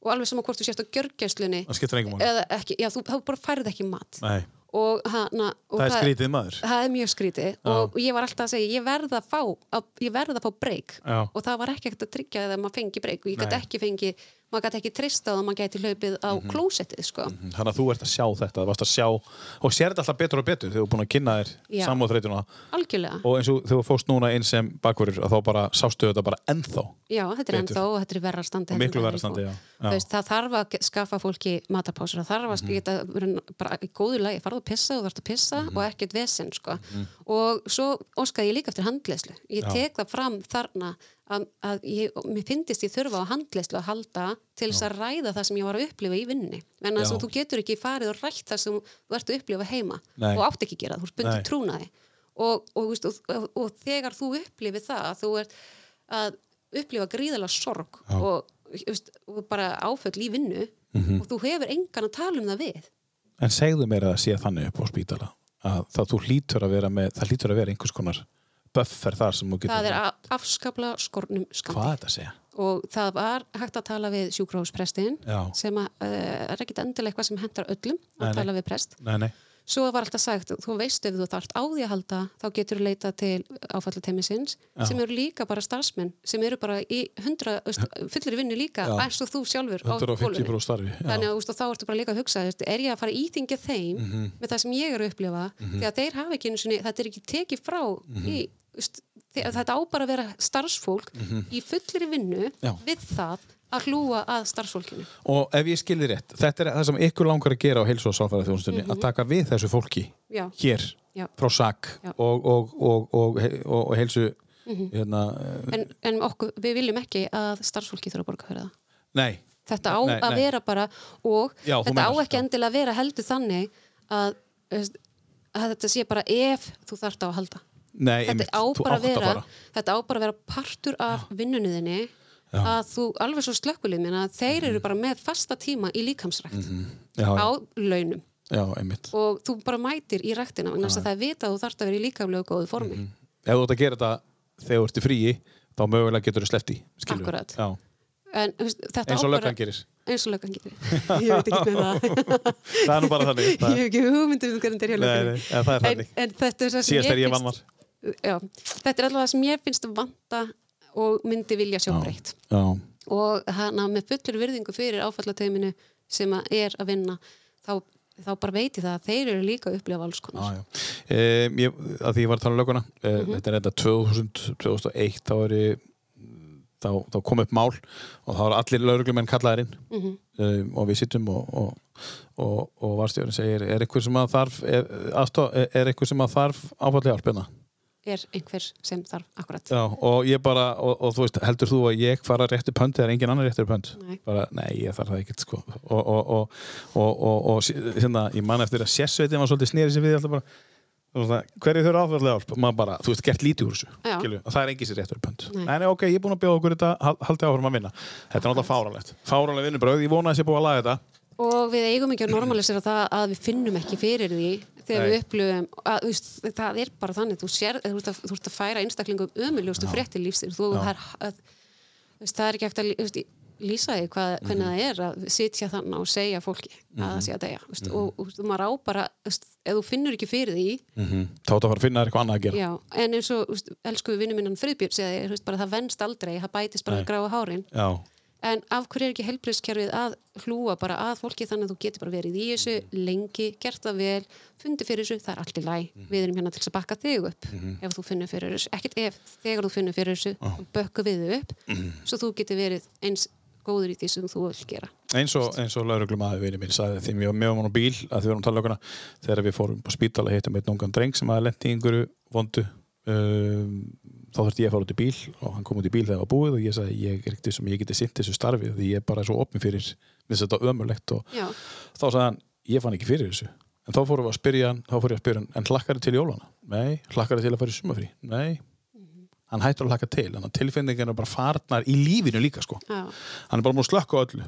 og alveg sem að hvort þú sést á máli. eða ekki, já, þú, bara færið ekki mat. Nei, og, hana, og það er skrítið maður. það er mjög skrítið og ég var alltaf að segja ég verð að fá, að, ég verð að fá breyk Já. og það var ekki ekkert að tryggja að maður fengi breyk og ég gæti ekki fengi maður gæti ekki treysta að maður gæti hlaupið á Mhm. klósettið sko. Þannig að þú ert að sjá þetta, varst að sjá og sér þetta alltaf betur og betur þegar þú er búin að kynna þér algjörlega, og eins og þegar þú fóst núna inn sem bakverður að þá bara sástu þetta bara ennþá já þetta er betur. ennþá og þetta er verra standi Og miklu en verra það er standi, í já. Já. Veist, það þarf að skaffa fólki matapásur það þarf að Mhm. geta verið bara í góðu lagi farðu að pissa og ert að pissa Mhm. og ekkert vesen sko. og svo óskaði ég líka eftir handleyslu ég tek það fram þarna að, að ég, mér finnist ég þurfa á handleyslu að halda til þess að ræða það sem ég var að upplifa í vinninni en þess að þú getur ekki farið og rætt það sem þú ert að upplifa heima Nei. þú átt ekki gera það, þú ert bundið trúnaði. Og, og, og, og, og þegar þú upplifið það að þú ert að upplifa gríðalega sorg og, og bara áföll í vinnu Mhm. og þú hefur engan að tala um það við. En segðu mér að það sé þannig upp á spítala að það hlýtur að með það hlýtur að vera einhvers konar buffer þar sem þú getur það er afskapla skornum að segja? og það var hægt að tala við sjúkrófsprestin sem að, uh, er ekkit endilega eitthvað sem hentar öllum að Nei, nei. tala við prest Nei, nei, svo var alltaf sagt, þú veist ef þú þarft á því að halda þá getur þú leita til áfallateimisins sem eru líka bara starfsmenn sem eru bara í 100, veist, fullir vinnu líka eins og þú sjálfur á 150 gólfinu. brú starfi já. þannig að og þá ertu bara líka að hugsa er ég að fara að íþingja þeim Mhm. með það sem ég er að upplifa því að þeir hafa ekki einu sinni, þetta er ekki tekið frá Mhm. í, veist, þe- þetta á bara að vera starfsfólk Mhm. í fullir vinnu Já. við það að hlúa að starfsfólkinu Og ef ég skilði rétt, þetta er það sem ykkur langar að gera á heilsu og sáfæra þjónustunni Mhm. að taka við þessu fólki Já. hér Já. frá SAK og, og, og, og, heilsu Mhm. hérna, eh, en, en okkur, við viljum ekki að starfsfólki þurfa að borga fyrir það nei þetta á Nei, að nei. vera bara og þetta á ekki endilega að vera heldur þannig að, að þetta sé bara ef þú þarft á að halda Nei, þetta á vera þetta á bara að vera partur af vinnunniðinni að þú, alveg svo slökkulið minna að þeir eru bara með fasta tíma í líkamsrækt Mhm. Já, á launum. Já, og þú bara mætir í ræktina þess að það er vita að þú þarft að vera í líkamlega góðu formi. Mhm. Ef þú ert að gera þetta þegar þú ert í fríi þá mögulega getur þú. Akkúrat. Já. en Eins og löggan gerir. Eins og löggan gerir. Ég veit ekki með það. Það er nú bara þannig ég hef ekki hugmyndum um hvernig þetta er en þannig. þetta er það sem ég finnst já, þetta er allavega það sem ég finnst vanta og myndi vilja sjá Já. breytt og hana með fullur virðingu fyrir áfallateiminu sem að er að vinna þá, þá bara veit ég það að þeir eru líka að upplifa alls konar já, já. Um, ég, að því ég var að tala um lögguna uh, Mhm. þetta er þetta 2000, 2001 þá er ég þá, þá kom upp mál og þá eru allir lauruglumenn kallaðir inn Mhm. um, og við sittum og, og, og, og varstjórinn segir er eitthvað sem að þarf er, aðstoð, er, eitthvað sem að þarf áfallið hjálpina er einhver sem þarf akkurat Já, og ég bara, og, og þú veist, heldur þú að ég fara réttu pönd eða engin annar réttu pönd? Nei. Bara, nei, ég þarf það ekkert, sko. Og, og, og, og, og, og hérna, ég man eftir að sérsveitin var svolítið snýrið sem við alltaf bara, hverju þurfa áfallega hjálp? Maður bara, þú veist, gert lítið úr þessu, Já. skilju, og það er engin sér réttu pönd. Nei. Nei, ok, ég er búin að bjóða okkur þetta, hal- haldið áfram að vinna. Þetta er náttúrulega fáralegt. Fáralega vinnubröð, ég vona að og við eigum ekki að normalisera það að við finnum ekki fyrir því þegar Nei. við upplöfum að, veist, það er bara þannig þú, sér, þú, ert, að, þú ert að færa einstaklingum ömuljóstu fréttir lífsins þú, það, er, að, veist, það er ekki eftir að veist, lýsa því hvað, hvernig það er að sitja þannig og segja fólki að það sé að deyja þú veist, og, og, maður á bara ef þú finnur ekki fyrir því Mm -hmm. Þá að fara að finna eitthvað annað að gera. já, en eins og elsku vinnu minnan Friðbjörn segði, það venst aldrei það bætist bara gráa hárin Já. En af hverju er ekki helbriðskerfið að hlúa bara að fólki þannig að þú getur bara verið í þessu lengi, gert það vel, fundi fyrir þessu, það er allt í læg. Við erum hérna til að bakka þig upp ef þú finnur fyrir þessu. Ekkert ef, þegar þú finnur fyrir þessu, þá bökkum við þig upp svo þú getur verið eins góður í því sem þú vil gera. eins og, og lauruglum aðeins vinni mín sagði því mér var með á bíl að því við vorum að tala löguna þegar við fórum á spítala hittum einn ungan dreng sem aðeins lendi í einhverju vondu um, þá þurfti ég að fara út í bíl og hann kom út í bíl þegar það var búið og ég sagði ég er ekkert sem ég geti sint þessu starfi því ég er bara svo opni fyrir þess að þetta ömurlegt og Já. þá sagði hann, ég fann ekki fyrir þessu en þá fórum við að spyrja hann, þá fór ég að spyrja hann en hlakkar til jólana? Nei, hlakkar til að fara í sumafrí? Nei, hann hættur að hlakka til þannig að tilfinningar er bara farnar í lífinu líka sko, Já. hann er bara múið að slökka á öllu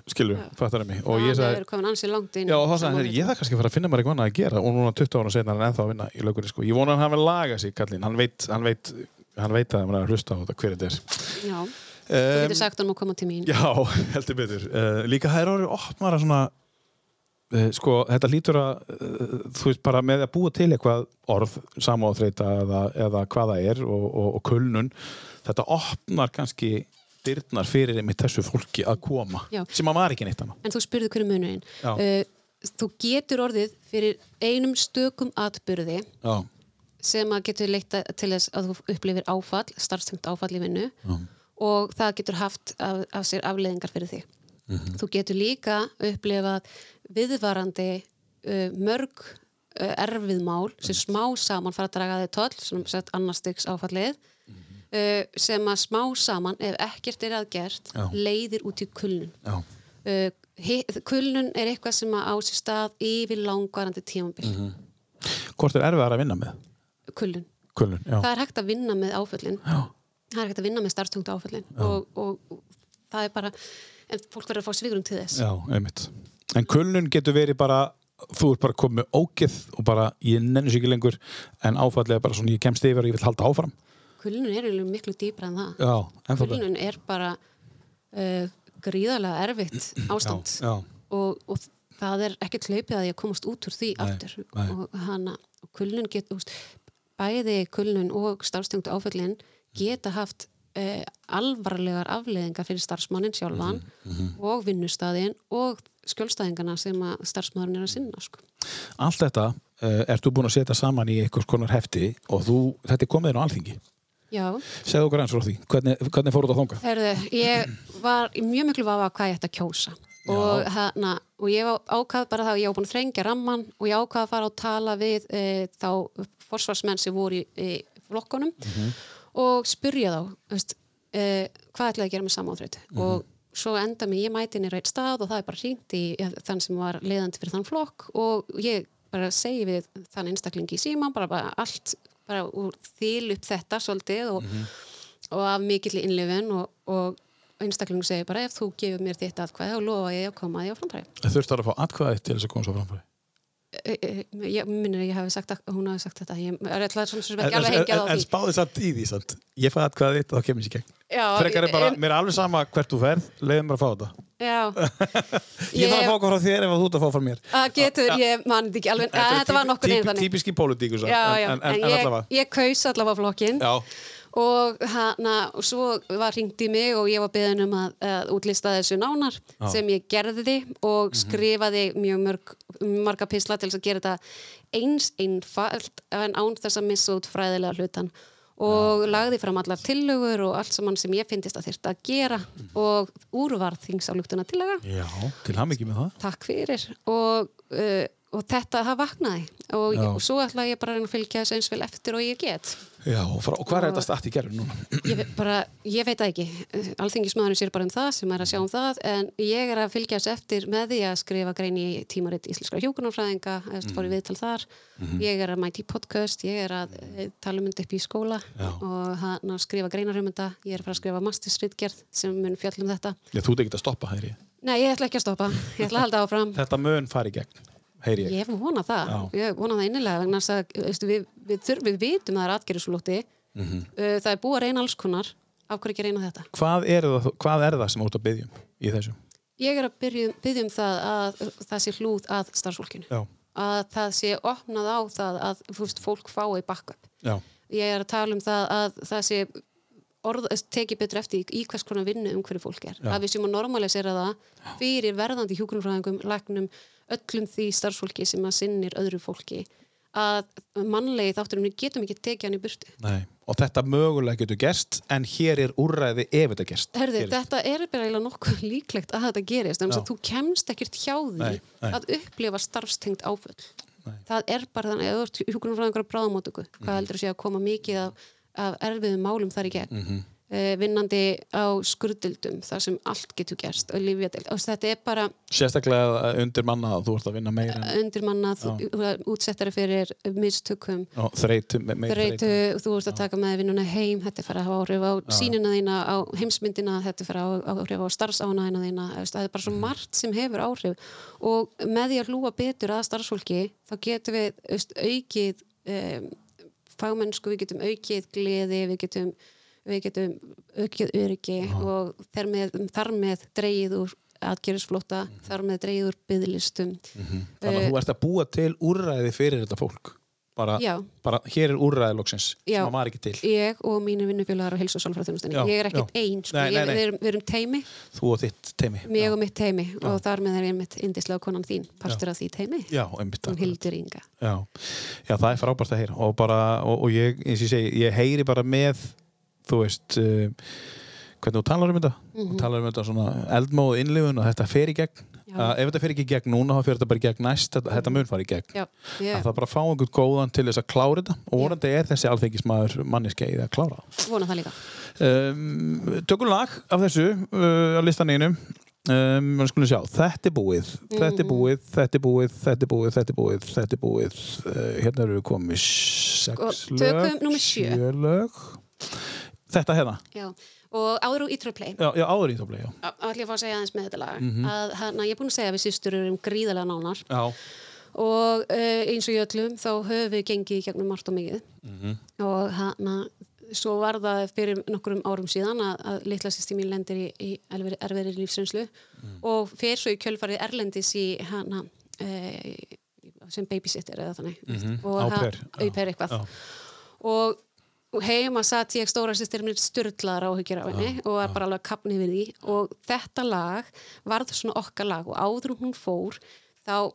mig og ég sagði, Já, og sagði ég það kannski fara að finna mér eitthvað annað að gera og núna 20 ára setna er hann ennþá að vinna í lögurinn sko. Ég vona hann hafi lagað sig, kallinn, hann veit, hann veit, hann veit að hann er að hlusta á þetta hver þetta er. Já, þú Um, getur sagt hann að koma til mín Já, heldur betur. Uh, líka það er orðið opnara svona, uh, sko, þetta lítur að, uh, þú veist, bara með að búa til eitthvað orð, samáþreita eða, eða hvað það er og, og, og kulnun, þetta opnar kannski dyrnar fyrir einmitt þessu fólki að koma, Já. sem að var ekki neitt annað. en þú spurði hverju munurinn þú getur orðið fyrir einum stökum atbyrði Já, sem að getur leitt að- til þess að þú upplifir áfall, starfstengt áfall í vinnu Já. og það getur haft af, af sér afleðingar fyrir þig. Mhm. Þú getur líka upplifað viðvarandi uh, mörg uh, erfið mál sem smá saman fara að draga þig toll, sem sett annars styks áfallið Mhm. uh, sem að smá saman, ef ekkert er aðgert, Já. leiðir út í kulnun. Uh, kulnun er eitthvað sem að á sér stað yfir langvarandi tímabil. Mhm. hvort er erfiðar að vinna með? Kulnun, já. Það er hægt að vinna með áföllin. Já. Það er hægt að vinna með starftungt áföllin og, og, það er bara, en fólk verður að fá svigurum til þess. Já. En kulnun getur verið bara, þú ert bara komið ógeð og bara, ég nenni sér ekki lengur, en áfallega bara svona, ég kemst yfir og ég vil halda áfram. Kulnun er miklu dýbra en það. Já. Kulnun er bara uh, gríðarlega erfitt ástand Já, og, og það er ekkert hlaupið að ég komast út úr því aftur nei. og hana, og kulnun get, úst, bæði kulnun og starfstengtu áföllin geta haft uh, alvarlegar afleðingar fyrir starfsmannin sjálfan Mhm, og vinnustæðin og skjólstæðingana sem að starfsmaðurinn er að sinna sko. Allt þetta uh, ert þú búin að setja saman í einhvers konar hefti og þú, þetta er komið inn á alþingi. Já, Segðu okkur eins frá því, hvernig, hvernig fór þetta að þonga? herðu, ég var mjög miklu vafa hvað ég ætti að kjósa og, hana, og ég ákvað bara það að ég var búin að þrengja ramman og ég ákvað að fara og tala við e, þá forsvarsmenn sem voru í, í flokkunum og spurja þá veist, e, hvað ætlaði að gera með samáþröyt og svo enda mig, ég mæti nýra eitt stað og það er bara hringt í ja, þann sem var leiðandi fyrir þann flokk og ég bara segi við þann einstaklingi í síma bara, bara allt, bara úr þýl upp þetta svolítið og, og af mikill innlifin og, og einstaklingu segir bara ef þú gefur mér þitt atkvæði og lofa ég að koma því á framfæri. Þurftar að fá atkvæði til þess að koma svo framfæri. E- e- ég minnir að ég hafi sagt að hún hafi sagt þetta ég er alltaf svona sem ekki alveg en, hengjað á en, en því spáði samt í því, samt. Ég fæði atkvæði þitt og það kemur gegn. Já, Frekar er bara, en- mér er alveg sama hvert þú ferð, leiðum bara að fá þetta. Ég þarf að fá eitthvað frá þér ef þú ert að fá frá mér. að getur, ég mann þetta ekki alveg en þetta var nokkur neginn þannig Típiski pólitíku, svo. Já, já, en, ég, allavega. ég kaus allavega flokkin Já, og, hana, og svo var hringt í mig og ég var beðin um að, að útlista þessu nánar sem ég gerði og skrifaði mjög mörg, marga pisla til að gera þetta eins einfalt en án þess að missa út fræðilega hlutan og lagði fram allar tillögur og allt saman sem ég finnist að þyrta að gera og úrvarð þingsálugtuna tillaga já, til ham ekki með það. takk fyrir. Og, uh, og þetta, það vaknaði. Og, Já. og svo ætla ég bara að fylgja þessu eins vel eftir og ég get. Já, og, hvað er þetta stætt í gerðin núna? ég, bara, ég veit það ekki. Alþingismæðurinn sér bara um það sem er að sjá um það en ég er að fylgja þessu eftir með því að skrifa grein í tímaritt íslenskra hjókunarfræðinga eftir fór í viðtal þar. Ég er að mæti podcast ég er að eh, tala um þetta upp í skóla Já. og hann að skrifa greinar þetta ég er að fara að skrifa mastersritgerð sem mun fjallum þetta. Já, ég. nei, ég ætla ekki að stoppa, ég ætla að halda áfram. Þetta mun fari gegn, heyri ég. Ég vona það, Já. ég vona það innilega vegna að veistu, við, við, þurf, við vitum að það er atgerðisflótti Mhm. uh, það er búið að reyna alls konar af hverju ekki reyna þetta Hvað er það, hvað er það sem ert að byggja um í þessu? Ég er að byrja, byrja um það að það sé hlúð að starfsfólkinu Já, að það sé opnað á það að veist, fólk fái já, ég er að tala um það að það sé orð, tekið betur eftir í, í hvers konar vinnu um hverju fólk er Já. að við séum að normalisera það fyrir verðandi hjúkunarfræðingum, læknum öllum því starfsfólki sem að sinnir öðru fólki að mannlegi þátturum við getum ekki tekið hann í burtu nei. Og þetta mögulega getur gerst, en hér er úrræði ef þetta gerst. Herði, þetta er bara nokkuð líklegt að þetta gerist, en þú kemst ekkert hjá því Nei, nei. að upplifa starfstengt áföll. Nei. Það er bara þannig, ef þú ert hjúkunarfræðingur á bráðamótöku, Mhm. hvað heldur að sé að koma mikið af af erfiðum málum þar í gegn Mhm. uh, vinnandi á skurðdildum þar sem allt getur gerst og lífjadil og þetta er bara Sérstaklega undir manna að þú ert að vinna meira en undirmannað útsettari fyrir mistökum. Já, me- meira þreytu, þú ert að taka með vinnuna heim þetta er fara að hafa áhrif á sínina þína á heimsmyndina, þetta er fara að hafa áhrif á starfsánaðina þína, það er bara svo margt sem hefur áhrif. Og með því að hlúa betur að starfsfólki þá getum við aukið um, fagmennsku, við getum aukið gleði, við getum við getum aukið öryggi og þar með, þar með dreigið úr atgerðisflóta, þar með dreigið úr byðlistum Þannig að þú ert að búa til úrræði fyrir þetta fólk? Bara, Já. bara hér er úrræði loksins Já. sem að var ekki til. Ég og mínu vinnufélagar á heilsu og sálfræðþjónustinni Já, ég er ekkert já. einn, sko. Við, við erum teimi þú og þitt teimi mig og mitt teimi og þar með er ég mitt indislega konan þín partur af því teimi, Já, einmitt hún. Hildur Inga. Já. Já, það er frábært að heyra. Og, bara, og, og ég, eins og ég segi, ég heyri bara með þú veist uh, hvernig þú talar um þetta. Þú talar um þetta svona eldmóð innlifun og þetta fer í gegn. Uh, ef þetta fer ekki í gegn núna þá fer þetta bara í gegn næst. Þetta, þetta mun fara í gegn. Já, að það bara fá einhvern góðan til þess að klára þetta. Og vorandi er þessi alþengismæður manniski að klára vona það líka. Um, tökum lag af þessu uh, á listanínum um, við skulum sjá, þetta er búið. Þetta er búið, þetta er búið, þetta er búið. Þetta er búið, þetta er búið. Uh, hérna eru við komið sex Sko, lög. tökum númer sjö. lög þetta hérna, já. og áður úr Ítröplay já, já áður í þá blei já. að fá að segja aðeins með þetta lag Mhm. að hana, ég er búin að segja að við sýstur erum gríðarlega nánar já, og uh, eins og í öllum þá höfum við gengið gegnum margt og mikið Mhm. og hana svo var það fyrir nokkrum árum síðan að, að litla sýsti mín lendir í, í erfiðri, lífsreynslu Mhm. og fer svo í kjölfarið erlendis í hana uh, sem babysitter eða þannig já. au pair eitthvað Já. og heima satt ég stóra sýstir mér styrlaðar áhyggjur af henni og var bara alveg kapni við því. Og þetta lag varð svona okkar lag og áður hún fór þá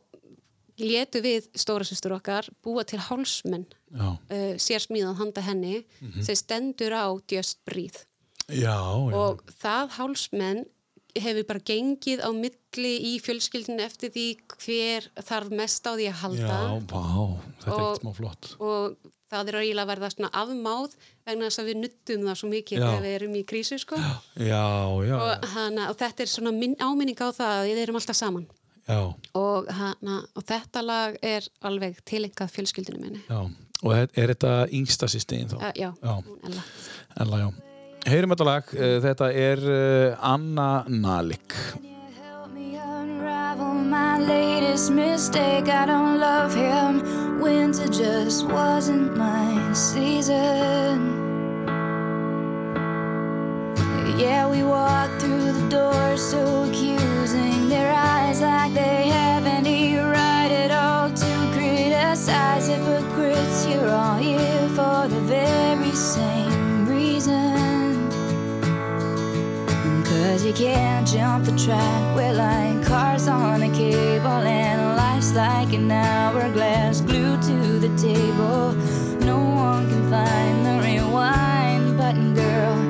létu við stóra sýstur okkar búa til hálsmenn uh, sér smíðað handa henni sem stendur á Just Breathe. Já, já. og það hálsmenn hefur bara gengið á milli í fjölskyldinu eftir því hver þarf mest á því að halda. Já, vá, þetta er ekkert smá flott. og það er eiginlega að verða svona afmáð vegna þess að við nuttum það svo mikið þegar við erum í krísu sko. já, já, og, hana, og þetta er svona minn, áminning á það að við erum alltaf saman. Og, hana, og þetta lag er alveg tilengað fjölskyldinu minni. Já. Og er, er þetta yngsta sýstin þá? uh, já, Ella. Ella, já. Heyrum þetta lag, uh, þetta er uh, Anna Nalik. My latest mistake. I don't love him. Winter just wasn't my season. Yeah, we walk through the door so accusing. Their eyes like they have any right at all to criticize hypocrites. You're all here for the very same Cause you can't jump the track. We're like cars on a cable, and life's like an hourglass glued to the table. No one can find the rewind button, girl.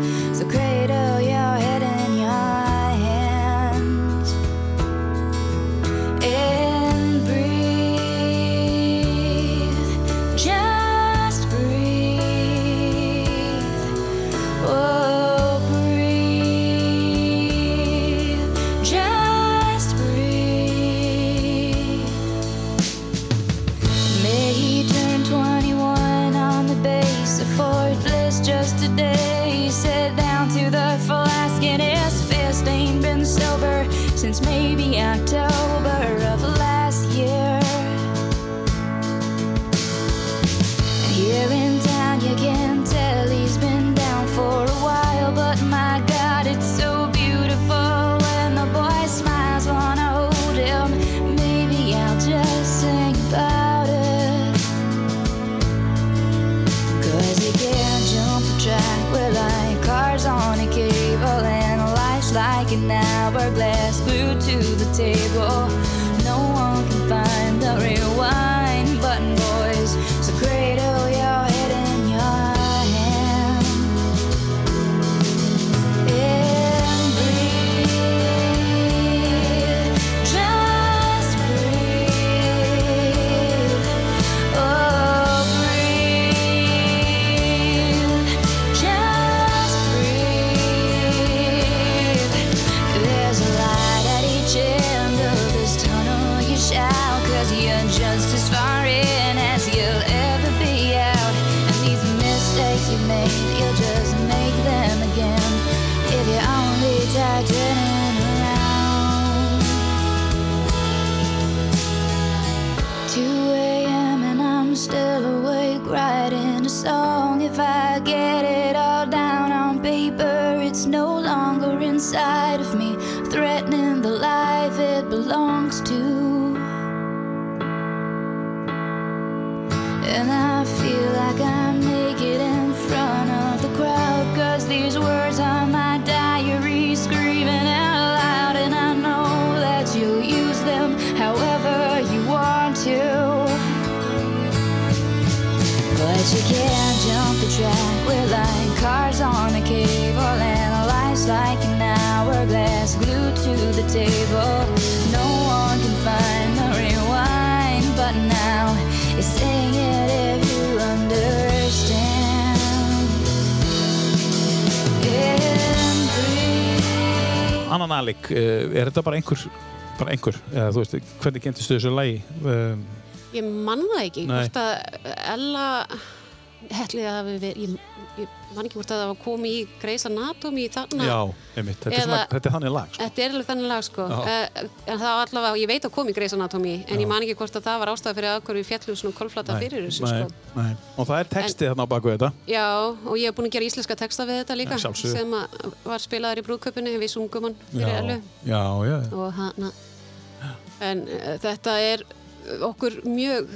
Annan Alik, uh, er þetta bara einhver, bara einhver, eða þú veist, hvernig kynntist þessu lagi? Um, Ég man það ekki, hvort að Ella Hetlið hafi verið, ég, ég man ekki hvort að það var komið í Grey's Anatomy þarna. já, einmitt, þetta, er Eða- svona, þetta er þannig lag, sko. Þetta er alveg þannig lag sko, Já. uh, en það var allavega, ég veit að komið í Grey's Anatomy, en Já. ég man ekki hvort að það var ástæða fyrir að hverju fjallum svona kolflata fyrir þessu nei, sko. nei. Og það er textið þarna á baku þetta. Já, og ég hef búin að gera íslenska texta við þetta líka, Já, sjálfsögðu. sem var spilaður í brúðköpunni, við sungum hann fyrir Já, Ellu já, já. og hana, en uh, þetta er okkur mjög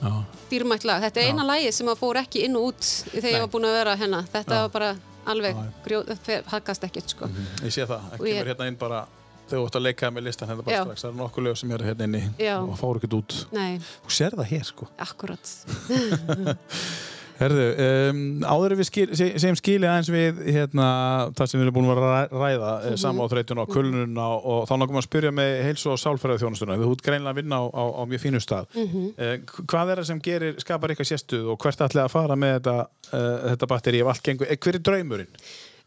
lag. Þetta er eina lagið sem að fór ekki inn og út þegar ég var búin að vera hérna. Þetta Já. var bara alveg grjóð, haggast ekkert sko. Ég sé það, það ég- kemur hérna inn bara þegar þú ætti að leika með listan hérna bara strax, það eru nokkuð lög sem eru hérna inni Já. og fáur ekkert út. Nei, Þú sér það hér, sko. akkurat. Herðu, um, áður við skil, se- segjum skili aðeins við hérna, það sem við erum búin að að ræða mm Mhm. -hmm. sama á þreytuna og kulnuna og, og þá að spyrja með heilsu og sálfæraði þjónustuna þú ert greinlega að vinna á, á, á mjög fínu stað Mhm. eh, hvað er það sem gerir, skapar eitthvað sérstuð og hvert ætlaði að fara með þetta, uh, þetta batteri ef allt gengur, eh, hver er draumurinn?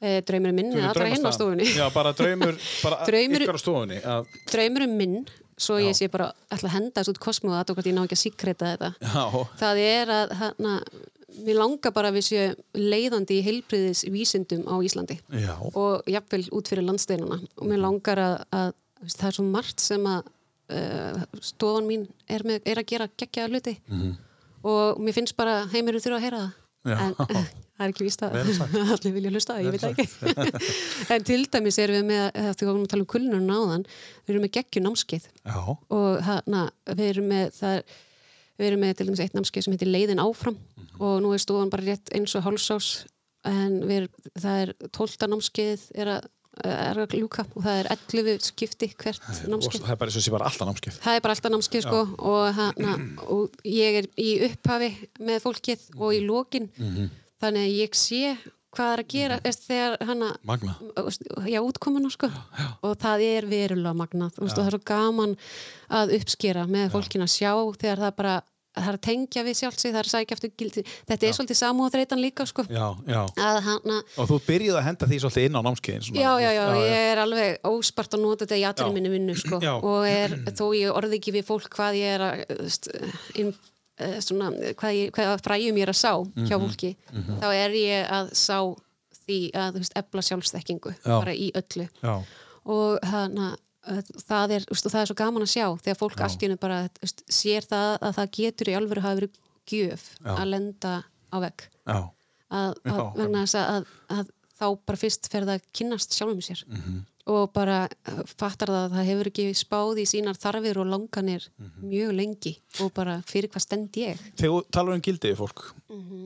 Eh, draumurinn minn Hver er hinn á stofunni. Já, bara draumur, bara Draumur- ykkar á stofunni að, Draumurinn minn, svo ég sé bara að henda þessu út kosmu og aðtók að ég ná ekki að síkreta þetta. Já, Það er að hana, mér langar bara að við séu leiðandi í heilbriðis vísindum á Íslandi. já, og jafnvel út fyrir landsteinuna og mér langar að, að það er svo margt sem að uh, stofan mín er, með, er að gera geggjaða hluti. Og mér finnst bara heimurinn þurfa að heyra það. Já. en það er ekki víst að Vel sagt. allir vilja hlusta ég veit ekki. En til dæmis erum við með þegar við varum að tala um kulnun áðan við erum með geggjun námskeið já, og hana, við erum með það er, við erum með til dæmis eitt námskeið sem heitir leiðin áfram og nú er stofan bara rétt eins og hálsás en við, það er tólta námskeið er að, er að ljúka og það er 11 skipti hvert námskeið. það er bara eins og sé bara alltaf námskeið. Það er bara alltaf námskeið sko og, hana, og ég er í upphafi með fólkið og í lokin. Mhm. þannig að ég sé hvað er að gera mm þegar hana Magna já, útkomuna sko. Og það er verulega magnað og það er svo gaman að uppskera með fólkin að sjá þegar það bara það er að tengja við sjálf sig, það er að sækja eftir gildi. Þetta er svolítið samúðreitan líka sko. Já, já. Að hana, Og þú byrjuð að henda því svolítið inn á námskeiðin já, já, já, ég er alveg óspart að nota þetta í allir Já. minni vinnu sko. Já. og er, þó ég orði ekki við fólk hvað ég er að veist, eh, svona, hvað, ég, hvað fræjum ég er að sá hjá Mhm. fólki þá er ég að sá því að veist, efla sjálfstekkingu Já. bara í öllu Já, og hana, það, er, úst, það er svo gaman að sjá þegar fólk hennu bara úst, sér það að það getur í alvöru hafa verið gjöf Já. að lenda á vegg að, að, að, að, þá bara fyrst fer það að kynnast sjálfum sér Mhm. Og bara uh, fattar það að það hefur ekki spáð í sínar þarfir og langanir Mhm. mjög lengi og bara fyrir hvað stend ég Þegar talar um gildi við fólk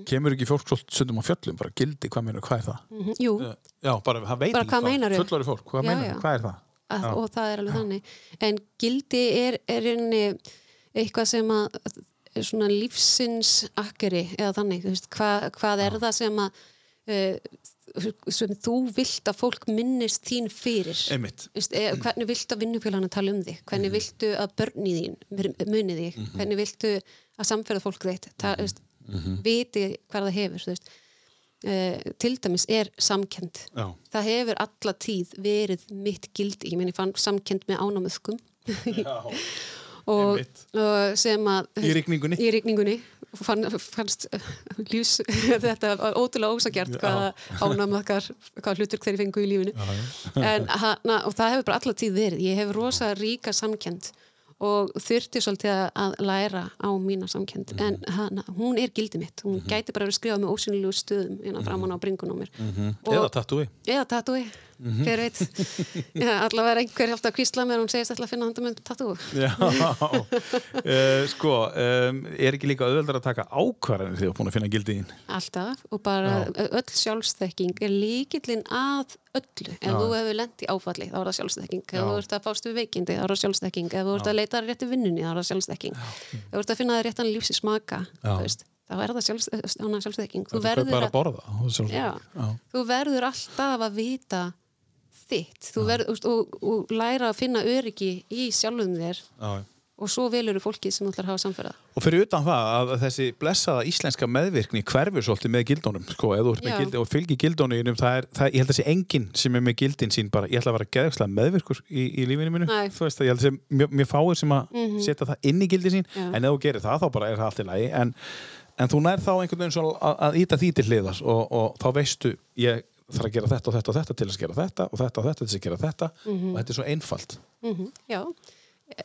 kemur ekki fólk svolítið stundum á fjöllum bara gildi, hvað meina, hvað er það? mm Jú, Já, bara, Bara hvað meinarðu? Fullori fólk, hvað Já, meinar já. hvað er það? að, Já. og það er alveg þannig en gildi er, er eitthvað sem að svona lífsins akkeri eða þannig, veist, hva, hvað er það sem að uh, sem þú vilt að fólk minnist þín fyrir. Einmitt. Veist, e, hvernig viltu að vinnufélagana tala um þig? Hvernig viltu að börni þín muni þig, hvernig viltu að samferða fólk ta, veist, viti hvað það hefur. Uh, til dæmis er samkend Já. það hefur alla tíð verið mitt gildi, ég meni fann samkend með ánamöðkum og, og sem að Í rigningunni. í rigningunni. Og fann, fannst uh, lífs þetta ótrúlega ósagjart hvaða ánamaðkar, hvaða hlutur þeir fengu í lífinu. En hana, og það hefur bara allar tíð verið. Ég hef rosa ríka samkend og þurfti svolítið að- að læra á mína samkend en hana, hún er gildi mitt, hún gæti bara verið skrifað með ósynlegu stöðum innan framan á bringun á mér Og- Eða tattúi. eða tattúi, hver veit Já, allavega er einhver hjálpt að kvísla mér og hún segist ætla að finna handa með tattúi Já, uh, sko, um, er ekki líka auðveldar að taka ákvarðanir þegar þú er búin að finna gildi þín? Alltaf og bara öll sjálfsþekking er líkillinn að öllu. Ef þú hefur lent í áfalli þá er það sjálfsþekking. Ef þú ert að fást við veikindi þá er það sjálfsþekking. Ef þú ert að leita rétti vinnunni þá er það sjálfsþekking. Ef þú ert að finna réttan veist, þá er það sjálfs, hana, sjálfsþekking. Þú verður að borða. sjálfsagt. Já. þú verður alltaf að vita þitt. Þú verður, og, og, og læra að finna öryggi í sjálfum þér. Já. og svo velur þú fólkið sem ætlar að hafa samferða. Og fyrir utan það að þessi blessaða íslenska meðvirkni hverfur svolítið með gildónum sko, gildi og fylgir gildónum það er, það, ég held að þessi enginn sem er með gildin sín bara, ég ætla að vera geðvægslega meðvirkur í, í lífinu þú veist að ég held að mjög, mjög fáir sem að setja það inn í gildin sín Já. en ef þú gerir það þá bara er það allt í lagi. En, en þú nær þá einhvern veginn að, að íta því til hliðas og, og þá veistu ég þarf að gera þetta og þetta og þetta til að gera þetta og þetta og þetta til að gera þetta. Og þetta er svo einfalt. Mm Já,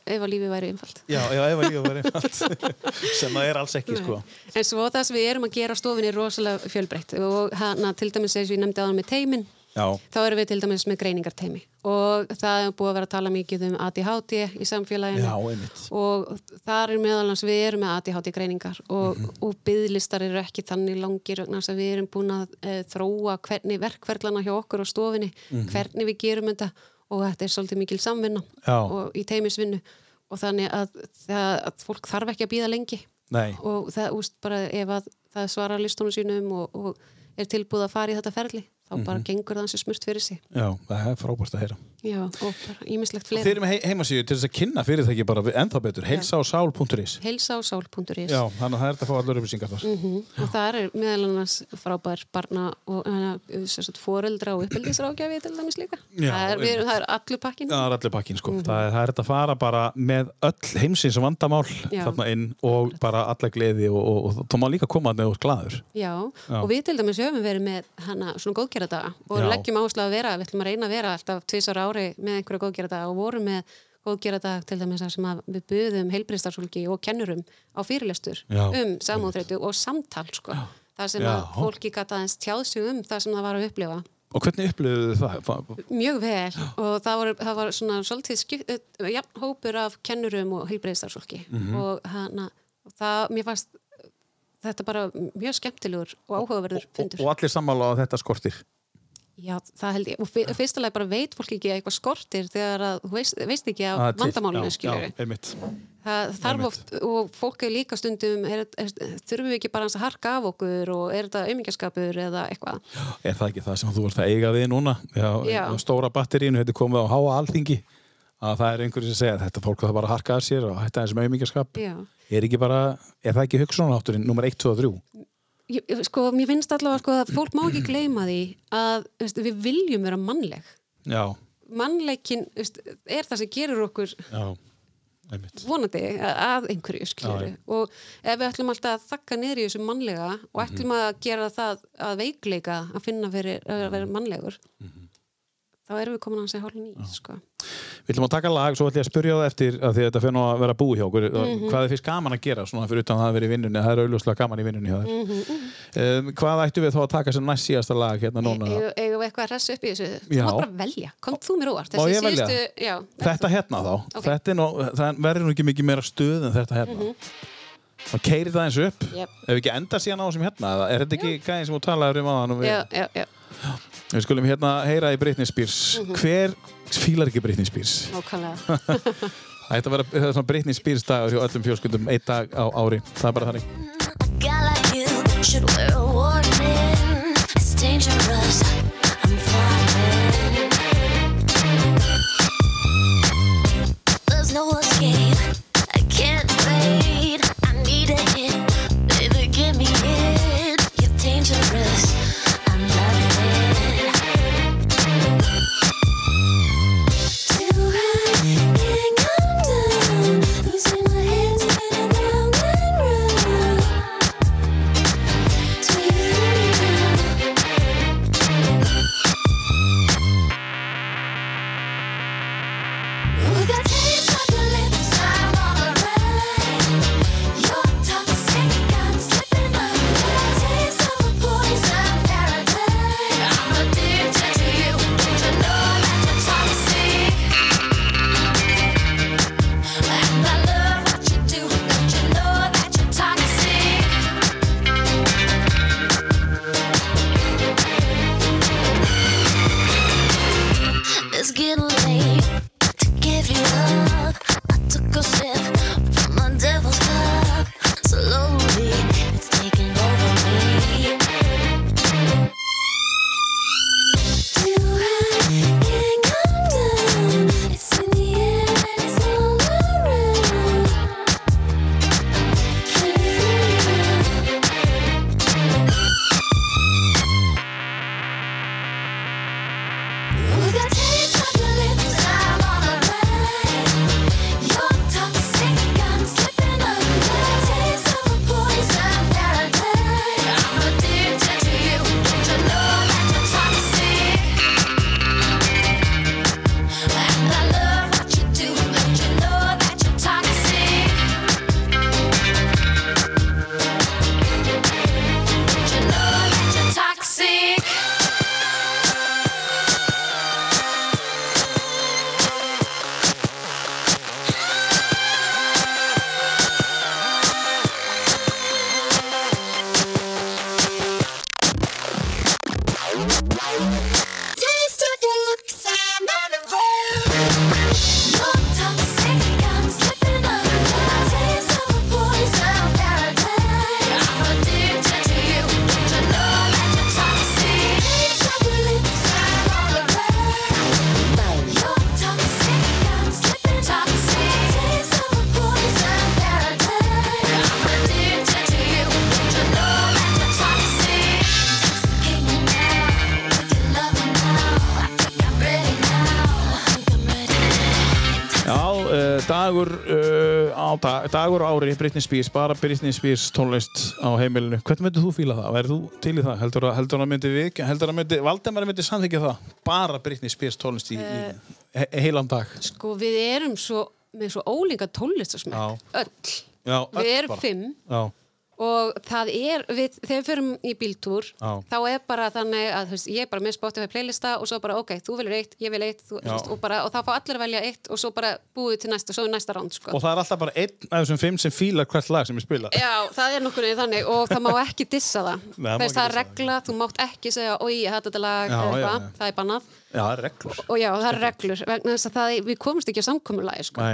ef að lífið væri einfalt. Já, já, ef að lífa verið einfalt. Sem það er alls ekki sko. En svo það sem við erum að gera á stofinni er rosalega fjölbreytt. Og hana til dæmis eins og ég nefndi áðan með teimin Já, þá erum við til dæmis með greiningarteimi og það er búið að vera að tala mikið um ADHD í samfélaginu. Já, og þar er meðalans við erum með ADHD greiningar og, og byðlistar eru ekki þannig langir þess að við erum búin að e, þróa hvernig verkferðlana hjá okkur á stofinni hvernig við gerum þetta og þetta er svolítið mikil samvinna í teimisvinnu og þannig að, það, að fólk þarf ekki að býða lengi. Nei, og það úst bara ef að það svarar listunum sínum og, og er tilbúið að fara í þetta ferli þá bara gengur það hansi smurt fyrir sig. Já, það er frábært að heyra. Já, og bara ímislegt Þeir fleiri eru með he heimasíðu til þess að kynna fyrirtæki bara ennþá betur, heilsa á sál.is heilsa á sál.is Já, þannig að það er þetta að fá allar upplýsingar þar. Mhm, og það er meðal annars frábær barna og uh, foreldra og uppeldisrákjafi til dæmis líka. Já, það, er, við, það er allur pakkin Það er allir pakkin sko, það, er, það er þetta að fara bara með öll heimsins vandamál Já. þarna inn og bara alla gleði og, og, og þá má líka koma að Já, Já. og Já. leggjum áherslu að vera, við ætlum að reyna að vera alltaf tvisar ári með einhverja góðgeradaga og vorum með góðgeradag til dæmis sem að við buðum heilbriðstarfsfólki og kennurum á fyrirlestur Já. um samúðrættu og samtal sko, þar sem að Já. fólki gata aðeins tjáð sig um það sem það var að upplifa Og hvernig upplifðu það? Mjög vel og það var, það var svona svolítið skipt, uh, jafn hópur af kennurum og heilbriðstarfsfólki Mhm. og hana, það, mér fannst þetta bara mjög skemmtilegur og áhugaverður fundur. Og allir sammála á að þetta skortir Já, það held ég. Og fyr- fyrstulega bara veit fólk ekki að eitthvað skortir þegar að þú veist, veist ekki vandamálinu, Já, skilur Já, einmitt Það þarf oft, og fólk er líka stundum, er, er, þurfum við ekki bara aðeins að harka af okkur og er þetta aumingjaskapur eða eitthvað. Er það ekki það sem þú ert að eiga við núna? Já, Já. Stóra batterínu, þetta komið á háa alþingi að það er einhverju sem segja að þetta fólk það bara að harka að sér og hætta þessum auðmingjaskap Já. Er ekki bara, er það ekki hugsunarátturinn nummer 1, 2 og 3? Ég, sko, mér finnst allavega sko, að fólk má ekki gleyma því að veist, við viljum vera mannleg. Já, Mannleikin veist, er það sem gerur okkur já, einmitt vonandi að einhverju já. og ef við ætlum alltaf að þakka niður í þessu mannlega Mhm. og ætlum að gera það að veikleika að finna fyrir að vera mannlegur Mhm. Þá erum við komin að segja hálfinn í sko. Við ætlum að taka lag, svo ætlum ég að spyrja það eftir að því að þetta fyrir að vera búi hjá okkur. Mhm. hvað er fyrst gaman að gera, svona fyrir utan að það verið í vinnunni? Það er auðvitað gaman í vinnunni hjá þér. Um, Hvað ættum við þá að taka sem næst síðasta lag hérna núna? eigum eigum við eitthvað að hressa upp í þessu? Þú mátt bara velja, kom þú mér óvart Má síðustu- já, Þetta hérna þá, Ok. þetta nú, það verður nú ekki mikið meira stuð en þetta hérna. Það keiri það eins upp. Jep. ef ekki enda síðan á þessum hérna eða er þetta ekki gæðin sem þú talaður um aðan við, já, já, já, við skulum hérna heyra í Britney Spears Mhm. hver fílar ekki Britney Spears? nákvæmlega það er svona Britney Spears dagur hjá öllum fjölskyldum einn dag á ári, það er bara þannig dagur á ári, Britney Spears, bara Britney Spears tónlist á heimilinu. Hvernig myndir þú fíla það? Verður þú til í það? Heldur að, heldur að myndi við, heldur að myndi, Valdemar myndi samþykja það? Bara Britney Spears tónlist í, Eh. í he heilan dag? Sko, við erum svo, með svo ólinga tónlistarsmekk. Öll. Já, Við öll erum bara. fimm Já, og það er, við, þegar við förum í bíltúr, Já. þá er bara þannig að veist, ég er bara með Spotify playlista og svo bara, ok, þú velur eitt, ég vil eitt, þú, veist, og, bara, og þá fá allir að velja eitt og svo bara búið til næsta, svo er næsta ránd, sko. og það er alltaf bara einn af þessum fimm sem fílar hvert lag sem er spilað. Já, það er nokkur veginn þannig og það má ekki dissa það. Nei, það það er regla, þú mátt ekki segja, oi, ég hætti þetta lag, Já, já, já. það er bannað. Já, það er reglur. Og já, það er reglur, vegna þess að það, við komumst ekki á samkomulagi, sko.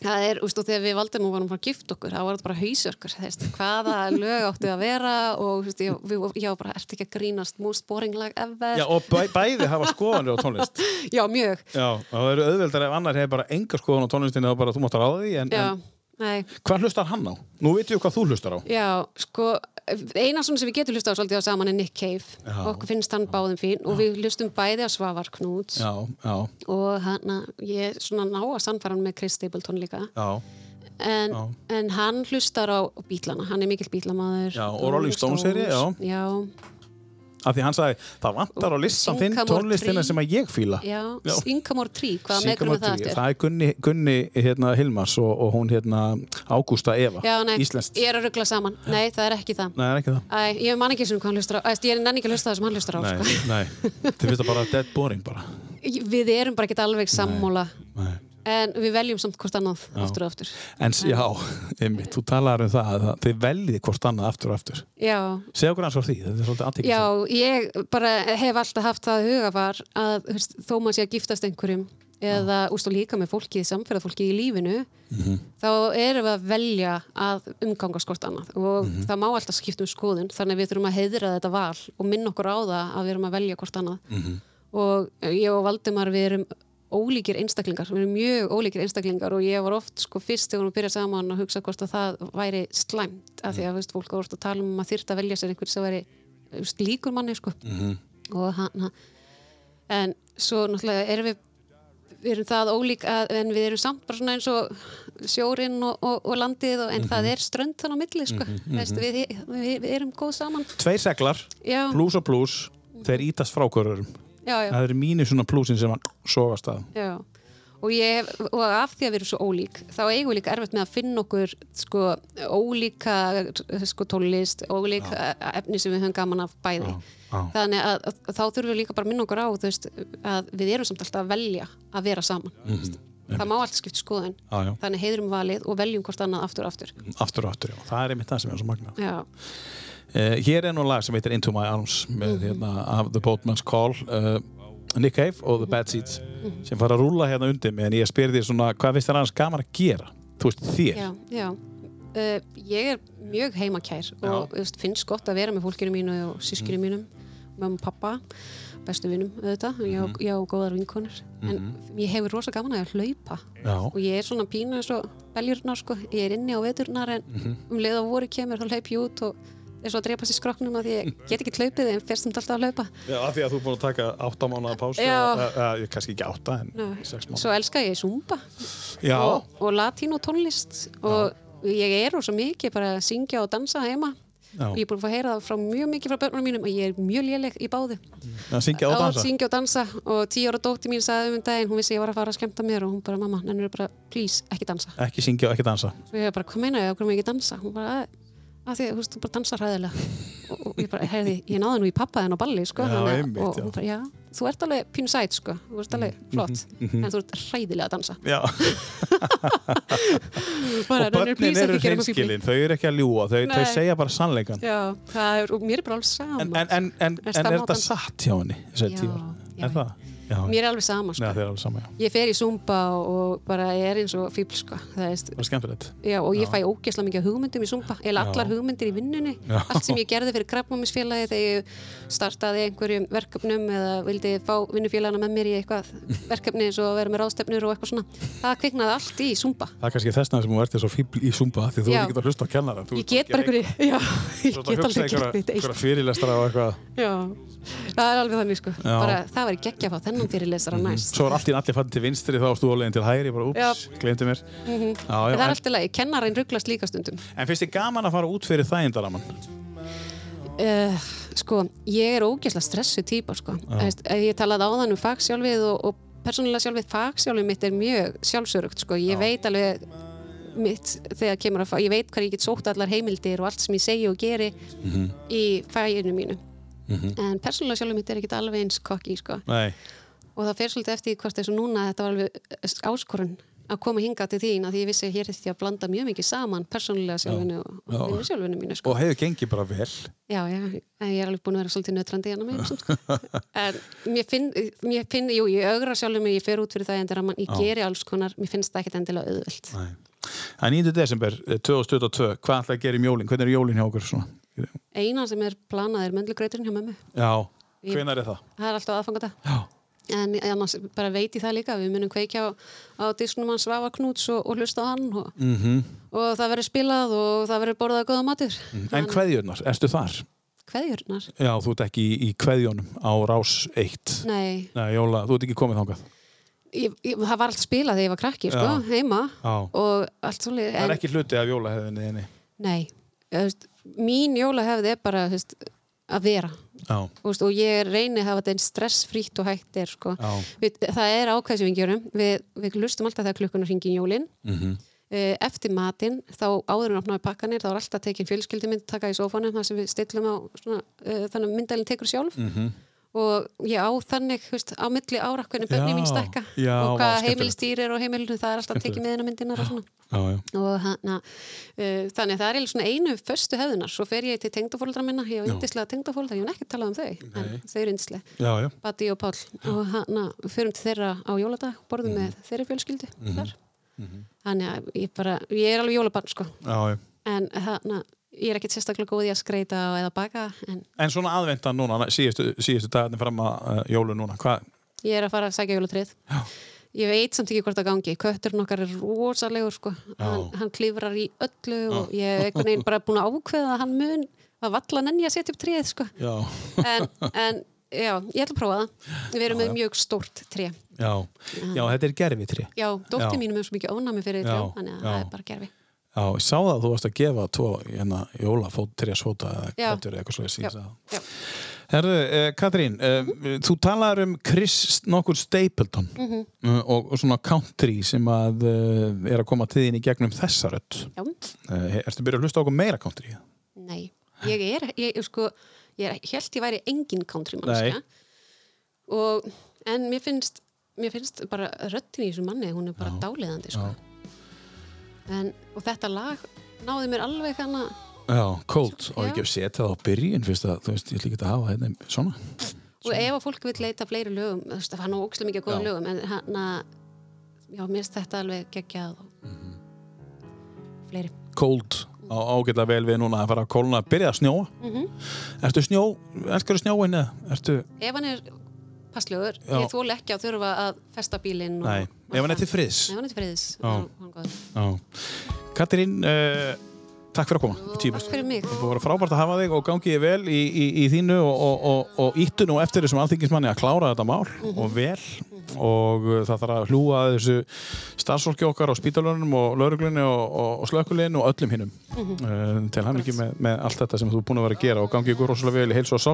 Það er, og þegar við valdum og varum að gift okkur, þá var þetta bara hausörkur, hvaða lög áttu að vera og úst, ég, við, ég var bara, ertu ekki að grínast, most boring lag ever. Já, og bæ, bæði hafa skoðanir á tónlist. Já, mjög. Já, það eru auðveldar ef annar hefur bara enga skoðan á tónlistinni og bara þú mátt að ráða því, en, Já, en nei, hvað hlustar hann á? Nú veitum við hvað þú hlustar á. já, sko, eina svona sem við getum hlusta á svolítið á saman er Nick Cave. Já. Okkur finnst hann báðum fín og við hlustum bæði á Svavar Knúts Já, já, og hann, ég er svona ná að sannfæra hann með Chris Stapleton líka. já. En, Já. en hann hlustar á bílana, hann er mikill bílamaður. Já, og Rolling Stones er ég, já. Af því hann sagði, það vantar á listan þinn tónlistina sem að ég. Inkamór Trí, hvaða megrun Sycamore er það eftir? Það er Gunni, Gunni hérna, Hilmars og, og hún hérna Ágústa Eva, Já, nei, íslenskt. ég er að ruggla saman. Nei, það er ekki það. Nei, er ekki það. Æ, ég man ekki sem hvað hann hlustar á. Æ, ég er nenni ekki að hlusta það sem hann hlustar á. Nei, Sko. nei. Þið finnst það bara dead boring bara. Við erum bara ekki alveg sammóla. Nei. En við veljum samt hvort annað aftur og aftur. En já, einmitt, þú talaður um það að þið veljiði hvort annað aftur og aftur. Já, Segja okkur frá því, þetta er svolítið aðtíkist. já, ég bara hef alltaf haft það að þú veist, þó maður sé að giftast einhverjum eða úst og líka með fólki, samferðafólki í lífinu þá erum við að velja að umgangast hvort annað. Og það má alltaf skipta um skoðun þannig að við þurfum að heiðra þetta val og minna okkur á það að við erum að velja hvort annað. Og ég og Valdimar við erum ólíkir einstaklingar, við erum mjög ólíkir einstaklingar og ég var oft sko fyrst þegar við byrjað saman að hugsa hvort að það væri slæmt af því að veist, fólk var oft að tala um að þyrfti að velja sér einhver sem væri veist, líkur manni sko. Og hann en svo náttúrulega erum við við erum það ólík að, en við erum samt bara svona eins og sjórin og, og, og landið og, en það er strönd þannig á milli sko. Veist, við, við, við erum góð saman. Tveir seglar, já, plus og plus, þeir ítast frákvörurum. Já, já, Það eru mínu svona plusin sem hann sofast að. já. Og, ég, og af því að við erum svo ólík þá eigum við líka erfitt með að finna okkur sko, ólíka sko, tólist, ólík efni sem við höfum gaman af bæði já. þannig að, að, þá þurfum við líka bara að minna okkur á veist, að við erum samt alltaf að velja að vera saman mm það má skoðun Já, já. þannig heiðrum valið og veljum hvort annað aftur og aftur Aftur og aftur, já. Það er einmitt það sem er svo magna. já, Uh, hér er nú lag sem heitir Into My Arms með hérna af The Boatman's Call uh, Nick Cave og The Bad Seeds sem fara að rúla hérna undir mig en ég spyr því svona hvað finnst þér annars gaman að gera? Þú veist, þér? já, já. Uh, ég er mjög heimakær og veist, finnst gott að vera með fólkinu mínu og sískinu mínum mömmu og pappa, bestu vinnum auðvitað, ég á, ég á góðar vinkonur. En ég hefur rosa gaman að hlaupa. Já. og ég er svona pínu eins og beljurnar sko, ég er inni á veturnar en um leið á voru kemur þá hlaup ég út og er svo að drepa sér skroknum að ég get ekki hlaupið en fyrst um alltaf að hlaupa. Já, af því að þú er búin að taka 8 mánuða pásu Já. eða, kannski ekki 8 en Nei. 6 mánuða svo elska ég zumba Já, og, og latínu tónlist og ég er rosa mikið bara að syngja og dansa heima. Já. og ég er búin að fá að heyra það frá mjög mikið frá börnunum mínum að ég er mjög léleg í báðu að syngja og að dansa? syngja og dansa. Og tíu ára dótti mín sagði um daginn, hún vissi ég var að fara að skemmta mér og hún bara, mamma, að því, þú veist, þú bara dansar hræðilega. Og, og ég bara, heyrði, ég náði nú í pappa þenn á balli, sko Já, að- einmitt, og hún bara, já, þú ert alveg pínu sæt, sko, þú ert alveg flott en þú ert hræðilega að dansa. Og börnin eru hreinskilin, þau eru ekki að ljúa, þau, þau segja bara sannleikan já, það er, og mér er bara alveg sama. En, en, en, en, er þetta satt hjá henni? Er það? Já, mér er alveg sama, Nei, sko eru alveg sama, já. ég fer í zumba og bara er eins og fíbl, sko það er, skemmtilegt. Já, og ég fæ ógeðslega mikið hugmyndum í Zumba eða allar hugmyndir í vinnunni Já. allt sem ég gerði fyrir krabbmámisfélagi þegar ég startaði einhverjum verkefnum eða vildi fá vinnufélagana með mér í eitthvað verkefni eins og að vera með ráðstefnur og eitthvað svona það kviknaði allt í Zumba Það er kannski þessna sem þú ert svo fíbl í Zumba því þú Já. ekki að hlusta á kennara. Þú ég get að bara einhverju já, ég að já, það er alveg þannig sko Já. bara það var geggja að fá þennan annan fyrirlesara næst Svo er allt í allir fannir til vinstri þá varst þú ólegin til hægri, bara Já. úps, glemdi mér. Mhm. Já, já, En það er en, alltaf leið, kennarinn rugglast líka stundum en finnst þið gaman að fara út fyrir þægindaraman? uh, Sko, ég er ógeðslega stressu típa sko. Ef Ég talaði áðan um fagsjálfið og, og persónulega sjálfið fagsjálfið mitt er mjög sjálfsörugt sko. Ég veit alveg mitt þegar kemur að fá, ég veit hvað ég get sótt allar heimildir og allt sem ég segi og geri í fæinu mínu en persónulega sjálfið mitt er ekki alveg eins kokki sko. Og það fer svolítið eftir því hvort þessu núna þetta var alveg áskorun að koma hinga til þín að því ég vissi að hér þurfti ég að blanda mjög mikið saman persónulega sjálfinu og, og vinnu sjálfinu mínu sko. Og hefur gengið bara vel. Já, já, ég er alveg búin að vera svolítið nötrandi hérna sko. en mér finn, mér finn, jú, ég augra sjálfur mig, ég fer út fyrir það en þegar ég geri alls konar, mér finnst það ekkert endilega auðvelt Nei. Það er 9. desember eh, 2022, hvað ætlaði að gera í mjólin? Hvernig er jólin hjá okkur svona? eina sem er planað er möndlugrauturinn hjá mömmu Já, hvenær er það? það er alltaf aðfangata Já. En annars bara veit ég það líka við munum kveikja á, á disknum hans Svafa Knúts og, og hlusta á hann og, Mm og það verður spilað og það verður borðað góða matur En kveðjurnar, erstu þar? Kveðjurnar? Já, þú ert ekki í, í kveðjónum á rás 1. Nei, Nei, Jóla, þú ert ekki komið þangað. ég, ég, það var allt spilað þegar ég var krakki, sko, Já. heima Já. svolítið Það er ekki hluti af jólahefðinni. Nei, veist, mín jólahefði er bara veist, að vera veist, og ég reyni að hafa þetta eins stressfrítt og hægt er sko. Við, það er ákveð sem við gerum við, við lustum alltaf þegar klukkunar hringin jólin Mhm. Eh, eftir matinn þá áður en opnaði pakkanir þá er alltaf tekin fjölskyldumynd taka í sófanum þar sem við stillum á svona, uh, þannig að myndælinn tekur sjálf Mhm. Og ég á þannig veist, á milli ára hvernig bönni mín stekka já, og hvað skemmtilegt. heimilistýr er á heimilinu það er alltaf tekið Skemmtilegt. með hennar myndinar og Já, já. og hana, uh, þannig að það er svona einu föstu hefðunar, svo fer ég til tengdafóldra minna ég hef yndislega tengdafóldra, ég hef ekki talað um þau Nei. en þau eru yndislega. Batti og Páll og hana, við förum til þeirra á jóladag borðum með þeirri fjölskyldu Mhm. þar þannig að ég bara, ég er alveg jólabarn sko, en hana ég er ekkert sérstaklega góð í að skreita eða baka en En svona aðvendan núna, síðustu, síðustu dagarnir fram að uh, jólu núna, hvað? ég er að fara að sækja jólatrið ég veit samt ekki hvort það gangi kötturinn okkar er rosalegur sko. hann, hann klifrar í öllu og ég er einhvern veginn bara búin að ákveða að hann mun að valla nenni að setja upp tríð sko. Já. en, en já, ég ætla að prófa það við erum Já, með já. mjög stórt tré Já, já, þetta er gerfitri. já, Já. dóttir mínum er svo mikið ónami fyrir Já, trjá þannig að já. það er bara gerfi Já, ég sá það að þú varst að gefa tvo hérna, jólafót, trésfóta eða Já. kvættur eða eitthvað svo Já, síðan. já. Herðu, eh, Katrín, eh, þú talar um Chris nokkur Stapleton Mhm. eh, og, og svona country sem að eh, er að koma til þín í gegnum þessa rödd. Já. Eh, ertu byrjað að hlusta okkur meira country? nei, ég er, ég, sko ég er, held ég væri engin country mannska og, en mér finnst mér finnst bara röttin í þessu manni hún er bara dáliðandi sko. En, og þetta lag náði mér alveg hana Já, cold. Og ekki að setja það á byrjun fyrst að, þú veist, ég ætla ekki að hafa þetta svona. og ef að fólk vil leita fleiri lögum þú veist, er nú ókslega mikið að góða lögum en hana já, mér finnst þetta alveg geggjað og Mhm. fleiri Cold á ágætlega vel við núna að fara að kólna, byrja að snjóa. mm Ertu snjó, elskar þú snjóin eða? Ertu, ef hann er passlögur, Já. ég þóla ekki að þurfa að festa bílinn nei, ef hann er til friðs. ef hann er til. Já. Katrín, uh, takk fyrir að koma. Takk fyrir mig Það vera frábært að hafa þig og gangi ég vel í, í, í þínu og, og, og, og íttu nú eftir þessum alþingismanni að klára þetta mál og vel og uh, það þarf að hlúa að þessu starfsfólki okkar á spítalunum og lauruglunni og, og, og slökkulinn og öllum hinnum uh, til hann ekki með, með allt þetta sem þú er búin að vera að gera og gangi ykkur rosalega vel í heilsu og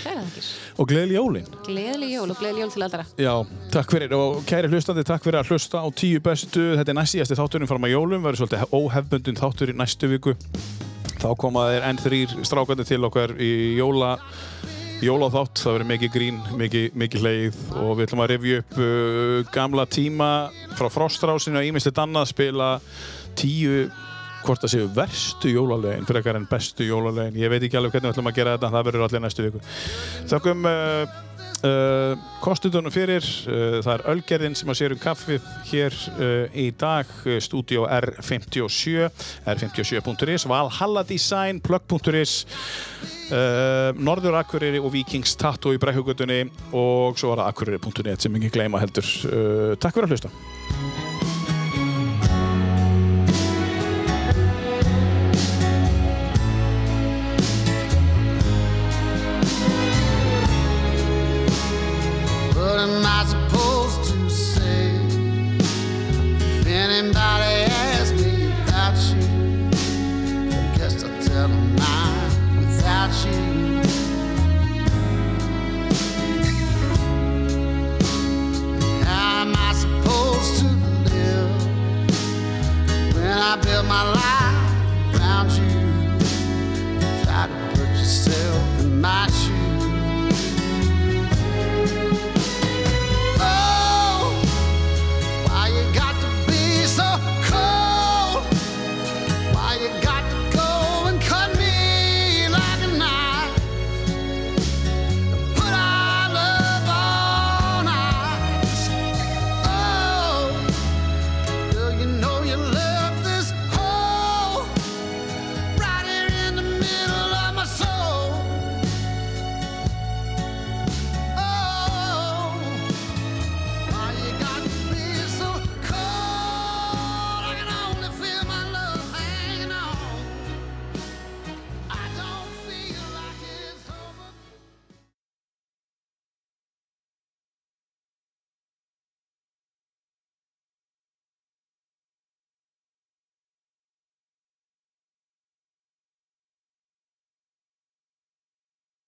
Kæra þakkir. og gleðileg jólin. Gleðileg jól og gleðileg jól til allra. Já, takk fyrir. Og kæri hlustandi, takk fyrir að hlusta á tíu bestu, þetta er næst síðasti þátturinn fram að jólum, verður svolítið óhefbundin þáttur í næstu viku. Þá koma þeir enn þrýr strákandi til okkar í jóla jólaþátt, það verður mikið grín mikið, mikið leið og við ætlum að revja upp uh, gamla tíma frá Frostrásinu og ímislegt annað spila tíu hvort það séu verstu jólalegin frekar en bestu jólalegin ég veit ekki alveg hvernig við ætlum að gera þetta en það verður allir næstu viku þakkum uh, uh, kostundunum fyrir uh, það er Ölgerðin sem að sér um kaffið hér uh, í dag Studio R57 r57.is Valhalla Design plug.is Norður Akureyri og Vikings Tattoo í Breiðhugutunni og svo var það akureyri.net sem ekki gleyma heldur. Takk fyrir að hlusta And I built my life around you. Try to put yourself in my shoes.